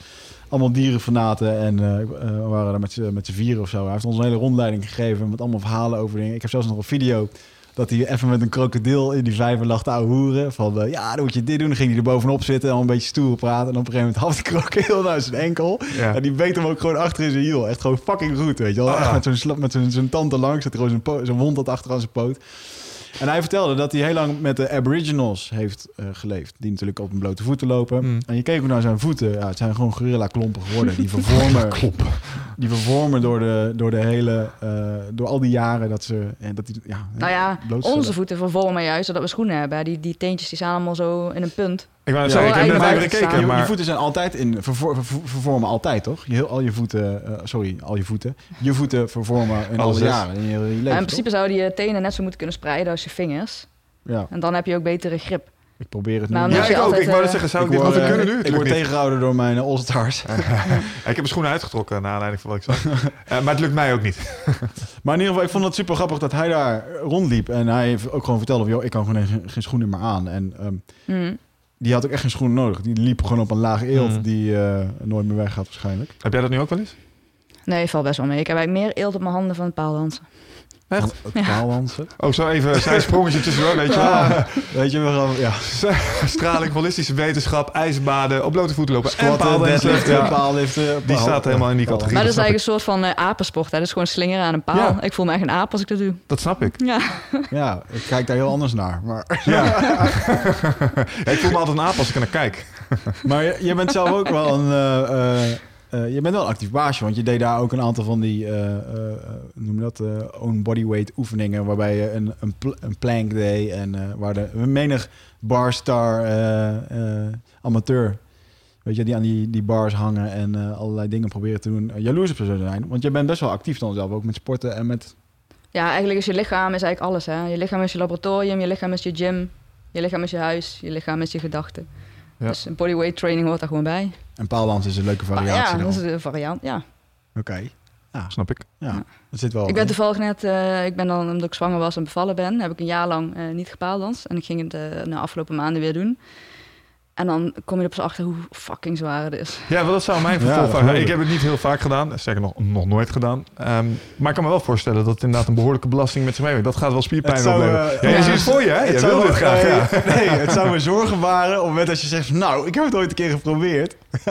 allemaal dierenfanaten. En eh, eh, we waren daar met z'n met z'n vieren of zo. Hij heeft ons een hele rondleiding gegeven met allemaal verhalen over dingen. Ik heb zelfs nog een video dat hij even met een krokodil in die vijver lag te ouwehoeren. Van, eh, ja, dan moet je dit doen. Dan ging hij er bovenop zitten en al een beetje stoer praten. En op een gegeven moment had die krokodil naar zijn enkel. Ja. En die beet hem ook gewoon achter in zijn hiel. Echt gewoon fucking goed, weet je wel. Ah. Met zo'n sla- met zo'n zo'n tand erlangs. Zat gewoon zijn, po- zijn wond had achter aan zijn poot. En hij vertelde dat hij heel lang met de Aboriginals heeft eh, geleefd. Die natuurlijk op een blote voeten lopen. Mm. En je keek ook naar zijn voeten. Ja, het zijn gewoon gorilla klompen geworden. Die vervormen, die vervormen door, de, door de hele... eh, door al die jaren dat ze... En dat die, ja, Nou ja, onze voeten vervormen juist zodat we schoenen hebben. Die, die teentjes die staan allemaal zo in een punt. Ik wou zeggen, ik heb net eigenlijk even buiten gekeken, Je, je maar... voeten zijn altijd in vervor- vervor- vervormen altijd, toch? Je, heel, al je voeten, eh, sorry, al je voeten. Je voeten vervormen in Alle jaren in je, je leven. en in toch? principe zouden je tenen net zo moeten kunnen spreiden als je vingers. Ja, En dan heb je ook betere grip. Ik probeer het nu. Maar Ja, ik ook. Ik wou net eh, zeggen, zou ik, ik dit eh, kunnen nu? Ik word tegengehouden door mijn All-Stars. Ik heb mijn schoenen uitgetrokken naar aanleiding van wat ik zag. Eh, maar het lukt mij ook niet. Maar in ieder geval, ik vond het super grappig dat hij daar rondliep. En hij heeft ook gewoon vertelde van, joh, ik kan gewoon geen, geen schoenen meer aan. En ehm, Mm. die had ook echt geen schoenen nodig. Die liep gewoon op een laag eelt Mm. die eh, nooit meer weggaat waarschijnlijk. Heb jij dat nu ook wel eens? Nee, valt best wel mee. Ik heb eigenlijk meer eelt op mijn handen van het paaldansen. Echt? Het Ja. paaldansen. Oh, zo even zijn sprongetje tussendoor, weet je wel. Ja, weet je, we gaan, ja. Straling, ballistische wetenschap, ijsbaden, op blote voeten lopen en Squatten, Ja. paaliften. Die staat helemaal in die categorie. Maar dat is eigenlijk een soort van eh, apensport. Hè? Dat is gewoon slingeren aan een paal. Ja. Ik voel me echt een aap als ik dat doe. Dat snap ik. Ja. Ja, ik kijk daar heel anders naar. Maar, Ja. Ja, ik voel me altijd een aap als ik er naar kijk. maar je, je bent zelf ook wel een... eh, eh, eh, je bent wel actief baasje, want je deed daar ook een aantal van die, eh, hoe noem dat, own bodyweight oefeningen, waarbij je een, een, een plank deed en waar de menig barstar amateur, weet je, die aan die, bars hangen en allerlei dingen proberen te doen, jaloers op zou zijn. Want je bent best wel actief dan zelf, ook met sporten en met... ja, eigenlijk is je lichaam is eigenlijk alles. Hè? Je lichaam is je laboratorium, je lichaam is je gym, je lichaam is je huis, je lichaam is je gedachten. Ja. Dus een bodyweight training hoort daar gewoon bij. En paaldans is een leuke variatie ja, dat is een variant. Ja. Oké, Snap ik. ja, dat zit wel... Ik ben toevallig net, eh, ik ben dan omdat ik zwanger was en bevallen ben, heb ik een jaar lang eh, niet gepaaldans. En ik ging het eh de afgelopen maanden weer doen. En dan kom je er pas achter hoe fucking zwaar het is. Ja, wel dat zou mijn Ja, vervolg geloof Ik heb het niet heel vaak gedaan. Zeker nog, nog nooit gedaan. Ehm, maar ik kan me wel voorstellen dat het inderdaad een behoorlijke belasting met zich meebrengt. Dat gaat wel spierpijn Het zou, opleveren. eh, ja, je ja. ziet het voor je, hè? Je wil dit graag, nee, ja. Nee, het zou me zorgen baren op het moment dat je zegt... Nou, ik heb het ooit een keer geprobeerd.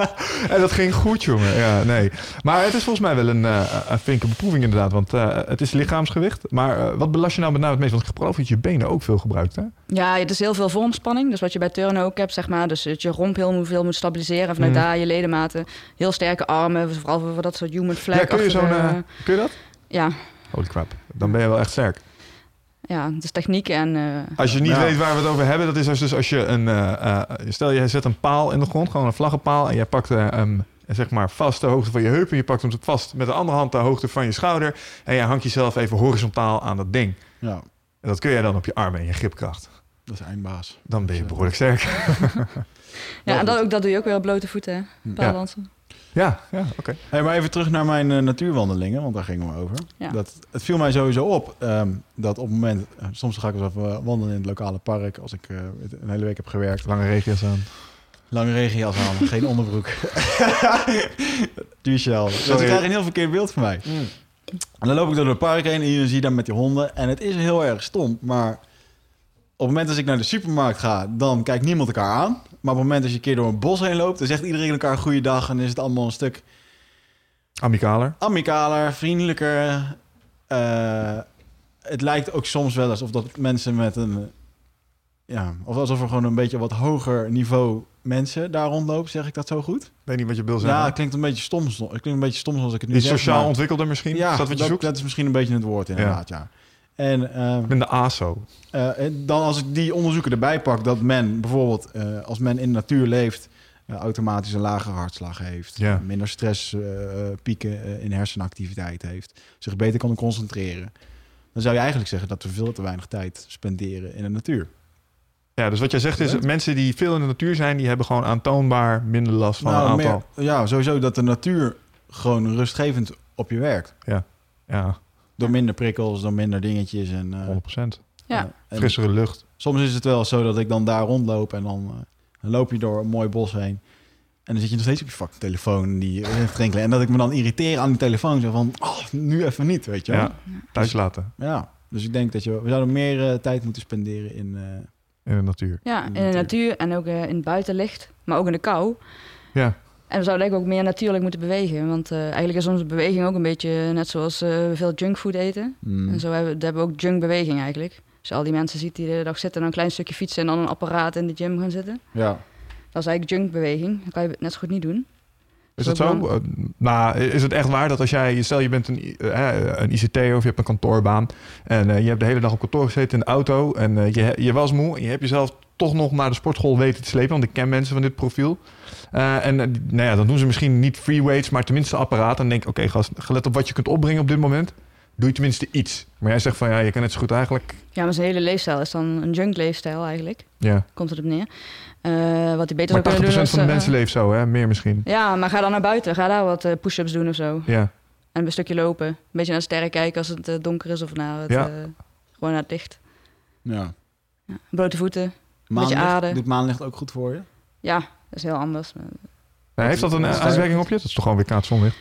En dat ging goed, jongen. Ja, nee. Maar het is volgens mij wel een, eh, een flinke beproeving inderdaad. Want eh, het is lichaamsgewicht. Maar eh, wat belast je nou met name het meest? Want ik geloof dat je je benen ook veel gebruikt, hè? Ja, het is heel veel vormspanning. Dus wat je bij turnen ook hebt, zeg maar. Dus dat je romp heel veel moet stabiliseren. En vanuit Mhm. daar je ledematen. Heel sterke armen. Vooral voor dat soort human flag. ja, kun je zo'n... eh, kun je dat? ja, Holy crap. Dan ben je wel echt sterk. ja, het is techniek en... eh, Als je niet Ja. weet waar we het over hebben, dat is als, dus als je een... eh, eh, stel, je zet een paal in de grond, gewoon een vlaggenpaal... en jij pakt hem zeg maar vast de hoogte van je heup... en je pakt hem vast met de andere hand de hoogte van je schouder... en je hangt jezelf even horizontaal aan dat ding. Ja, En dat kun jij dan op je armen en je gripkracht. Dat is eindbaas. Dan ben je behoorlijk sterk. ja, en dat, ook, dat doe je ook weer op blote voeten, hè? Ja. Paaldansen. Ja, ja oké. Hey, maar even terug naar mijn eh, natuurwandelingen, want daar gingen we over. Ja. Dat, het viel mij sowieso op ehm, dat op het moment... eh, soms ga ik eens even eh, wandelen in het lokale park... als ik eh, een hele week heb gewerkt. Lange regenjas aan. Lange regenjas aan, geen onderbroek. Duurshell. Dus Sorry. ik krijg een heel verkeerd beeld van mij. En dan loop ik door het park heen en je ziet dan met die honden. En het is heel erg stom, maar het moment dat ik naar de supermarkt ga, dan kijkt niemand elkaar aan. Maar op het moment dat je een keer door een bos heen loopt, dan zegt iedereen elkaar goeiedag en is het allemaal een stuk Amicaler. amicaler, vriendelijker. Eh, het lijkt ook soms wel alsof dat mensen met een... Ja, of alsof er gewoon een beetje wat hoger niveau mensen daar rondlopen. Zeg ik dat zo goed? Weet niet wat je wil zeggen. Ja, het klinkt een beetje stom. Het klinkt een beetje stom zoals ik het nu is zeg. sociaal maar- ontwikkelder misschien? Ja, is dat wat je zoekt? dat is misschien een beetje het woord inderdaad, ja. En Ik ben de ASO. eh, dan als ik die onderzoeken erbij pak... dat men bijvoorbeeld, eh, als men in de natuur leeft... eh, automatisch een lagere hartslag heeft... Ja. minder stress, pieken eh, in hersenactiviteit heeft... zich beter kan concentreren... dan zou je eigenlijk zeggen dat we veel te weinig tijd spenderen in de natuur. Ja, dus wat jij zegt is, Ja. mensen die veel in de natuur zijn, die hebben gewoon aantoonbaar minder last van een aantal. Nou, meer- ja, sowieso dat de natuur gewoon rustgevend op je werkt. Ja, Door minder prikkels, door minder dingetjes. En, eh, 100%. Ja. en Frissere lucht. soms is het wel zo dat ik dan daar rondloop en dan, eh, dan loop je door een mooi bos heen. En dan zit je nog steeds op je fucking telefoon die heeft rinkelen. En dat ik me dan irriteer aan die telefoon. Zo van, oh, nu even niet, weet je wel. Ja, thuis laten. Ja. Dus ik denk dat je, we zouden meer eh, tijd moeten spenderen in... eh, In de natuur. Ja, In in de de natuur en ook eh, in het buitenlicht, maar ook in de kou. Ja. En we zouden ik ook meer natuurlijk moeten bewegen. Want eh, eigenlijk is onze beweging ook een beetje net zoals eh, we veel junkfood eten. mm, En zo hebben, we hebben we ook junkbeweging eigenlijk. Dus al die mensen ziet die de hele dag zitten en een klein stukje fietsen en dan een apparaat in de gym gaan zitten. Ja. Dat is eigenlijk junkbeweging. Dan kan je het net zo goed niet doen. Is dat zo? Eh, nou, is het echt waar dat als jij, stel je bent een, eh, een ICT of je hebt een kantoorbaan en je hebt de hele dag op kantoor gezeten in de auto en je, je was moe en je hebt jezelf toch nog naar de sportschool weten te slepen, want ik ken mensen van dit profiel. Eh, en eh, die- nou ja, dan doen ze misschien niet free weights, maar tenminste apparaat. Dan denk ik, oké gast, gelet op wat je kunt opbrengen op dit moment, doe je tenminste iets. Maar jij zegt van ja, je kan net zo goed eigenlijk, Ja, maar zijn hele leefstijl is dan een junk leefstijl eigenlijk. ja. Komt het op neer. Eh, wat hij beter Maar 80% zou kunnen doen is, van de mensen leeft zo, hè? Meer misschien. Ja, maar ga dan naar buiten. Ga daar wat eh, push-ups doen of zo. Ja. En een stukje lopen. Een beetje naar de sterren kijken als het donker is of naar het, Ja. eh, gewoon naar het licht. ja. Ja. Blote voeten. Maanlicht, aarde. Doet maanlicht ook goed voor je? Ja, dat is heel anders. Ja, heeft dat een Wat eh, uitwerking op je? Dat is toch gewoon weer kaartzonlicht?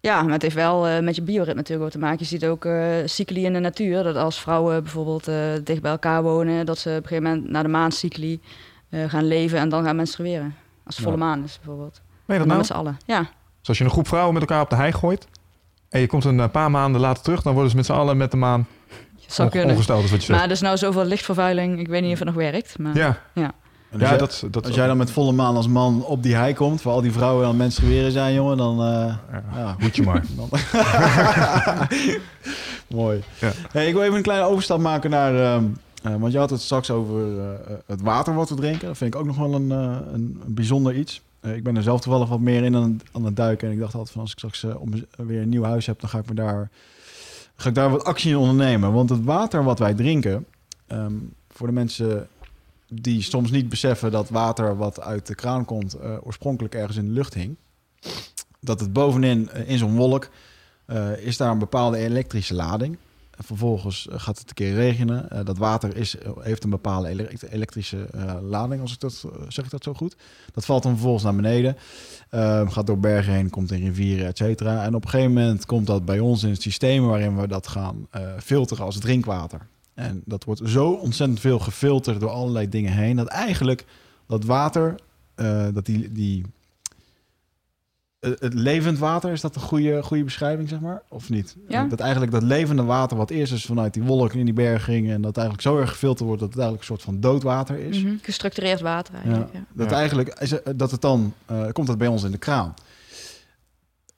Ja, maar het heeft wel eh, met je bioritme natuurlijk wat te maken. Je ziet ook eh cycli in de natuur. Dat als vrouwen bijvoorbeeld eh, dicht bij elkaar wonen... dat ze op een gegeven moment naar de maancycli eh, gaan leven... en dan gaan menstrueren. Als het Ja. volle maan is bijvoorbeeld. Je dat nou? met z'n allen. Ja, Dus als je een groep vrouwen met elkaar op de hei gooit... en je komt een eh, paar maanden later terug... dan worden ze met z'n allen met de maan zou onge- kunnen. ongesteld, is wat je zegt. Maar er is nou zoveel lichtvervuiling. Ik weet niet of het nog werkt. Maar... ja, En als ja jij- dat, dat Als jij dan met volle maan als man op die hei komt, voor al die vrouwen aan het menstrueren zijn, jongen, dan... eh, Ja, moet je maar. Dan- Mooi. Ja. Hey, ik wil even een kleine overstap maken naar... ehm, eh, want je had het straks over eh, het water wat we drinken. Dat vind ik ook nog wel een, een, bijzonder iets. Ik ben er zelf toevallig wat meer in aan, aan het duiken. En ik dacht altijd van als ik straks om, weer een nieuw huis heb... dan ga ik, me daar, ga ik daar wat actie in ondernemen. Want het water wat wij drinken... ehm, voor de mensen die soms niet beseffen dat water wat uit de kraan komt... eh, oorspronkelijk ergens in de lucht hing... dat het bovenin eh, in zo'n wolk eh, is daar een bepaalde elektrische lading. En vervolgens gaat het een keer regenen. Dat water is, heeft een bepaalde ele- elektrische lading, als ik dat, zeg ik dat zo goed. Dat valt dan vervolgens naar beneden. eh, gaat door bergen heen, komt in rivieren, et cetera. En op een gegeven moment komt dat bij ons in het systeem waarin we dat gaan filteren als drinkwater. En dat wordt zo ontzettend veel gefilterd door allerlei dingen heen, dat eigenlijk dat water, eh, dat die, die eh, het levend water, is dat een goede, goede beschrijving, zeg maar? Of niet? Ja. Dat eigenlijk dat levende water wat eerst is vanuit die wolk in die berg ging... en dat eigenlijk zo erg gefilterd wordt dat het eigenlijk een soort van doodwater is. Mhm. Gestructureerd water eigenlijk. Ja. Dat Ja. eigenlijk, is, dat het dan, eh, komt dat bij ons in de kraan.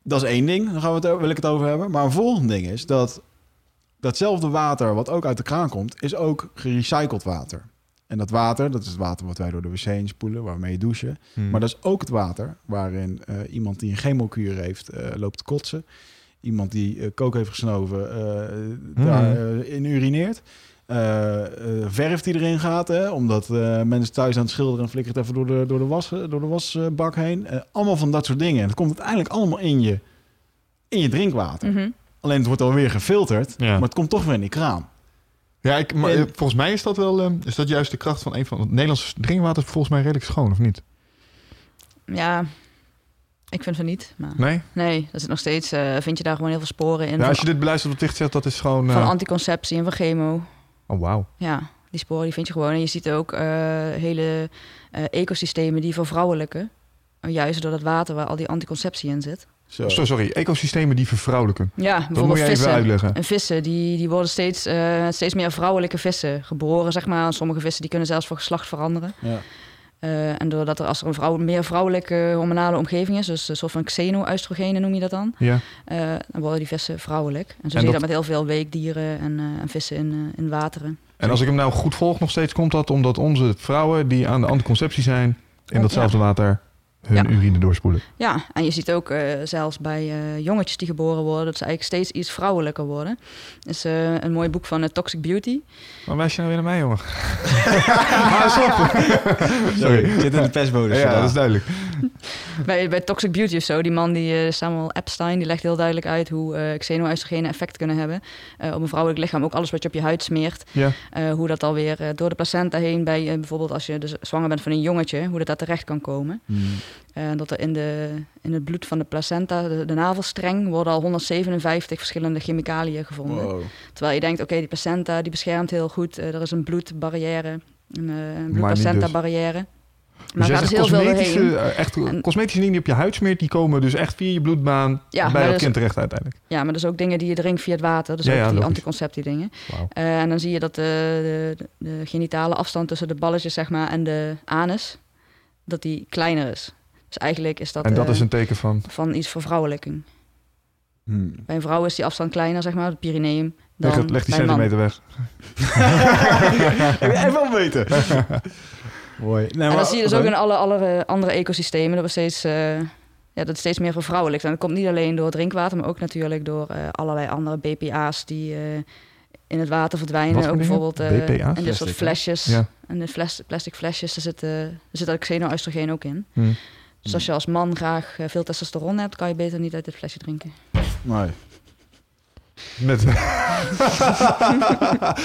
Dat is één ding, daar gaan we het, over- wil ik het over hebben. Maar een volgende ding is dat datzelfde water wat ook uit de kraan komt... is ook gerecycled water. En dat water, dat is het water wat wij door de wc heen spoelen, waarmee je douchen... Hmm. Maar dat is ook het water waarin eh, iemand die een chemokuur heeft eh, loopt te kotsen. Iemand die eh, kook heeft gesnoven, eh, daar eh, in urineert. Eh, eh, verf die erin gaat, hè, omdat eh, mensen thuis aan het schilderen en flikkert even door de, door de, was, door de wasbak heen. Eh, allemaal van dat soort dingen. En het komt uiteindelijk allemaal in je, in je drinkwater. Mhm. Alleen het wordt alweer gefilterd, Ja. maar het komt toch weer in die kraan. Ja, ik, maar, En- eh, volgens mij is dat wel eh, is dat juist de kracht van een van het Nederlands drinkwater is volgens mij redelijk schoon, of niet? ja, ik vind van niet. Maar... Nee? Nee, dat is nog steeds, eh, vind je daar gewoon heel veel sporen in. Ja, als je dit beluistert op dicht zegt, dat is gewoon... eh, van anticonceptie en van chemo. oh, wauw. Ja, die sporen die vind je gewoon. En je ziet ook eh, hele eh, ecosystemen die vervrouwelijken. Juist door dat water waar al die anticonceptie in zit. Zo. So, sorry, ecosystemen die vervrouwelijken. Ja, Dat moet bijvoorbeeld je even vissen. uitleggen. En vissen, die, die worden steeds, eh, steeds meer vrouwelijke vissen geboren, zeg maar. En sommige vissen die kunnen zelfs van geslacht veranderen. Ja. Eh, en doordat er als er een vrouw, meer vrouwelijke hormonale omgeving is, dus een soort van xeno-oestrogenen noem je dat dan, Ja. eh, dan worden die vissen vrouwelijk. En zo En zie je dat- met heel veel weekdieren en, eh, en vissen in, in wateren. En als ik hem nou goed volg nog steeds, komt dat omdat onze vrouwen die aan de anticonceptie zijn, in datzelfde water hun Ja. urine doorspoelen. Ja, en je ziet ook eh, zelfs bij eh, jongetjes die geboren worden, dat ze eigenlijk steeds iets vrouwelijker worden. Dat is eh, een mooi boek van Toxic Beauty. Maar wijs je nou weer naar mij, jongen? Sorry, ik zit in de pestbode. Ja, dat is duidelijk. bij, bij Toxic Beauty of zo, die man, die eh, Samuel Epstein, die legt heel duidelijk uit hoe eh xeno-oestrogenen effect kunnen hebben eh, op een vrouwelijk lichaam. Ook alles wat je op je huid smeert. Ja. Hoe dat alweer door de placenta heen bij bijvoorbeeld als je dus zwanger bent van een jongetje, hoe dat daar terecht kan komen. En dat er in, de, in het bloed van de placenta, de, de navelstreng, worden al 157 verschillende chemicaliën gevonden. Wow. Terwijl je denkt, oké, die placenta die beschermt heel goed. Er is een bloedbarrière, een, uh, een niet bloedplacenta-barrière. Dus Maar er gaat zegt dus heel veel cosmetische, doorheen. eh, echt En- cosmetische dingen die op je huid smeert, die komen dus echt via je bloedbaan Ja, bij dat dus- kind terecht uiteindelijk. Ja, maar dus ook dingen die je drinkt via het water. Dus Ja, ook ja, die logisch. anticonceptiedingen. Wauw. Eh, en dan zie je dat de, de, de genitale afstand tussen de balletjes zeg maar, en de anus, dat die kleiner is. Dus eigenlijk is dat, En dat eh, is een teken van... van iets vervrouwelijking. Hmm. Bij een vrouw is die afstand kleiner, zeg maar, het perineum. Dan Leg, het- leg die man. centimeter weg. Wel weten? Mooi. Nee, En maar- dat zie je dus ook in alle, alle andere ecosystemen. Dat we steeds, eh, ja, dat het steeds meer vervrouwelijkt. En dat komt niet alleen door drinkwater, maar ook natuurlijk door eh, allerlei andere BPA's die eh, in het water verdwijnen. Ook bijvoorbeeld eh, BPA's? in dit soort flesjes. Ja. En de fles, plastic flesjes, daar zit, eh, er zit dat xeno-oestrogeen ook in. Hm. Dus als je als man graag veel testosteron hebt, kan je beter niet uit dit flesje drinken. Nee. Met...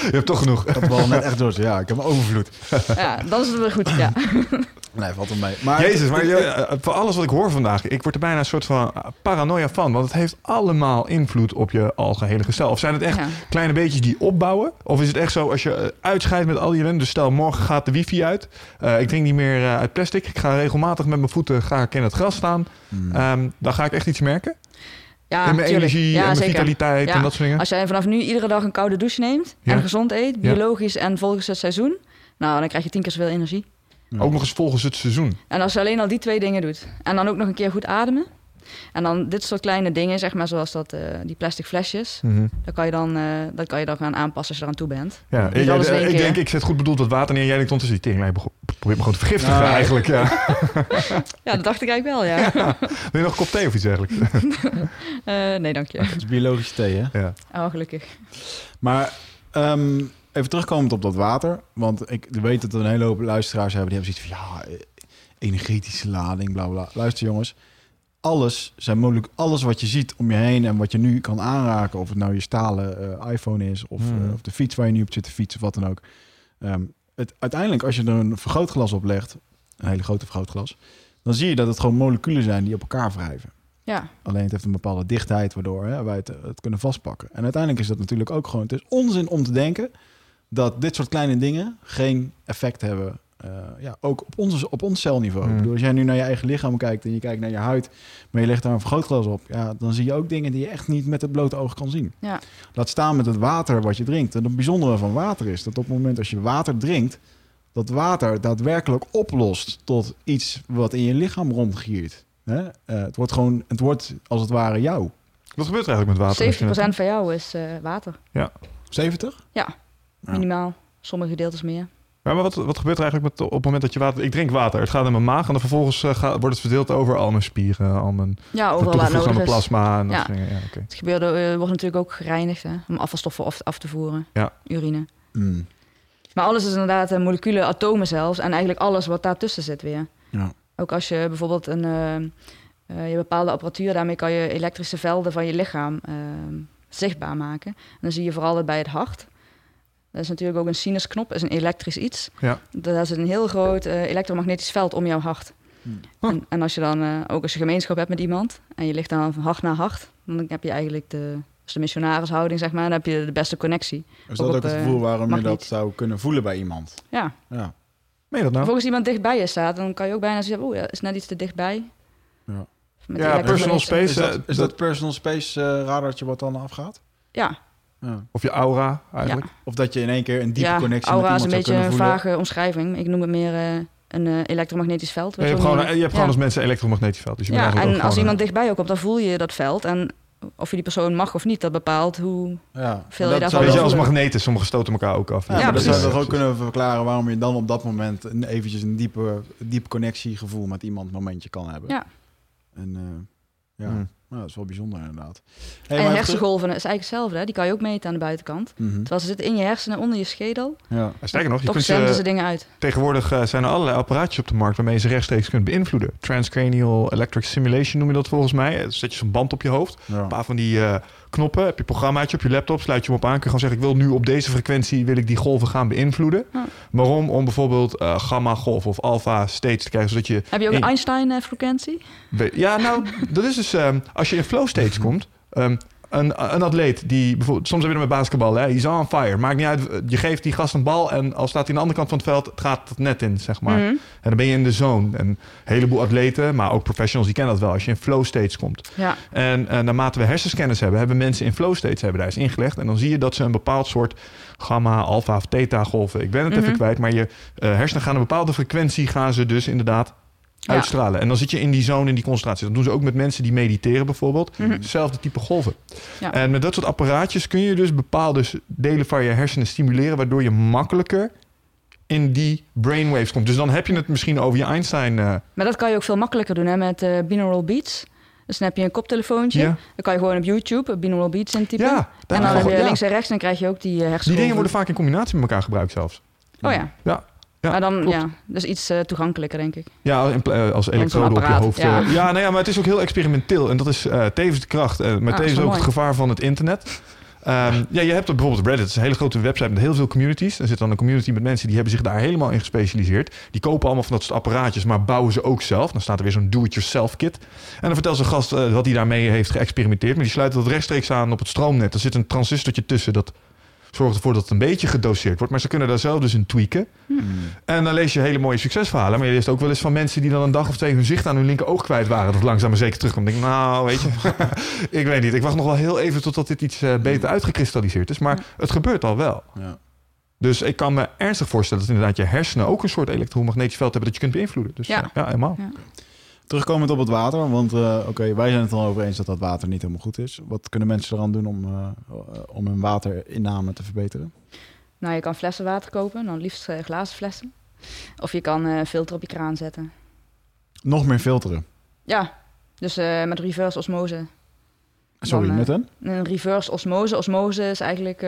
je hebt toch genoeg. Ik had wel net echt door. Ja, ik heb een overvloed. ja, dan is het weer goed. Ja. Nee, valt wel mee. Maar Jezus, maar je- eh, voor alles wat ik hoor vandaag, ik word er bijna een soort van eh, paranoia van. Want het heeft allemaal invloed op je algehele gestel. Of zijn het echt Ja. kleine beetjes die opbouwen? Of is het echt zo als je eh, uitscheidt met al die ellende? Dus stel, morgen gaat de wifi uit. Eh, ik drink niet meer eh, uit plastic. Ik ga regelmatig met mijn voeten ga ik in het gras staan. Hmm. Ehm, dan ga ik echt iets merken. Ja, in mijn tuurlijk. energie Ja, en mijn zeker. vitaliteit Ja. en dat soort dingen. Als jij vanaf nu iedere dag een koude douche neemt en gezond eet, biologisch en volgens het seizoen, nou, dan krijg je tien keer zoveel energie. Ook nog eens volgens het seizoen. En als je alleen al die twee dingen doet en dan ook nog een keer goed ademen en dan dit soort kleine dingen, zeg maar, zoals dat, eh, die plastic flesjes, Mhm. dan kan je dan, eh, dat kan je dan gaan aanpassen als je eraan toe bent. Ja, ik, keer. denk, ik zet goed bedoeld wat water neer. Jij denkt ondertussen, die tering, probeer me gewoon te vergiftigen Nou, eigenlijk. Ja. Ja, dat dacht ik eigenlijk wel, ja. Wil je nog een kop thee of iets dergelijks? Eh, nee, dank je. Het is biologische thee, hè? ja. Oh, gelukkig. Maar ehm, even terugkomend op dat water. Want ik weet dat er een hele hoop luisteraars hebben... die hebben zoiets van, ja, energetische lading, bla bla. Luister jongens, alles, zijn mogelijk, alles wat je ziet om je heen... en wat je nu kan aanraken... of het nou je stalen eh, iPhone is... Of, Hmm. eh, of de fiets waar je nu op zit te fietsen... of wat dan ook. Ehm, het, uiteindelijk, als je er een vergrootglas op legt... een hele grote vergrootglas... dan zie je dat het gewoon moleculen zijn die op elkaar wrijven. Ja, Alleen het heeft een bepaalde dichtheid waardoor hè, wij het, het kunnen vastpakken. En uiteindelijk is dat natuurlijk ook gewoon... Het is onzin om te denken dat dit soort kleine dingen geen effect hebben... eh, ja, ook op ons, op ons celniveau. Hmm. Ik bedoel, als jij nu naar je eigen lichaam kijkt en je kijkt naar je huid... maar je legt daar een vergrootglas op... Ja, dan zie je ook dingen die je echt niet met het blote oog kan zien. ja. Laat staan met het water wat je drinkt. En het bijzondere van water is dat op het moment als je water drinkt... dat water daadwerkelijk oplost tot iets wat in je lichaam rondgiert. Hè? Eh, het wordt gewoon, het wordt als het ware jou. Wat gebeurt er eigenlijk met water? 70% van jou is eh, water. 70? Ja, Ja. minimaal. Sommige gedeeltes meer. Ja, maar wat, wat gebeurt er eigenlijk met, op het moment dat je water... Ik drink water, het gaat in mijn maag en dan vervolgens eh, gaat, wordt het verdeeld over al mijn spieren, al mijn Ja, overal waar het nodig mijn is. plasma en dat Ja. soort dingen. Ja, oké. Het gebeurde, eh, wordt natuurlijk ook gereinigd hè, om afvalstoffen af, af te voeren. Ja. Urine. Mm. Maar alles is inderdaad eh, moleculen, atomen zelfs. En eigenlijk alles wat daartussen zit weer. Ja. Ook als je bijvoorbeeld een, je bepaalde apparatuur, daarmee kan je elektrische velden van je lichaam zichtbaar maken. En dan zie je vooral dat bij het hart. Dat is natuurlijk ook een sinusknop, is een elektrisch iets. Ja. Daar zit een heel groot eh, elektromagnetisch veld om jouw hart. Hmm. En, en als je dan eh, ook als je gemeenschap hebt met iemand en je ligt dan van hart naar hart, dan heb je eigenlijk de, dus de missionarishouding, zeg maar, dan heb je de beste connectie. Is dat ook het gevoel waarom je dat zou kunnen voelen bij iemand? Ja. Ja. Meen je dat nou? Volgens iemand dichtbij je staat, dan kan je ook bijna zeggen, oeh, dat is net iets te dichtbij. Ja. Met Ja, personal space. Is dat, eh, is dat personal space eh, radartje wat dan afgaat? Ja, Ja. Of je aura eigenlijk. Of dat je in één keer een diepe ja connectie aura met is iemand een zou beetje een vage omschrijving. Ik noem het meer eh, een eh, elektromagnetisch veld. Ja, je hebt gewoon, je hebt gewoon Ja. als mensen een elektromagnetisch veld. Dus je bent Ja, en als iemand dichtbij ook komt, dan voel je dat veld. En of je die persoon mag of niet, dat bepaalt hoe... Ja. Veel je dat daarvan een- zou Weet je, als magneten, sommigen stoten elkaar ook af. Ja, Ja, maar dat precies. zou je toch ook kunnen verklaren waarom je dan op dat moment een, eventjes een diepe, diep connectiegevoel met iemand momentje kan hebben. Ja. En eh, ja, Hmm. Nou, dat is wel bijzonder inderdaad. Hey, en hersengolven is eigenlijk hetzelfde. Hè? Die kan je ook meten aan de buitenkant. Mhm. Terwijl ze zitten in je hersenen, onder je schedel. Ja. Sterker nog, je kunt zenden ze, ze dingen uit. tegenwoordig eh, zijn er allerlei apparaatjes op de markt waarmee je ze rechtstreeks kunt beïnvloeden. Transcranial electric stimulation noem je dat volgens mij. Dan zet je zo'n band op je hoofd. Ja. Een paar van die eh, knoppen, heb je een programmaatje op je laptop, sluit je hem op aan. Kun je gewoon zeggen, ik wil nu op deze frequentie wil ik die golven gaan beïnvloeden. Ja. Waarom? Om bijvoorbeeld eh, gamma golf of alpha stage te krijgen, zodat je... Heb je ook een Einstein-frequentie? Ja, nou, dat is dus ehm, als je in flow stage komt. ehm, een, een atleet die bijvoorbeeld, soms heb je dat met basketbal, hè, he's on fire. Maakt niet uit, je geeft die gast een bal en al staat hij aan de andere kant van het veld, het gaat het net in, zeg maar. Mhm. En dan ben je in de zone. En een heleboel atleten, maar ook professionals, die kennen dat wel. Als je in flow stage komt. Ja. En naarmate we hersenscanners hebben, hebben mensen in flow states hebben daar eens ingelegd. En dan zie je dat ze een bepaald soort gamma, alpha of theta golven. Ik ben het even Mhm. kwijt, maar je eh, hersenen gaan een bepaalde frequentie gaan ze dus inderdaad. Uitstralen. En dan zit je in die zone, in die concentratie. Dat doen ze ook met mensen die mediteren bijvoorbeeld. Mhm. Hetzelfde type golven. En met dat soort apparaatjes kun je dus bepaalde delen van je hersenen stimuleren, waardoor je makkelijker in die brainwaves komt. Dus dan heb je het misschien over je Einstein. eh, Maar dat kan je ook veel makkelijker doen hè, met eh, binaural beats. Dus dan heb je een koptelefoontje. Dan kan je gewoon op YouTube eh, binaural beats intypen. ja, en dan heb je ja. links en rechts en dan krijg je ook die uh, Die dingen worden vaak in combinatie met elkaar gebruikt zelfs. Oh ja. Ja, ja, maar dan, klopt. ja, dus iets eh, toegankelijker, denk ik. Ja, pla- eh, als elektrode op je hoofd. ja. eh. Ja, nou ja, maar het is ook heel experimenteel. En dat is tevens de kracht. maar Ah, tevens ook het gevaar van het internet. Ehm, ja, je hebt bijvoorbeeld Reddit. Is een hele grote website met heel veel communities. Er zit dan een community met mensen die hebben zich daar helemaal in gespecialiseerd. Die kopen allemaal van dat soort apparaatjes, maar bouwen ze ook zelf. Dan staat er weer zo'n do-it-yourself kit. En dan vertelt zijn gast wat hij daarmee heeft geëxperimenteerd. Maar die sluit dat rechtstreeks aan op het stroomnet. Er zit een transistortje tussen dat zorgt ervoor dat het een beetje gedoseerd wordt. Maar ze kunnen daar zelf dus in tweaken. Hmm. En dan lees je hele mooie succesverhalen. Maar je leest ook wel eens van mensen die dan een dag of twee hun zicht aan hun linker oog kwijt waren. Dat langzaam maar zeker terugkomt. Ik denk, nou, weet je, ik weet niet. Ik wacht nog wel heel even totdat dit iets eh, beter uitgekristalliseerd is. Maar het gebeurt al wel. Ja. Dus ik kan me ernstig voorstellen dat inderdaad je hersenen ook een soort elektromagnetisch veld hebben dat je kunt beïnvloeden. Dus ja, Ja. ja helemaal. Ja. Terugkomend op het water, want eh, oké, wij zijn het al over eens dat dat water niet helemaal goed is. Wat kunnen mensen eraan doen om, eh, om hun waterinname te verbeteren? Nou, je kan flessen water kopen, dan liefst eh, glazen flessen. Of je kan een filter op je kraan zetten. Nog meer filteren. Ja, dus met reverse osmose. Sorry, Dan, met een? Een reverse osmose. Osmose is eigenlijk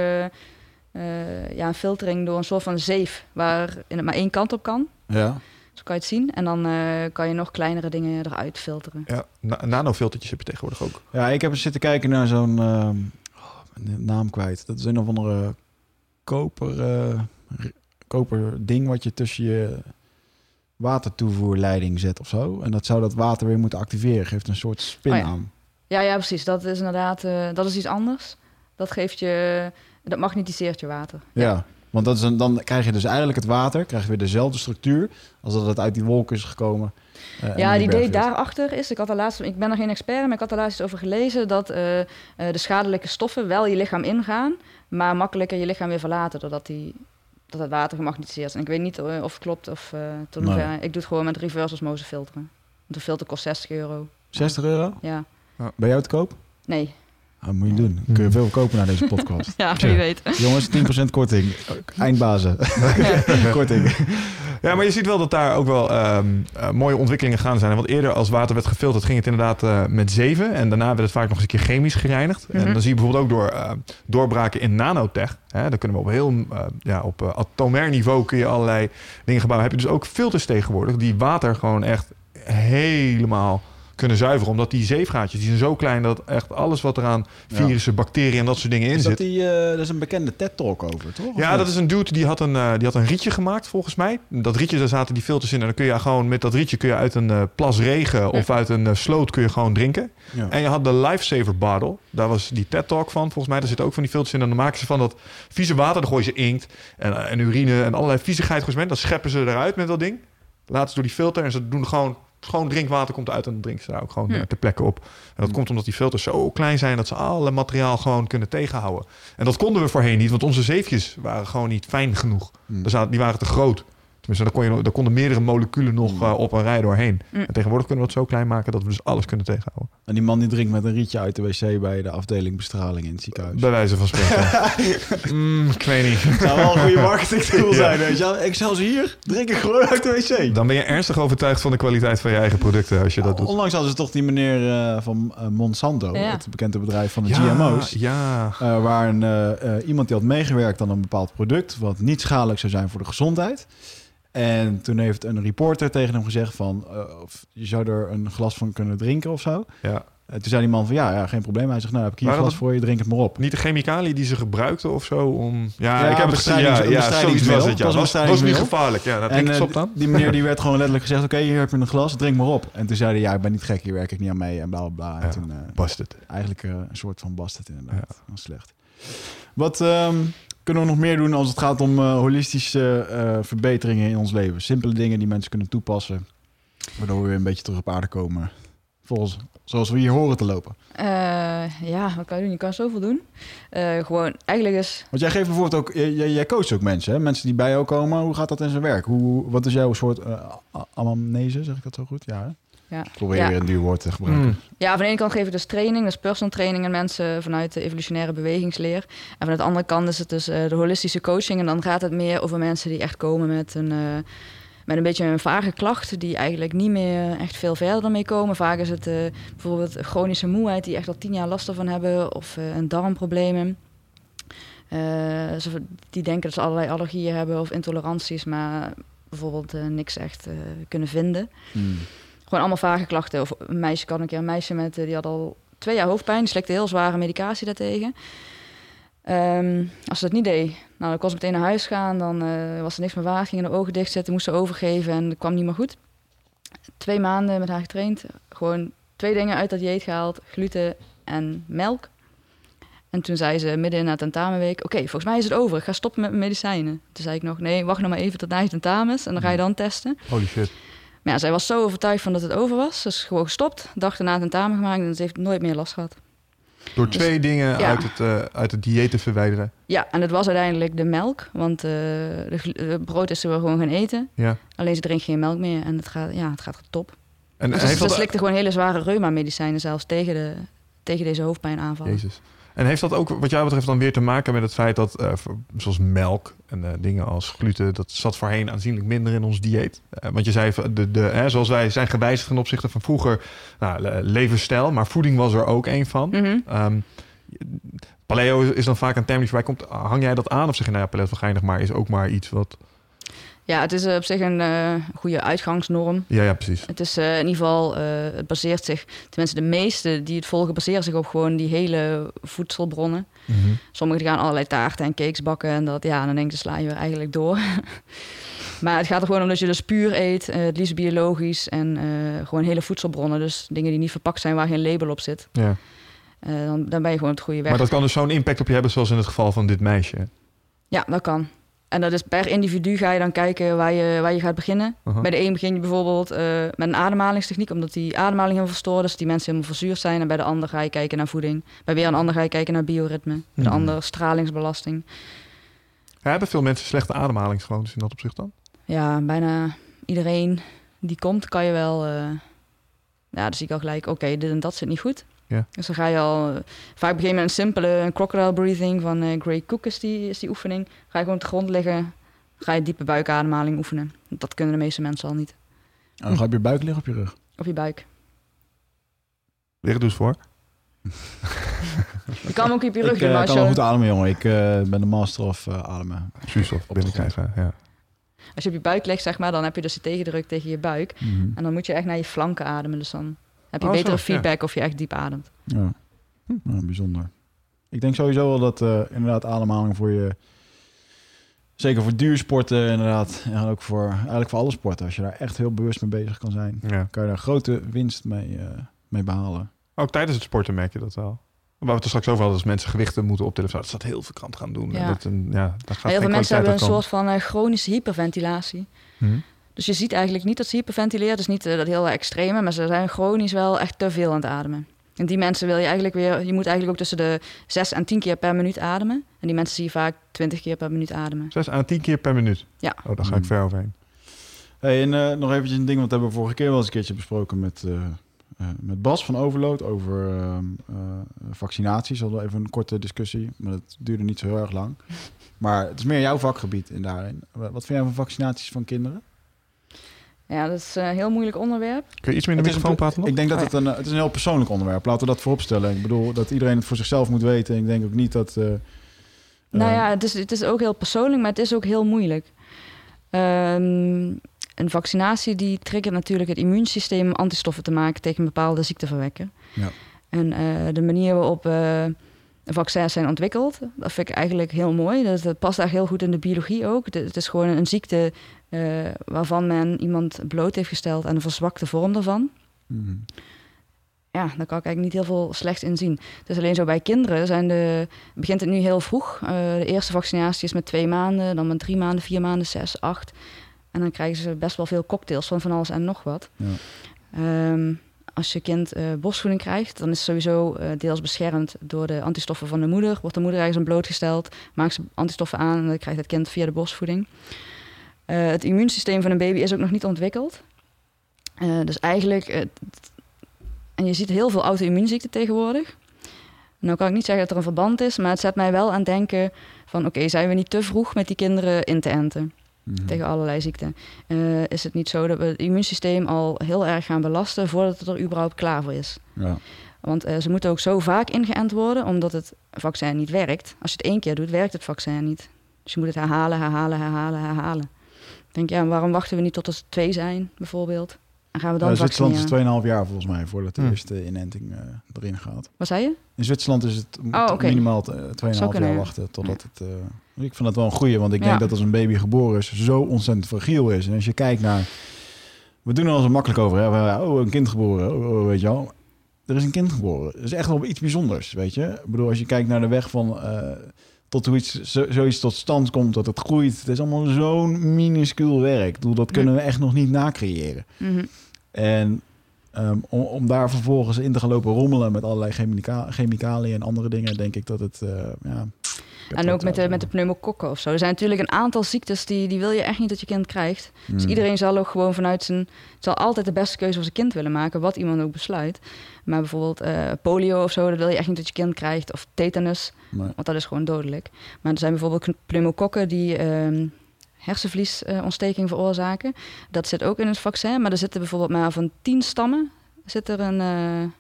ja, een filtering door een soort van zeef waar het maar één kant op kan. Ja. Zo kan je het zien. En dan eh, kan je nog kleinere dingen eruit filteren. Ja, na- nanofiltertjes heb je tegenwoordig ook. Ja, ik heb eens zitten kijken naar zo'n... ehm, oh, naam kwijt. Dat is een of andere koper, eh, koper ding wat je tussen je watertoevoerleiding zet of zo. En dat zou dat water weer moeten activeren. Geeft een soort spin Oh ja. aan. Ja, ja, precies. Dat is inderdaad eh, dat is iets anders. Dat geeft je, dat magnetiseert je water. Ja, want dat is een, dan krijg je dus eigenlijk het water, krijg je weer dezelfde structuur als dat het uit die wolken is gekomen. eh, en Ja, het die idee daarachter is, ik, had er laatst, ik ben er geen expert, maar ik had er laatst iets over gelezen dat eh, eh, de schadelijke stoffen wel je lichaam ingaan, maar makkelijker je lichaam weer verlaten doordat die, dat het water gemagnetiseerd is. En ik weet niet of het klopt of eh tot Nee. Ik doe het gewoon met reverse osmose filteren. Want de filter kost 60 euro. 60 euro? Ja, Ben jou te koop? nee. Dat moet je doen. Kun je veel kopen naar deze podcast. Ja, wie weet. Jongens, 10% korting. Eindbazen. korting. Ja, maar je ziet wel dat daar ook wel ehm, eh, mooie ontwikkelingen gaan zijn. Want eerder als water werd gefilterd ging het inderdaad eh, met zeven. En daarna werd het vaak nog eens een keer chemisch gereinigd. En Mhm. dan zie je bijvoorbeeld ook door eh, doorbraken in nanotech. Hè, dan kunnen we op heel ja, op atomair niveau kun je allerlei dingen gebouwen. Heb je dus ook filters tegenwoordig die water gewoon echt helemaal kunnen zuiveren. Omdat die zeefgaatjes die zijn zo klein dat echt alles wat eraan Ja. virussen, bacteriën en dat soort dingen in Is zit. dat, die, eh, dat is een bekende TED-talk over, toch? Ja, niet? dat is een dude die had een, eh, die had een rietje gemaakt, volgens mij. Dat rietje, daar zaten die filters in. En dan kun je gewoon met dat rietje kun je uit een eh, plas regen of uit een sloot kun je gewoon drinken. Ja. En je had de Lifesaver bottle. Daar was die TED-talk van, volgens mij. Daar zitten ook van die filters in. En dan maken ze van dat vieze water. Dan gooien ze inkt en, en urine en allerlei viezigheid. ze mee. Dan scheppen ze eruit met dat ding. Laten ze door die filter. En ze doen gewoon schoon drinkwater komt uit. En dan drinken ze daar ook gewoon Hm. eh, ter plekke op. En dat komt omdat die filters zo klein zijn... dat ze alle materiaal gewoon kunnen tegenhouden. En dat konden we voorheen niet. Want onze zeefjes waren gewoon niet fijn genoeg. Hm. Er zaten- die waren te groot. Tenminste, daar, kon je, daar konden meerdere moleculen nog Mm. eh, op een rij doorheen. Mm. En tegenwoordig kunnen we het zo klein maken dat we dus alles kunnen tegenhouden. En die man die drinkt met een rietje uit de wc bij de afdeling bestraling in het ziekenhuis. Bij wijze van spreken. mm, ik weet niet. Het zou wel een goede marketing tool zijn. Weet je hier, drink ik gewoon uit de wc. Dan ben je ernstig overtuigd van de kwaliteit van je eigen producten als je dat doet. Onlangs hadden ze toch die meneer eh, van eh, Monsanto, Ja. het bekende bedrijf van de Ja, GMO's. Ja, waar een, iemand die had meegewerkt aan een bepaald product... wat niet schadelijk zou zijn voor de gezondheid. En toen heeft een reporter tegen hem gezegd van... eh, of je zou er een glas van kunnen drinken of zo. ja. En toen zei die man van ja, ja geen probleem. Hij zegt nou heb ik hier een glas dat- voor je, drink het maar op. Niet de chemicaliën die ze gebruikten of zo om... Ja, Ja, ik heb het gezien. Ja, ja zoiets was het. Ja. Het was was, was niet gevaarlijk. Ja, dat En denk ik eh, stop dan. die meneer die werd gewoon letterlijk gezegd... oké, hier heb je een glas, drink maar op. En toen zei hij, ja, ik ben niet gek, hier werk ik niet aan mee en bla bla bla. En Ja. toen, eh, eigenlijk een soort van bastard inderdaad. Dat was slecht. Wat ehm, kunnen we nog meer doen als het gaat om eh, holistische eh, verbeteringen in ons leven? Simpele dingen die mensen kunnen toepassen, waardoor we weer een beetje terug op aarde komen. Volgens, zoals we hier horen te lopen. Eh, ja, wat kan je doen? Je kan zoveel doen. Gewoon, eigenlijk is... Want jij geeft bijvoorbeeld ook, jij, jij- coacht ook mensen, hè? mensen die bij jou komen. Hoe gaat dat in zijn werk? Hoe, wat is jouw soort anamnese, zeg ik dat zo goed? Ja, hè? Ja. Ik probeer Ja. weer een duur woord te gebruiken. Mm. Ja, van de ene kant geef ik dus training, dus personal training aan mensen vanuit de evolutionaire bewegingsleer. En van de andere kant is het dus eh, de holistische coaching. En dan gaat het meer over mensen die echt komen met een, eh, met een beetje een vage klacht, die eigenlijk niet meer echt veel verder dan mee komen. Vaak is het eh, bijvoorbeeld chronische moeheid, die echt al tien jaar last ervan hebben, of eh, een darmproblemen. Eh, die denken dat ze allerlei allergieën hebben of intoleranties, maar bijvoorbeeld niks echt eh, kunnen vinden. Mm. Gewoon allemaal vage klachten. Of een meisje kan een keer een meisje met, eh, die had al twee jaar hoofdpijn. Die slikte heel zware medicatie daartegen. Ehm, als ze dat niet deed, nou, dan kon ze meteen naar huis gaan. Dan eh, was er niks meer waard. Gingen de ogen dichtzetten, moest ze overgeven en het kwam niet meer goed. Twee maanden met haar getraind. Gewoon twee dingen uit dat dieet gehaald. Gluten en melk. En toen zei ze midden in haar tentamenweek... Oké, volgens mij is het over. Ik ga stoppen met mijn medicijnen. Toen zei ik nog... Nee, wacht nog maar even tot na je tentamens. En dan ga je dan testen. Holy shit. Maar ja, zij was zo overtuigd van dat het over was. Dus gewoon gestopt. Dag erna tentamen gemaakt. En ze heeft nooit meer last gehad. Door twee dingen Ja. uit, het, eh, uit het dieet te verwijderen. Ja, en het was uiteindelijk de melk. Want eh, de, brood is ze wel gewoon gaan eten. Ja. Alleen ze drinkt geen melk meer. En het gaat, ja, het gaat top. En En ze, ze dat... slikte gewoon hele zware reuma-medicijnen zelfs tegen, de, tegen deze hoofdpijnaanvallen. Jezus. En heeft dat ook, wat jou betreft, dan weer te maken met het feit dat, eh, zoals melk en eh, dingen als gluten, dat zat voorheen aanzienlijk minder in ons dieet? Eh, want je zei, de, de, hè, zoals wij zijn gewijzigd ten opzichte van vroeger, nou, le- levensstijl, maar voeding was er ook een van. Mhm. Ehm, paleo is dan vaak een term die voorbij komt. Hang jij dat aan of zeg je, nou ja, paleo is wel geinig, maar is ook maar iets wat... Ja, het is eh, op zich een eh, goede uitgangsnorm. Ja, ja, precies. Het is eh, in ieder geval, het baseert zich, tenminste de meeste die het volgen, baseren zich op gewoon die hele voedselbronnen. Sommigen die gaan allerlei taarten en cakes bakken en dat, ja, dan denk je, sla je weer eigenlijk door. maar het gaat er gewoon om dat je dus puur eet, het liefst biologisch en gewoon hele voedselbronnen. Dus dingen die niet verpakt zijn, waar geen label op zit. Ja. Dan, dan ben je gewoon het goede weg. Maar dat kan dus zo'n impact op je hebben, zoals in het geval van dit meisje. Ja, dat kan. En dat is per individu ga je dan kijken waar je, waar je gaat beginnen. Bij de een begin je bijvoorbeeld eh, met een ademhalingstechniek, omdat die ademhaling helemaal verstoord is, die mensen helemaal verzuurd zijn. En bij de ander ga je kijken naar voeding. Bij weer een ander ga je kijken naar bioritme. Bij de Mhm. ander stralingsbelasting. Ja, hebben veel mensen slechte ademhalingsgewoontes in dat opzicht dan? Ja, bijna iedereen die komt, kan je wel. eh, ja, dan zie ik al gelijk, oké, dit en dat zit niet goed. Ja. Dus dan ga je al. eh, vaak begin je met een simpele een crocodile breathing van eh Gray Cook is die, is die oefening. Ga je gewoon op de grond liggen, ga je diepe buikademhaling oefenen. Dat kunnen de meeste mensen al niet. En dan ga je op je buik liggen op je rug. Op je buik. Liggen doe eens voor. Je kan hem ook op je rug ik doen, eh, maar als kan wel je, goed ademen, jongen. Ik eh, ben de master of eh, ademen. Zuurstof binnenkrijgen, ja. als je op je buik ligt, zeg maar, dan heb je dus de tegendruk tegen je buik. Mhm. En dan moet je echt naar je flanken ademen. Dus dan heb je Oh, betere zo, ja. feedback of je echt diep ademt. Ja. Nou, bijzonder. Ik denk sowieso wel dat eh, inderdaad ademhaling voor je... Zeker voor duursporten inderdaad. En ook voor, eigenlijk voor alle sporten. Als je daar echt heel bewust mee bezig kan zijn... ja. kan je daar grote winst mee, eh, mee behalen. Ook tijdens het sporten merk je dat wel. Waar we het er straks over hadden, als mensen gewichten moeten optillen. Dat staat heel veel kant gaan doen. Ja. En Dat, een, ja, daar gaat Maar heel veel mensen hebben een soort van eh, chronische hyperventilatie. komen. Dus je ziet eigenlijk niet dat ze hyperventileren. Dus niet eh, dat heel extreme, maar ze zijn chronisch wel echt te veel aan het ademen. En die mensen wil je eigenlijk weer... Je moet eigenlijk ook tussen de 6 en 10 keer per minuut ademen. En die mensen zie je vaak 20 keer per minuut ademen. Zes à tien keer per minuut. Ja. Oh, daar ga ik Hmm. ver overheen. Hey, en eh, nog eventjes een ding, wat hebben we vorige keer wel eens een keertje besproken met, eh, eh, met Bas van Overload over ehm, eh, vaccinaties. We hadden even een korte discussie, maar dat duurde niet zo heel erg lang. Maar het is meer jouw vakgebied in daarin. Wat vind jij van vaccinaties van kinderen? Ja, dat is een heel moeilijk onderwerp. Kun je iets meer in de microfoon praten? Ik denk dat Oh, het een, het is een heel persoonlijk onderwerp. Laten we dat vooropstellen. Ik bedoel dat iedereen het voor zichzelf moet weten. Ik denk ook niet dat... eh, Nou eh, ja, het is, het is ook heel persoonlijk, maar het is ook heel moeilijk. Ehm, een vaccinatie die triggert natuurlijk het immuunsysteem om antistoffen te maken tegen een bepaalde ziekteverwekker. Ja. En eh, de manier waarop eh, vaccins zijn ontwikkeld, dat vind ik eigenlijk heel mooi. Dat, dat past daar heel goed in de biologie ook. Het, het is gewoon een ziekte eh, waarvan men iemand bloot heeft gesteld aan een verzwakte vorm daarvan. mhm. Ja, daar kan ik eigenlijk niet heel veel slecht in zien. Het is alleen zo bij kinderen zijn de, begint het nu heel vroeg. Eh, de eerste vaccinatie is met twee maanden, dan met drie maanden, vier maanden, zes, acht. En dan krijgen ze best wel veel cocktails van van alles en nog wat. Ja. Ehm, als je kind eh, borstvoeding krijgt, dan is het sowieso deels beschermd door de antistoffen van de moeder. Wordt de moeder ergens aan blootgesteld, maakt ze antistoffen aan en dan krijgt het kind via de borstvoeding. Eh, het immuunsysteem van een baby is ook nog niet ontwikkeld. Eh, dus eigenlijk, eh, en je ziet heel veel auto-immuunziekten tegenwoordig. Nou kan ik niet zeggen dat er een verband is, maar het zet mij wel aan denken van oké, zijn we niet te vroeg met die kinderen in te enten Mhm. tegen allerlei ziekten? Is het niet zo dat we het immuunsysteem al heel erg gaan belasten voordat het er überhaupt klaar voor is? Ja. Want ze moeten ook zo vaak ingeënt worden, omdat het vaccin niet werkt. Als je het één keer doet, werkt het vaccin niet. Dus je moet het herhalen, herhalen, herhalen, herhalen. Ik denk, ja, waarom wachten we niet tot er twee zijn, bijvoorbeeld? En gaan we dan Ja, Zwitserland is vaccineren? 2,5 jaar volgens mij voordat de Hm. eerste inenting eh, erin gaat. Wat zei je? In Zwitserland is het Oh, oké. minimaal t- eh, 2,5 Zou kunnen, jaar ja. wachten totdat het... eh, ik vind dat wel een goeie, want ik Ja. denk dat als een baby geboren is, zo ontzettend fragiel is. En als je kijkt naar... We doen er al zo makkelijk over, hè? We- Oh, een kind geboren, oh, oh, weet je wel. Er is een kind geboren. Dat is echt wel iets bijzonders, weet je. Ik bedoel, als je kijkt naar de weg van... eh, tot hoe iets, zo, zoiets tot stand komt, dat het groeit. Het is allemaal zo'n minuscuul werk. Ik bedoel, dat kunnen we echt nog niet nacreëren. Mhm. En ehm, om, om daar vervolgens in te gaan lopen rommelen met allerlei chemica chemicaliën en andere dingen, denk ik dat het. eh, ja, En ook met de, met de pneumokokken of zo. Er zijn natuurlijk een aantal ziektes die, die wil je echt niet dat je kind krijgt. Dus Hmm. iedereen zal ook gewoon vanuit zijn... zal altijd de beste keuze voor zijn kind willen maken, wat iemand ook besluit. Maar bijvoorbeeld eh, polio of zo, dat wil je echt niet dat je kind krijgt. Of tetanus, Nee. want dat is gewoon dodelijk. Maar er zijn bijvoorbeeld pneumokokken die ehm hersenvliesontsteking veroorzaken. Dat zit ook in het vaccin, maar er zitten bijvoorbeeld maar van tien stammen... zit er een, eh, eh,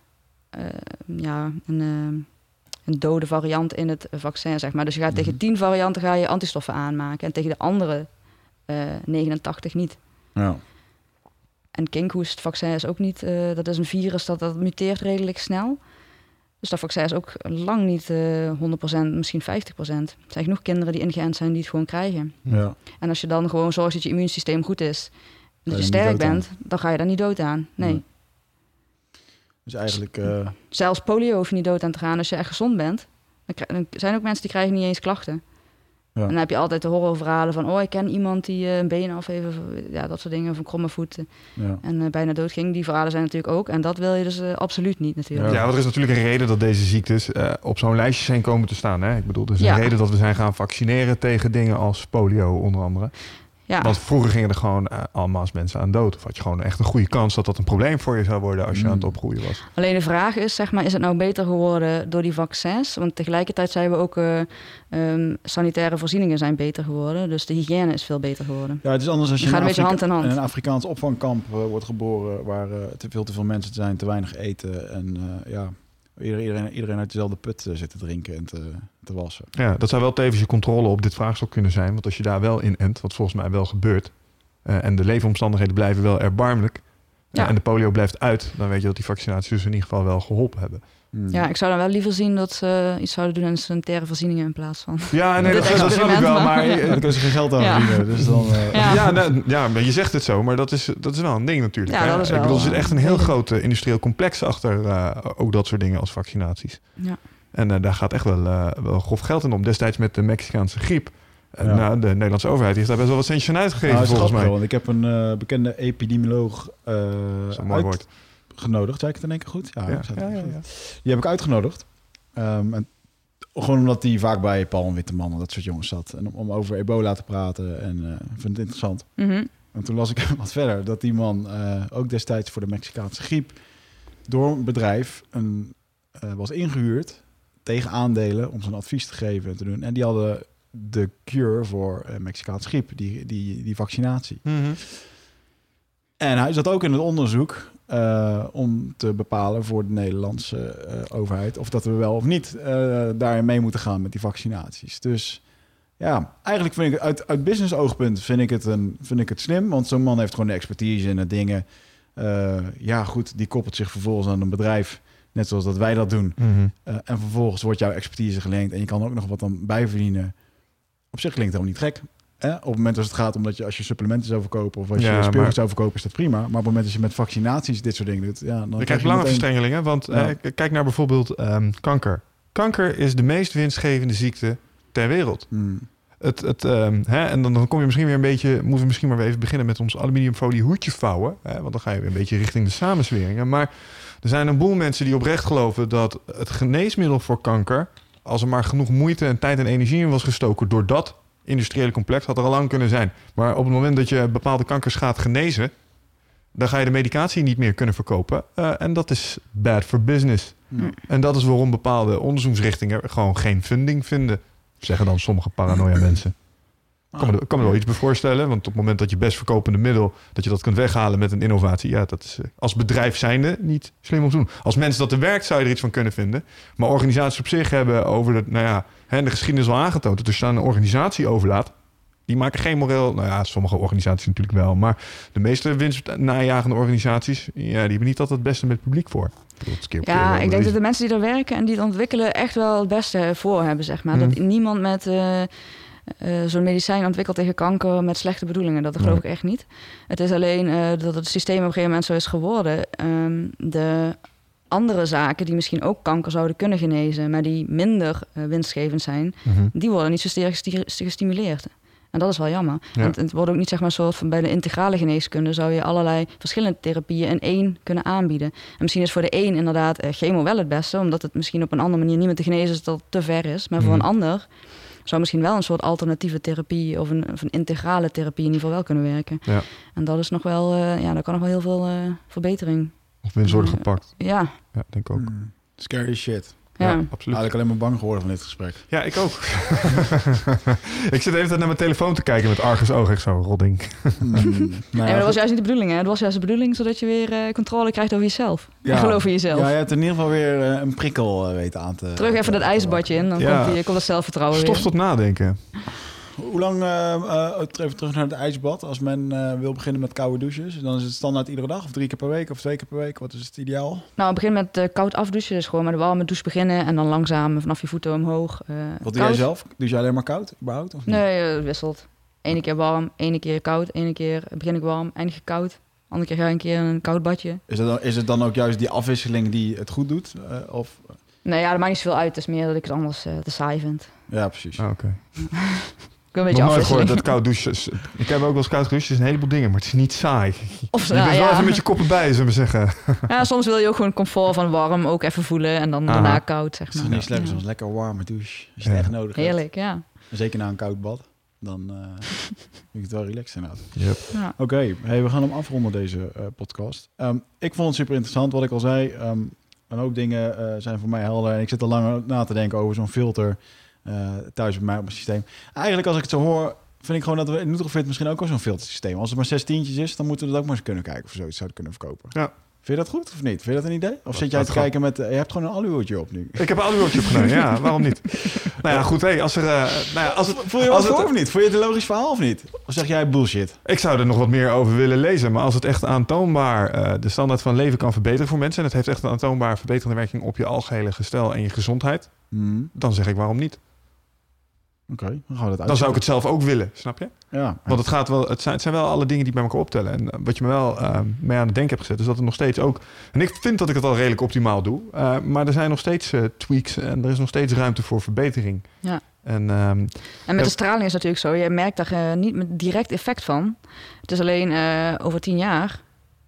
ja, een, eh, een dode variant in het vaccin, zeg maar. Dus je gaat tegen Mhm. 10 varianten ga je antistoffen aanmaken... en tegen de andere eh 89 niet. Ja. En kinkhoestvaccin is ook niet... eh, dat is een virus dat, dat muteert redelijk snel. Dus dat vaccin is ook lang niet eh 100%, misschien 50%. Er zijn genoeg kinderen die ingeënt zijn die het gewoon krijgen. ja. En als je dan gewoon zorgt dat je immuunsysteem goed is... en dat je sterk bent, dan ga je daar niet dood aan. Nee. Nee. Dus eigenlijk. eh, Zelfs polio hoef je niet dood aan te gaan als je echt gezond bent. Dan zijn ook mensen die krijgen niet eens klachten. Ja. En dan heb je altijd de horrorverhalen van... oh, ik ken iemand die eh, een been af heeft... of, ja, dat soort dingen, of een kromme voet... ja. en eh, bijna dood ging. Die verhalen zijn natuurlijk ook. En dat wil je dus absoluut niet natuurlijk. Ja, want er is natuurlijk een reden dat deze ziektes eh, op zo'n lijstje zijn komen te staan. Hè? Ik bedoel, er is Ja. een reden dat we zijn gaan vaccineren tegen dingen als polio onder andere. Ja, Want vroeger gingen er gewoon eh, allemaal mensen aan dood. Of had je gewoon echt een goede kans dat dat een probleem voor je zou worden als je Mm. aan het opgroeien was. alleen de vraag is, zeg maar, is het nou beter geworden door die vaccins? Want tegelijkertijd zijn we ook... eh, ehm, sanitaire voorzieningen zijn beter geworden. Dus de hygiëne is veel beter geworden. ja, het is anders als je gaat in een beetje Afrika- hand in hand. een Afrikaans opvangkamp eh, wordt geboren waar te veel te veel mensen zijn, te weinig eten en eh, ja, iedereen, iedereen, uit dezelfde put eh, zit te drinken en te, te wassen. Ja, dat zou wel tevens je controle op dit vraagstuk kunnen zijn. Want als je daar wel in ent, wat volgens mij wel gebeurt... eh, en de leefomstandigheden blijven wel erbarmelijk... eh, Ja. en de polio blijft uit... dan weet je dat die vaccinaties dus in ieder geval wel geholpen hebben. Hmm. Ja, ik zou dan wel liever zien dat ze iets zouden doen aan sanitaire voorzieningen in plaats van. Ja, nee, Dit dat, dat snap ik wel. maar- Ja, daar kunnen ze geen geld aan Ja. verdienen. Dus dan, eh, Ja. Ja, nou, ja, maar je zegt het zo, maar dat is, dat is wel een ding natuurlijk. Ja, hè? dat is Ik bedoel, er zit echt een heel groot industrieel complex achter eh, ook dat soort dingen als vaccinaties. Ja. En eh, daar gaat echt wel, eh, wel grof geld in om. Destijds met de Mexicaanse griep. Ja. nou, de Nederlandse overheid heeft daar best wel wat centjes aan uitgegeven, nou, volgens mij. wel, want ik heb een eh, bekende epidemioloog eh, Dat uitgenodigd. Zei ik het in één keer goed? Ja, Ja, ik zei het ja, ja, goed. Die heb ik uitgenodigd. Ehm, en gewoon omdat hij vaak bij Paul en Witteman en dat soort jongens zat. En om, om over ebola te praten. En eh, ik vind het interessant. Mhm. En toen las ik wat verder dat die man eh, ook destijds voor de Mexicaanse griep door een bedrijf een, eh, was ingehuurd tegen aandelen om zijn advies te geven en te doen. En die hadden de cure voor eh, Mexicaanse griep, die, die, die vaccinatie. Mhm. En hij zat ook in het onderzoek eh, om te bepalen voor de Nederlandse eh, overheid of dat we wel of niet eh daarin mee moeten gaan met die vaccinaties. Dus ja, eigenlijk vind ik het uit, uit business oogpunt vind ik het, een, vind ik het slim, want zo'n man heeft gewoon de expertise in de dingen. Ja, goed, die koppelt zich vervolgens aan een bedrijf, net zoals dat wij dat doen. Mhm. En vervolgens wordt jouw expertise geleend en je kan ook nog wat dan bijverdienen. Op zich klinkt het helemaal niet gek. Op het moment als het gaat om dat je als je supplementen zou verkopen of als Ja, je speelgoed maar- zou verkopen, is dat prima. Maar op het moment dat je met vaccinaties dit soort dingen doet, ja, dan Je krijgt je lange meteen- verstrengelingen, want Ja. eh, kijk naar bijvoorbeeld ehm, kanker. Kanker is de meest winstgevende ziekte ter wereld. Hmm. Het, het, ehm, hè, en dan, dan kom je misschien weer een beetje, moeten we misschien maar weer even beginnen met ons aluminiumfolie hoedje vouwen. Hè, want dan ga je weer een beetje richting de samenzweringen. Maar er zijn een boel mensen die oprecht geloven dat het geneesmiddel voor kanker, als er maar genoeg moeite en tijd en energie in was gestoken door dat industriële complex, had er al lang kunnen zijn. Maar op het moment dat je bepaalde kankers gaat genezen, dan ga je de medicatie niet meer kunnen verkopen. Eh, en dat is bad for business. En dat is waarom bepaalde onderzoeksrichtingen gewoon geen funding vinden. Zeggen dan sommige paranoia mensen. Ik kan me, kan me er wel iets bij voorstellen. Want op het moment dat je best verkopende middel... dat je dat kunt weghalen met een innovatie... ja, dat is eh, als bedrijf zijnde niet slim om te doen. Als mensen dat er werkt, zou je er iets van kunnen vinden. Maar organisaties op zich hebben over de... nou ja, hè, de geschiedenis al aangetoond... dat er staan een organisatie overlaat... die maken geen moreel... nou ja, sommige organisaties natuurlijk wel... maar de meeste winstnajagende organisaties... ja, die hebben niet altijd het beste met het publiek voor. Keer keer Ja, wel ik denk dat de mensen die er werken en die het ontwikkelen echt wel het beste voor hebben, zeg maar. Mhm. Dat niemand met eh, eh, zo'n medicijn ontwikkelt tegen kanker met slechte bedoelingen. Dat geloof ik echt niet. Het is alleen eh, dat het systeem op een gegeven moment zo is geworden. Ehm, de andere zaken die misschien ook kanker zouden kunnen genezen, maar die minder eh, winstgevend zijn, Mhm. die worden niet zo sterk gesti- gestimuleerd. En dat is wel jammer. Ja. Want het wordt ook niet zeg maar een soort van bij de integrale geneeskunde zou je allerlei verschillende therapieën in één kunnen aanbieden. En misschien is voor de een inderdaad chemo wel het beste, omdat het misschien op een andere manier niet meer te genezen is dat het te ver is. Maar voor Mhm. een ander zou misschien wel een soort alternatieve therapie of een, of een integrale therapie in ieder geval wel kunnen werken. Ja. En dat is nog wel, eh, ja, daar kan nog wel heel veel eh, verbetering. Of winst worden Ja. gepakt. Ja, Ja, denk ik ook. Hmm. Scary shit. Ja. Ja, absoluut. Eigenlijk alleen maar bang geworden van dit gesprek. Ja, ik ook. ik zit even naar mijn telefoon te kijken met Argus oog. Echt zo, rodding. Nou ja, maar dat was goed. juist niet de bedoeling. Hè? Het was juist de bedoeling zodat je weer eh, controle krijgt over jezelf. Ja. En geloof in jezelf. Ja, je hebt in ieder geval weer eh, een prikkel eh, weten aan te... Terug even dat ijsbadje in, dan Ja. komt, die, komt dat zelfvertrouwen Stof weer. tot nadenken. Hoe lang, eh, eh, even terug naar het ijsbad. Als men eh, wil beginnen met koude douches, dan is het standaard iedere dag of drie keer per week of twee keer per week. Wat is het ideaal? Nou, begin met eh, koud afdouchen. Dus gewoon met de warme douche beginnen en dan langzaam vanaf je voeten omhoog. eh, Wat doe jij koud. zelf? Doe jij alleen maar koud, überhaupt? Of niet? Nee, het wisselt. Ene keer warm, ene keer koud, ene keer begin ik warm, eindig ik koud. Andere keer ga ik een keer een koud badje. Is, het dan, is het dan ook juist die afwisseling die het goed doet? Eh, of, Nee, ja, dat maakt niet zoveel uit. Het is meer dat ik het anders te saai vind. ja, precies. Ah, Oké. wil een Nog beetje gehoord dat koud douchen... is- Ik heb ook wel eens koud is een heleboel dingen, maar het is niet saai. Of, Je nou, bent wel ja. even met je koppen bij, zullen we zeggen. ja, soms wil je ook gewoon comfort van warm ook even voelen en dan Aha. daarna koud, zeg Het is maar. niet slecht, Ja. soms lekker warme douche. Als je het echt nodig hebt. Heerlijk, ja. Zeker na een koud bad. Dan eh, vind ik het wel relaxed inderdaad. Yep. ja. Oké, hey, we gaan hem afronden deze eh, podcast. Ehm, ik vond het super interessant wat ik al zei. Ehm een hoop dingen eh, zijn voor mij helder. En ik zit al lang na te denken over zo'n filter eh, thuis bij mij op mijn systeem. Eigenlijk als ik het zo hoor, vind ik gewoon dat we in Nutrofit misschien ook wel zo'n filtersysteem. Als het maar zes tientjes is, dan moeten we dat ook maar eens kunnen kijken of we zoiets zouden kunnen verkopen. Ja. Vind je dat goed of niet? Vind je dat een idee? Of zit jij te kijken met... eh, je hebt gewoon een aluhoedje op nu. Ik heb een aluhoedje opgenomen, ja. Waarom niet? Nou ja, goed. Hey, als er... eh, nou ja, als het, Voel je als het, voor of niet? Vond je het een logisch verhaal of niet? Of zeg jij bullshit? Ik zou er nog wat meer over willen lezen. Maar als het echt aantoonbaar de standaard van leven kan verbeteren voor mensen... en het heeft echt een aantoonbaar verbeterende werking op je algehele gestel en je gezondheid... Hmm, dan zeg ik waarom niet. Oké, dan gaan we dat uit. Dan zou ik het zelf ook willen, snap je? Ja, Want het, gaat wel, het, zijn, het zijn wel alle dingen die bij elkaar optellen. En eh, wat je me wel eh, mee aan het denken hebt gezet... is dat er nog steeds ook... En ik vind dat ik het al redelijk optimaal doe. eh, maar er zijn nog steeds eh, tweaks en er is nog steeds ruimte voor verbetering. Ja. En ehm, En met Ja. de straling is het natuurlijk zo. Je merkt daar niet met direct effect van. Het is alleen eh, over tien jaar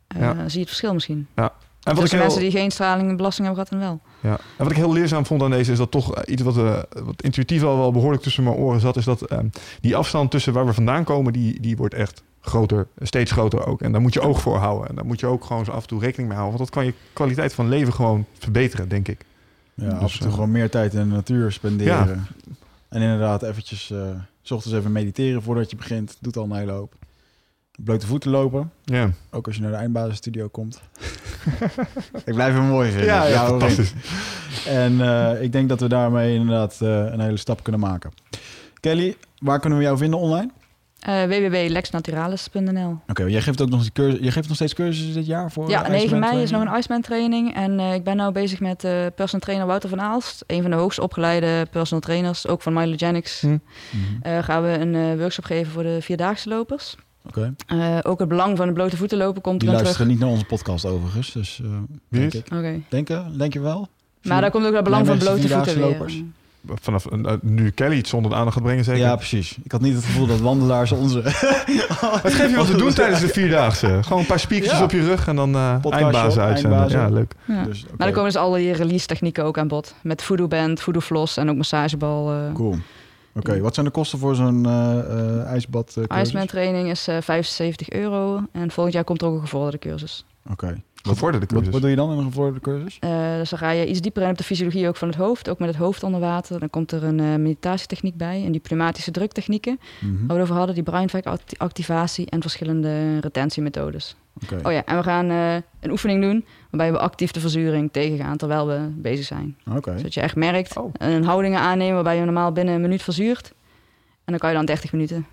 eh, Ja. zie je het verschil misschien. En En wat dus ik de heel, mensen die geen straling en belasting hebben gehad, dan wel. ja. en wat ik heel leerzaam vond aan deze is dat toch eh, iets wat, eh, wat intuïtief al wel behoorlijk tussen mijn oren zat, is dat ehm, die afstand tussen waar we vandaan komen, die, die wordt echt groter, steeds groter ook. En daar moet je oog voor houden. En daar moet je ook gewoon zo af en toe rekening mee houden. Want dat kan je kwaliteit van leven gewoon verbeteren, denk ik. Ja, Dus, af en toe eh, gewoon meer tijd in de natuur spenderen. En inderdaad eventjes, eh, s ochtends even mediteren voordat je begint. Doet al een hele hoop. Blote voeten lopen. Ja, Ook als je naar de eindbasisstudio komt. ik blijf hem mooi vinden. ja, ja, Ja, hoor. fantastisch. En eh, ik denk dat we daarmee inderdaad eh, een hele stap kunnen maken. Kelly, waar kunnen we jou vinden online? Eh www.lexnaturalis.nl Oké, jij geeft ook nog, cursus, jij geeft nog steeds cursussen dit jaar voor Ja, eh, 9 mei is nog een Iceman training. En eh, ik ben nu bezig met eh personal trainer Wouter van Aalst. Een van de hoogst opgeleide personal trainers, ook van Mylogenics. Hm. Mhm. Eh, gaan we een workshop geven voor de Vierdaagse lopers. Oké, Eh, ook het belang van de blote voeten lopen komt die terug. luisteren niet naar onze podcast overigens. Dus eh Wie denk is? ik. Denken, denk je wel? Maar daar komt ook het belang van blote voeten weer. Vanaf eh, nu Kelly iets onder de aandacht gaat brengen, zeker. Ja, precies. Ik had niet het gevoel dat wandelaars onze... Wat geef je wat te doen tijdens de vierdaagse? Gewoon een paar Ja. op je rug en dan eh eindbazen uitzenden. eindbazen. Ja, leuk. Ja. Dus, oké. Maar dan komen dus al die release technieken ook aan bod. Met voodoo band, voodoo floss en ook massagebal. eh Cool. Oké, wat zijn de kosten voor zo'n eh eh, ijsbad eh, cursus? Iceman training is eh 75 euro. En volgend jaar komt er ook een gevorderde cursus. Oké. Gevorderde Wat, cursus. wat doe je dan in een gevorderde cursus? Eh, dus dan ga je iets dieper in op de fysiologie ook van het hoofd. Ook met het hoofd onder water. Dan komt er een eh, meditatietechniek bij. En die pneumatische druktechnieken. Mhm. Waar we het over hadden. Die brainvac-activatie en verschillende retentiemethodes. Oké. Oh ja, en we gaan eh, een oefening doen. Waarbij we actief de verzuring tegengaan terwijl we bezig zijn. Oké. Zodat je echt merkt. Oh. Een houdingen aannemen waarbij je normaal binnen een minuut verzuurt. En dan kan je dan 30 minuten.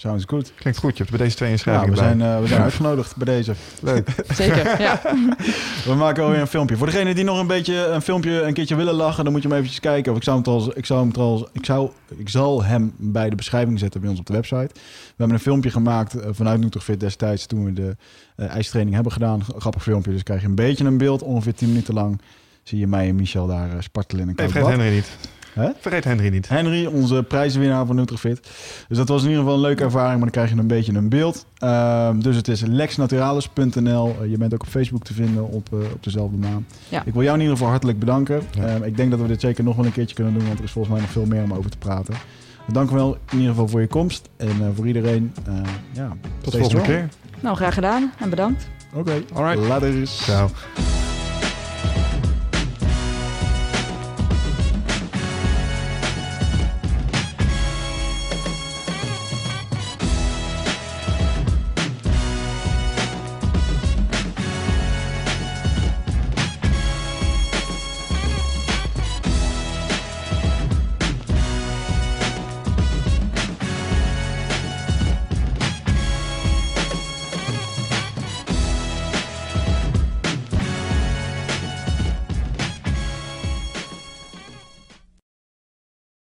Sounds good. Klinkt goed. Je hebt bij deze twee Ja, inschrijvingen we bij. zijn, eh, we zijn uitgenodigd bij deze. Leuk. Zeker, ja. We maken alweer een filmpje. Voor degenen die nog een beetje een filmpje een keertje willen lachen, dan moet je hem eventjes kijken. Of ik zou hem trouwens, ik zou hem trouwens, ik zou, ik zal hem bij de beschrijving zetten bij ons op de website. We hebben een filmpje gemaakt eh, vanuit Nutrofit destijds toen we de eh, ijstraining hebben gedaan. Grappig filmpje, dus krijg je een beetje een beeld. Ongeveer 10 minuten lang zie je mij en Michel daar spartelen in een koud vergeet bad. Henry niet. Hè? Vergeet Henry niet. Henry, onze prijzenwinnaar van Nutrifit. Dus dat was in ieder geval een leuke ervaring, maar dan krijg je een beetje een beeld. Ehm, dus het is lexnaturalis.nl. Je bent ook op Facebook te vinden op, eh, op dezelfde naam. Ja. Ik wil jou in ieder geval hartelijk bedanken. Ja. Ehm, ik denk dat we dit zeker nog wel een keertje kunnen doen, want er is volgens mij nog veel meer om over te praten. Dank wel in ieder geval voor je komst en eh, voor iedereen. eh, ja, Tot de volgende strong. keer. Nou, graag gedaan en bedankt. Oké, Alright. later. Ciao.